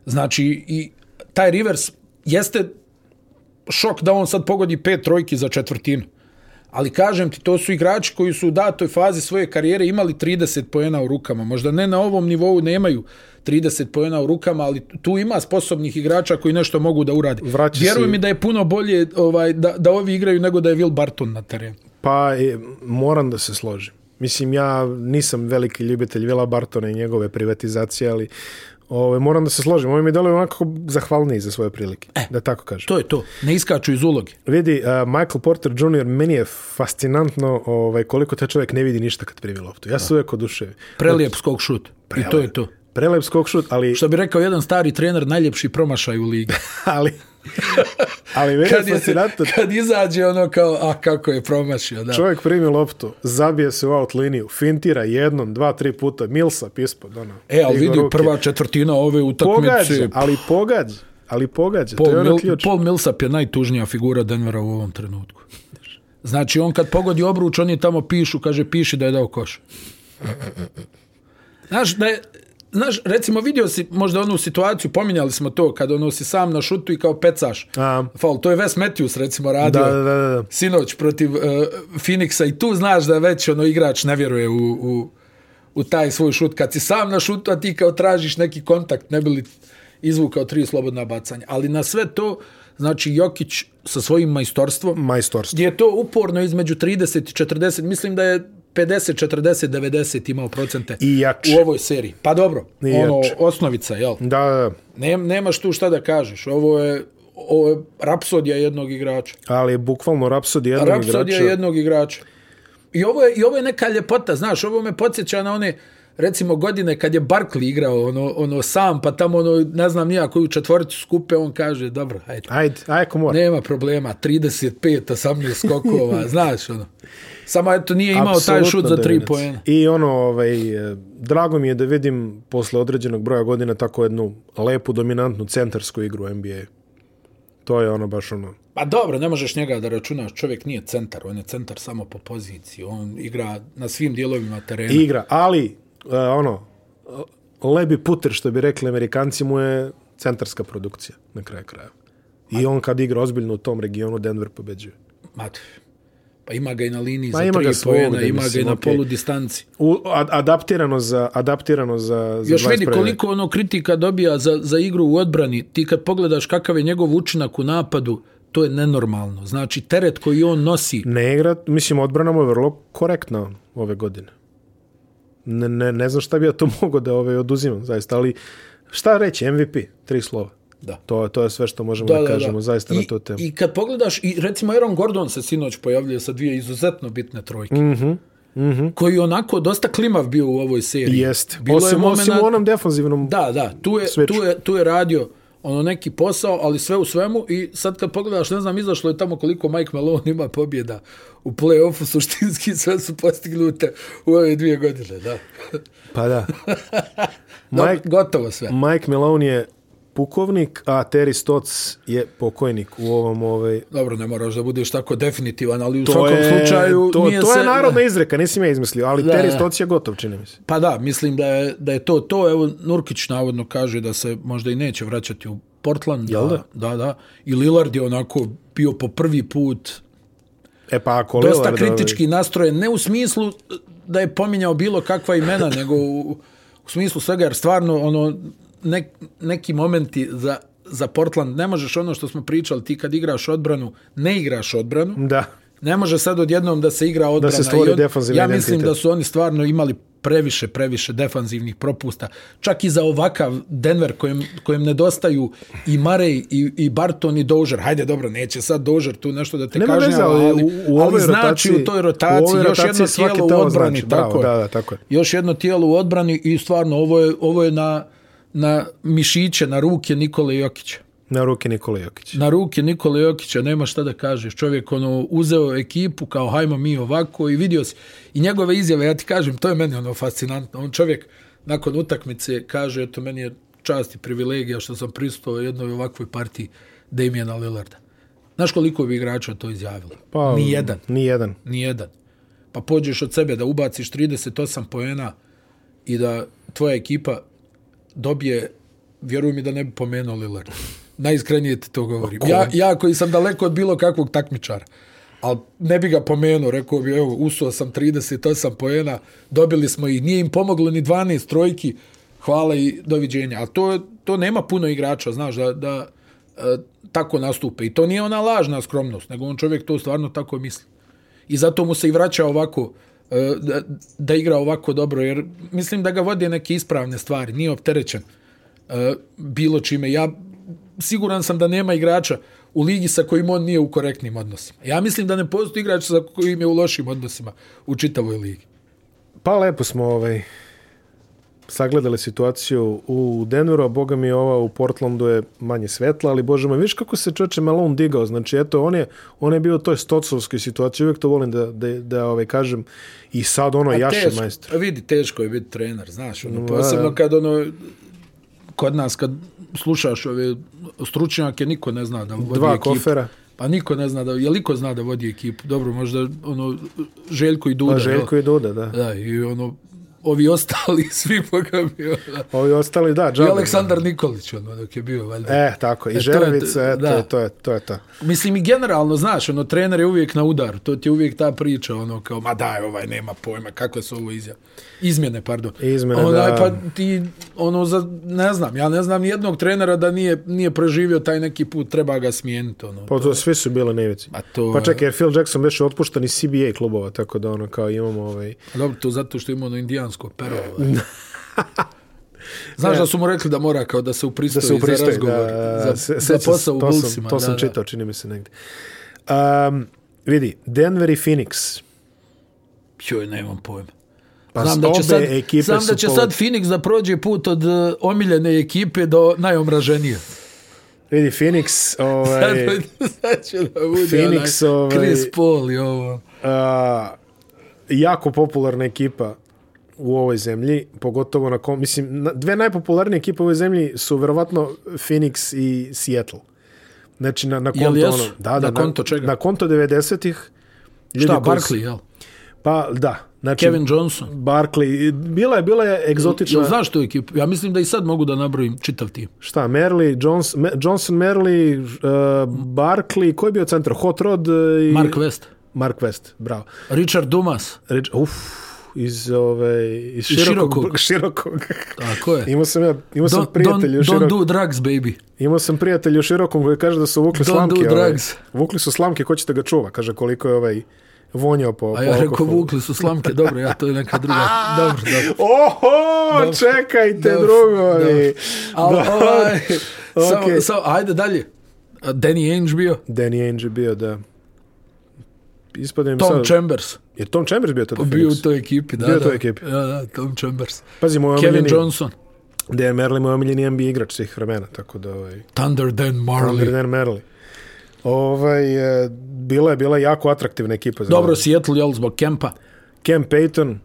Znači, i taj Rivers jeste šok da on sad pogodi pet trojki za četvrtinu. Ali kažem ti, to su igrači koji su u datoj fazi svoje karijere imali 30 pojena u rukama. Možda ne na ovom nivou nemaju 30 pojena u rukama, ali tu ima sposobnih igrača koji nešto mogu da urade. Vraći Vjeruj si... mi da je puno bolje ovaj, da, da ovi igraju nego da je Will Barton na terenu. Pa e, moram da se složim. Mislim, ja nisam veliki ljubitelj Vila Bartona i njegove privatizacije, ali Ove, moram da se složim. Ovi mi deluju onako zahvalniji za svoje prilike. E, da tako kažem. To je to. Ne iskaču iz uloge. Vidi, uh, Michael Porter Jr. meni je fascinantno ovaj, koliko taj čovjek ne vidi ništa kad primi loptu. Ja se uvijek oduševim. Prelijep skok šut. Prelijep. I to je to. Prelep skok šut, ali... Što bi rekao jedan stari trener, najljepši promašaj u ligi. ali... ali vidio kad, se, to... kad izađe ono kao, a kako je promašio. Da. Čovjek primi loptu, zabije se u out liniju, fintira jednom, dva, tri puta, Milsap ispod. Ono, e, ali vidi prva četvrtina ove utakmice. Pogađa, ali pogađa. Ali pogađa, Paul to je ono ključ. Paul Millsap je najtužnija figura Denvera u ovom trenutku. Znači, on kad pogodi obruč, oni tamo pišu, kaže, piši da je dao koš. Znaš, da je, znaš, recimo vidio si možda onu situaciju, pominjali smo to, kad ono si sam na šutu i kao pecaš. A. Fal, to je Wes Matthews, recimo, radio da, da, da, da. sinoć protiv uh, Phoenixa i tu znaš da već ono, igrač ne vjeruje u, u, u taj svoj šut. Kad si sam na šutu, a ti kao tražiš neki kontakt, ne bi li izvukao tri slobodna bacanja. Ali na sve to, znači, Jokić sa svojim majstorstvom, majstorstvom. je to uporno između 30 i 40, mislim da je 50, 40, 90 imao procente I jače. u ovoj seriji. Pa dobro, I ono, jače. osnovica, jel? Da, da. Nem, nemaš tu šta da kažeš. Ovo je, ovo je rapsodija jednog igrača. Ali je bukvalno rapsodija jednog rapsodija igrača. Rapsodija jednog igrača. I ovo, je, I ovo je neka ljepota, znaš, ovo me podsjeća na one, recimo, godine kad je Barkley igrao ono, ono sam, pa tamo, ono, ne znam, nijakoj u četvoricu skupe, on kaže, dobro, ajde. Ajde, ajde, komor. Nema problema, 35, 18 skokova, znaš, ono. Samo eto nije imao taj šut za 3 poena. I ono ovaj drago mi je da vidim posle određenog broja godina tako jednu lepu dominantnu centarsku igru NBA. To je ono baš ono. Pa dobro, ne možeš njega da računaš, čovjek nije centar, on je centar samo po poziciji, on igra na svim dijelovima terena. Igra, ali uh, ono lebi puter što bi rekli Amerikanci mu je centarska produkcija na kraju krajeva. I on kad igra ozbiljno u tom regionu, Denver pobeđuje. Matu, Pa ima ga i na liniji pa za ima tri pojena, ima ga i na okay. polu distanci. U, adaptirano za, adaptirano za, za Još vidi koliko ono kritika dobija za, za igru u odbrani. Ti kad pogledaš kakav je njegov učinak u napadu, to je nenormalno. Znači, teret koji on nosi... Ne igra, mislim, odbrana mu je vrlo korektna ove godine. Ne, ne, ne znam šta bi ja to mogo da ove ovaj, oduzimam, zaista, ali šta reći, MVP, tri slova da. To, to je sve što možemo da, da, da kažemo da. zaista I, na tu temu. I kad pogledaš, i recimo Aaron Gordon se sinoć pojavljuje sa dvije izuzetno bitne trojke. Mm -hmm. Mm -hmm. koji onako dosta klimav bio u ovoj seriji. Jest. Bilo osim, je momenat, osim u onom defanzivnom Da, da, tu je, sveču. tu, je, tu je radio ono neki posao, ali sve u svemu i sad kad pogledaš, ne znam, izašlo je tamo koliko Mike Malone ima pobjeda u play-offu suštinski, sve su postignute u ove dvije godine, da. Pa da. Mike, no, gotovo sve. Mike Malone je pukovnik, a Terry Stotts je pokojnik u ovom... Ovaj... Dobro, ne moraš da budeš tako definitivan, ali u to svakom je, slučaju... To, nije to se... je narodna izreka, nisi me izmislio, ali da, Terry Stotts je gotov, čini mi se. Pa da, mislim da je, da je to to. Evo, Nurkić navodno kaže da se možda i neće vraćati u Portland. Jel da? Da, da. I Lillard je onako bio po prvi put... E pa, ako Lillard... Dosta kritički ovaj... nastrojen, ne u smislu da je pominjao bilo kakva imena, nego u, u smislu svega, jer stvarno, ono, nek, neki momenti za, za Portland, ne možeš ono što smo pričali, ti kad igraš odbranu, ne igraš odbranu. Da. Ne može sad odjednom da se igra odbrana. Da se stvori defanzivni Ja mislim identitet. da su oni stvarno imali previše, previše defanzivnih propusta. Čak i za ovakav Denver kojem, kojem nedostaju i Marej, i, i Barton, i Dožer. Hajde, dobro, neće sad Dožer tu nešto da te Nema kažem, veze, ali, u, u ali ovoj znači rotaciji, u toj rotaciji, u ovoj još rotaciji jedno tijelo u odbrani. Znači, tako, bravo, je, da, da, tako je. Još jedno tijelo u odbrani i stvarno ovo je, ovo je na na mišiće, na ruke Nikole Jokića. Na ruke Nikole Jokića. Na ruke Nikole Jokića, nema šta da kažeš. Čovjek ono, uzeo ekipu kao hajmo mi ovako i vidio si. I njegove izjave, ja ti kažem, to je meni ono fascinantno. On čovjek nakon utakmice kaže, eto meni je čast i privilegija što sam pristao jednoj ovakvoj partiji Damiena Lillarda. Znaš koliko bi igrača to izjavilo? Pa, ni jedan. Ni jedan. Ni jedan. Pa pođeš od sebe da ubaciš 38 poena i da tvoja ekipa dobije, vjeruj mi da ne bi pomenuo Lillard. Najiskrenije ti to govorim. Ja, ja koji sam daleko od bilo kakvog takmičara, ali ne bi ga pomenuo, rekao bi, evo, usuo sam 38 pojena, dobili smo i nije im pomoglo ni 12 trojki, hvala i doviđenja. A to, to nema puno igrača, znaš, da, da e, tako nastupe. I to nije ona lažna skromnost, nego on čovjek to stvarno tako misli. I zato mu se i vraća ovako, E, da, da igra ovako dobro, jer mislim da ga vodi neke ispravne stvari, nije opterećen e, bilo čime. Ja siguran sam da nema igrača u ligi sa kojim on nije u korektnim odnosima. Ja mislim da ne postoji igrač sa kojim je u lošim odnosima u čitavoj ligi. Pa lepo smo ovaj, sagledali situaciju u Denveru, a boga mi ova u Portlandu je manje svetla, ali bože moj, viš kako se čoče malo on digao, znači eto, on je, on je bio u toj stocovskoj situaciji, uvijek to volim da, da, da ovaj, kažem, i sad ono, jaše majstor. A vidi, teško je biti trener, znaš, ono, posebno kad ono, kod nas, kad slušaš ove stručnjake, niko ne zna da vodi Dva ekip. kofera. Pa niko ne zna da, je liko zna da vodi ekipu? Dobro, možda ono, Željko i Duda. Pa Željko i Duda, da. Da, i ono, ovi ostali svi boga mi ovi ostali da džabe. i Aleksandar Nikolić ono dok je bio valjda e tako i e, Želevice to, to, to je to je to mislim i generalno znaš ono trener je uvijek na udar to ti je uvijek ta priča ono kao ma daj ovaj nema pojma kako su ovo izja izmjene pardon izmjene ono, da pa ti ono za ne znam ja ne znam jednog trenera da nije nije preživio taj neki put treba ga smijeniti ono pa to, to svi su bile nevici pa to pa čekaj jer Phil Jackson beše otpušten iz CBA klubova tako da ono kao imamo ovaj pa dobro to zato što imamo ono, Indian Balkansko pero. Ovaj. Znaš da su mu rekli da mora kao da se upristoji, da se upristoji za razgovor, da, za, se, za posao u Bullsima. To sam čitao, čini mi se negdje. Um, vidi, Denver i Phoenix. Joj, nemam pojma. Pa znam da će, sad, znam da će po... sad Phoenix da prođe put od uh, omiljene ekipe do najomraženije. Vidi, Phoenix... Ovaj, sad će da bude Phoenix, onaj, ovaj, Chris Paul i ovo. Uh, jako popularna ekipa u ovoj zemlji, pogotovo na kom, mislim, dve najpopularnije ekipe u ovoj zemlji su verovatno Phoenix i Seattle. Znači, na, na konto, ono, da, na, da, konto čega? na, konto 90-ih. Šta, Barkley, jel? Pa, da. Znači, Kevin Johnson. Barkley. Bila je, bila je egzotična. Jel znaš tu ekipu? Ja mislim da i sad mogu da nabrojim čitav tim. Šta, Merli, Johnson, Ma, Johnson Merli, uh, Barkley, ko je bio centar? Hot Rod uh, i... Mark West. Mark West, bravo. Richard Dumas. Rich, uf, iz ove ovaj, iz širokog širokog. širokog. Tako je. Imao sam ja, imao sam prijatelja don't, širokog. Don't do drugs baby. Imao sam prijatelja širokom koji kaže da su vukli don't slamke. Don't do ovaj, drugs. Ovaj, vukli su slamke, ko ćete ga čuva, kaže koliko je ovaj vonjao po A ja rekao vukli su slamke, dobro, ja to je neka druga. Ah! Dobro, dobro. Oho, dobro. čekajte dobro, drugovi. Dobro. Al, ovaj, okay. sa, sa, ajde dalje. Danny Ainge bio? Danny Ainge bio, da. Ispadim Tom sad. Chambers. Je Tom Chambers bio to Phoenix? Pa bio u toj ekipi, da. Bio da, toj ekipi. Da, da, Tom Chambers. Pazi, moj Kevin omiljeni, Johnson. Dan Merley, moj omiljeni NBA igrač svih vremena, tako da... Ovaj, Thunder Dan Marley. Thunder Dan Merley. Ovaj, e, bila je bila jako atraktivna ekipa. Za Dobro, Seattle, jel, zbog Kempa? Kemp Payton,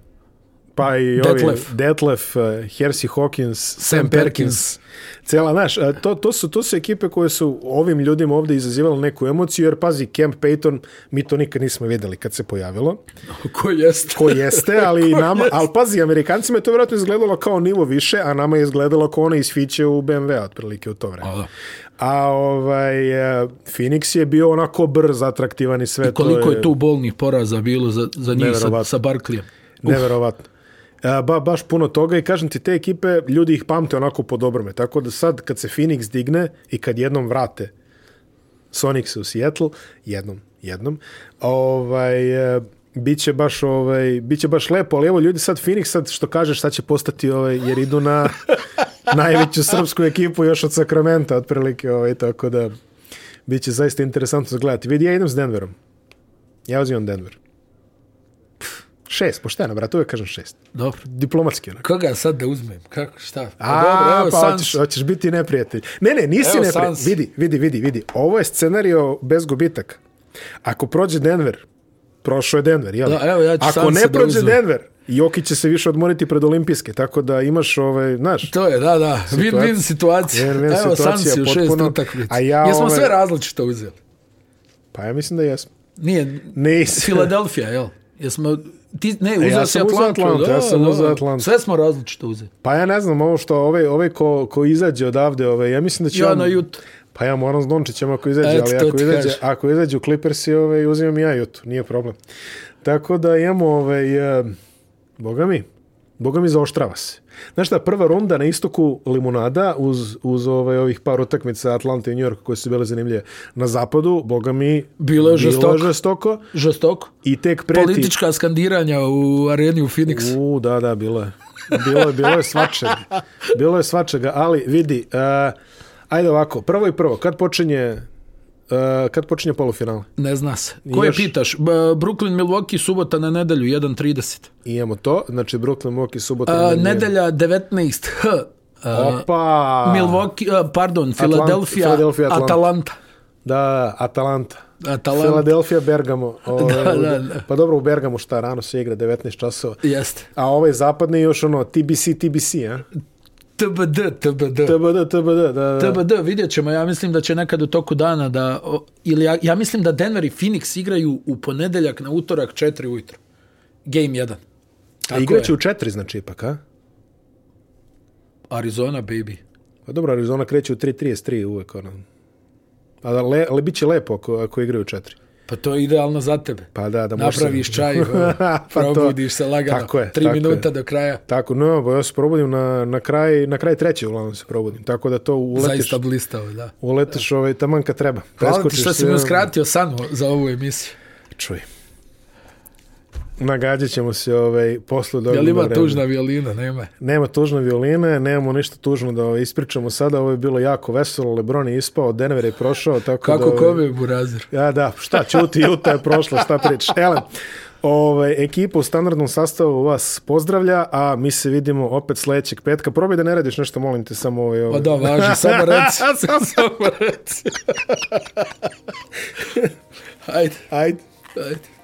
pa i Detlef. ovi... Detlef. Detlef, e, Hersey Hawkins, Sam, Sam Perkins. Perkins cela, znaš, e, to, to, su, to su ekipe koje su ovim ljudima ovde izazivalo neku emociju, jer pazi, Camp Payton, mi to nikad nismo videli kad se pojavilo. Ko jeste. Ko jeste, ali, Ko nama, jeste? ali pazi, Amerikancima je to vjerojatno izgledalo kao nivo više, a nama je izgledalo kao ona iz Fiće u BMW, otprilike u to vreme. Hvala. A ovaj e, Phoenix je bio onako brz, atraktivan i sve I koliko to. Koliko je... je tu bolnih poraza bilo za za njih sa, sa Barkley? Neverovatno. E, ba, baš puno toga i kažem ti, te ekipe, ljudi ih pamte onako po dobrome. Tako da sad kad se Phoenix digne i kad jednom vrate Sonic se u Seattle, jednom, jednom, ovaj, e, bit će baš ovaj bit će baš lepo ali evo ljudi sad Phoenix sad što kažeš sad će postati ovaj jer idu na najveću srpsku ekipu još od Sakramenta otprilike ovaj tako da bit će zaista interesantno gledati vidi ja idem s Denverom ja uzimam Denver Šest, pošteno, brat, uvijek kažem šest. Dobro. Diplomatski onak. Koga sad da uzmem? Kako, šta? A, pa A dobro, evo, pa hoćeš, hoćeš biti neprijatelj. Ne, ne, nisi evo, neprijatelj. Sans. Vidi, vidi, vidi, vidi. Ovo je scenario bez gubitaka. Ako prođe Denver, prošao je Denver, jel? Da, evo, ja ću Ako ne prođe da Denver, Joki će se više odmoriti pred olimpijske, tako da imaš, ovaj, znaš... To je, da, da, situac... vin, vin situacija. Vin, vin evo, situacija sam si u potpuno... šest utakmica. Ja, Jesmo ove... sve ovaj- različito uzeli. Pa ja mislim da jesmo. Nije, Nis. Filadelfija, jel? Jesmo Ti, ne, uzeo e, ja si Atlantu. Uzeo Atlantu. Do, ja sam uzeo Atlantu. Sve smo različito uzeli. Pa ja ne znam, ovo što, ove, ove ko, ko izađe odavde, ove, ja mislim da će... Ja on... na jut. Pa ja moram s Dončićem ako izađe, Et, ali ako izađe, kaže. ako izađu Clippersi, ove, uzimam ja jut, nije problem. Tako da imamo, ove, uh, boga mi, boga mi zaoštrava se. Znaš šta, prva runda na istoku limunada uz, uz ovaj, ovih par utakmica Atlante i New York koje su bile zanimljive na zapadu, boga mi, bilo je žestoko. žestoko. Žestoko. I tek preti... Politička skandiranja u areni u Phoenix. U, da, da, bilo je. Bilo je, bilo je svačega. Bilo je svačega, ali vidi, uh, ajde ovako, prvo i prvo, kad počinje Uh, kad počinje polufinal? Ne zna se. Ko je još... pitaš? B Brooklyn Milwaukee subota na nedelju 1:30. Imamo to, znači Brooklyn Milwaukee subota uh, na nedelju. nedelja 19h. E, Opa. Uh, Milwaukee, uh, pardon, Philadelphia, Atlant, Philadelphia Atlanta. Atlanta. Da, Atalanta. Atalanta. Philadelphia, Bergamo. Ove, da, ovaj, da, da. Pa dobro, u Bergamo šta, rano se igra, 19 časova. Jeste. A ovaj zapadni još ono, TBC, TBC, a? TBD, TBD. TBD, TBD, da, da. TBD, vidjet ćemo, ja mislim da će nekad u toku dana da... O, ili ja, ja mislim da Denver i Phoenix igraju u ponedeljak na utorak četiri ujutro. Game 1. Tako A igraće u četiri, znači, ipak, a? Arizona, baby. Pa dobro, Arizona kreće u 3-3-3 uvek, ono. A le, le, bit će lepo ako, ako igraju u četiri. Pa to je idealno za tebe. Pa da, da Napraviš možda... čaj, pa probudiš pa to... se lagano. Tako je. Tri tako minuta je. do kraja. Tako, no, ja se probudim na, na, kraj, na kraj treće, uglavnom se probudim. Tako da to uletiš. Zaista blistavo, da. Uletiš ovaj, taman kad treba. Hvala ti što si mi uskratio san za ovu emisiju. Čujem. Nagađat ćemo se ovaj, posle dogovora. Jel ima vremena. tužna violina? Nema. Nema tužna violina, nemamo ništa tužno da ovaj, ispričamo sada. Ovo je bilo jako veselo, Lebron je ispao, Denver je prošao. Tako Kako da, ovaj, kome je Burazir? Ja da, šta čuti, Juta je prošla, šta priča. Ele, ovaj, ekipa u standardnom sastavu vas pozdravlja, a mi se vidimo opet sledećeg petka. Probaj da ne radiš nešto, molim te samo ovaj... ovaj. Pa da, važi, samo reci. samo sam reci. Ajde. Ajde. Ajde.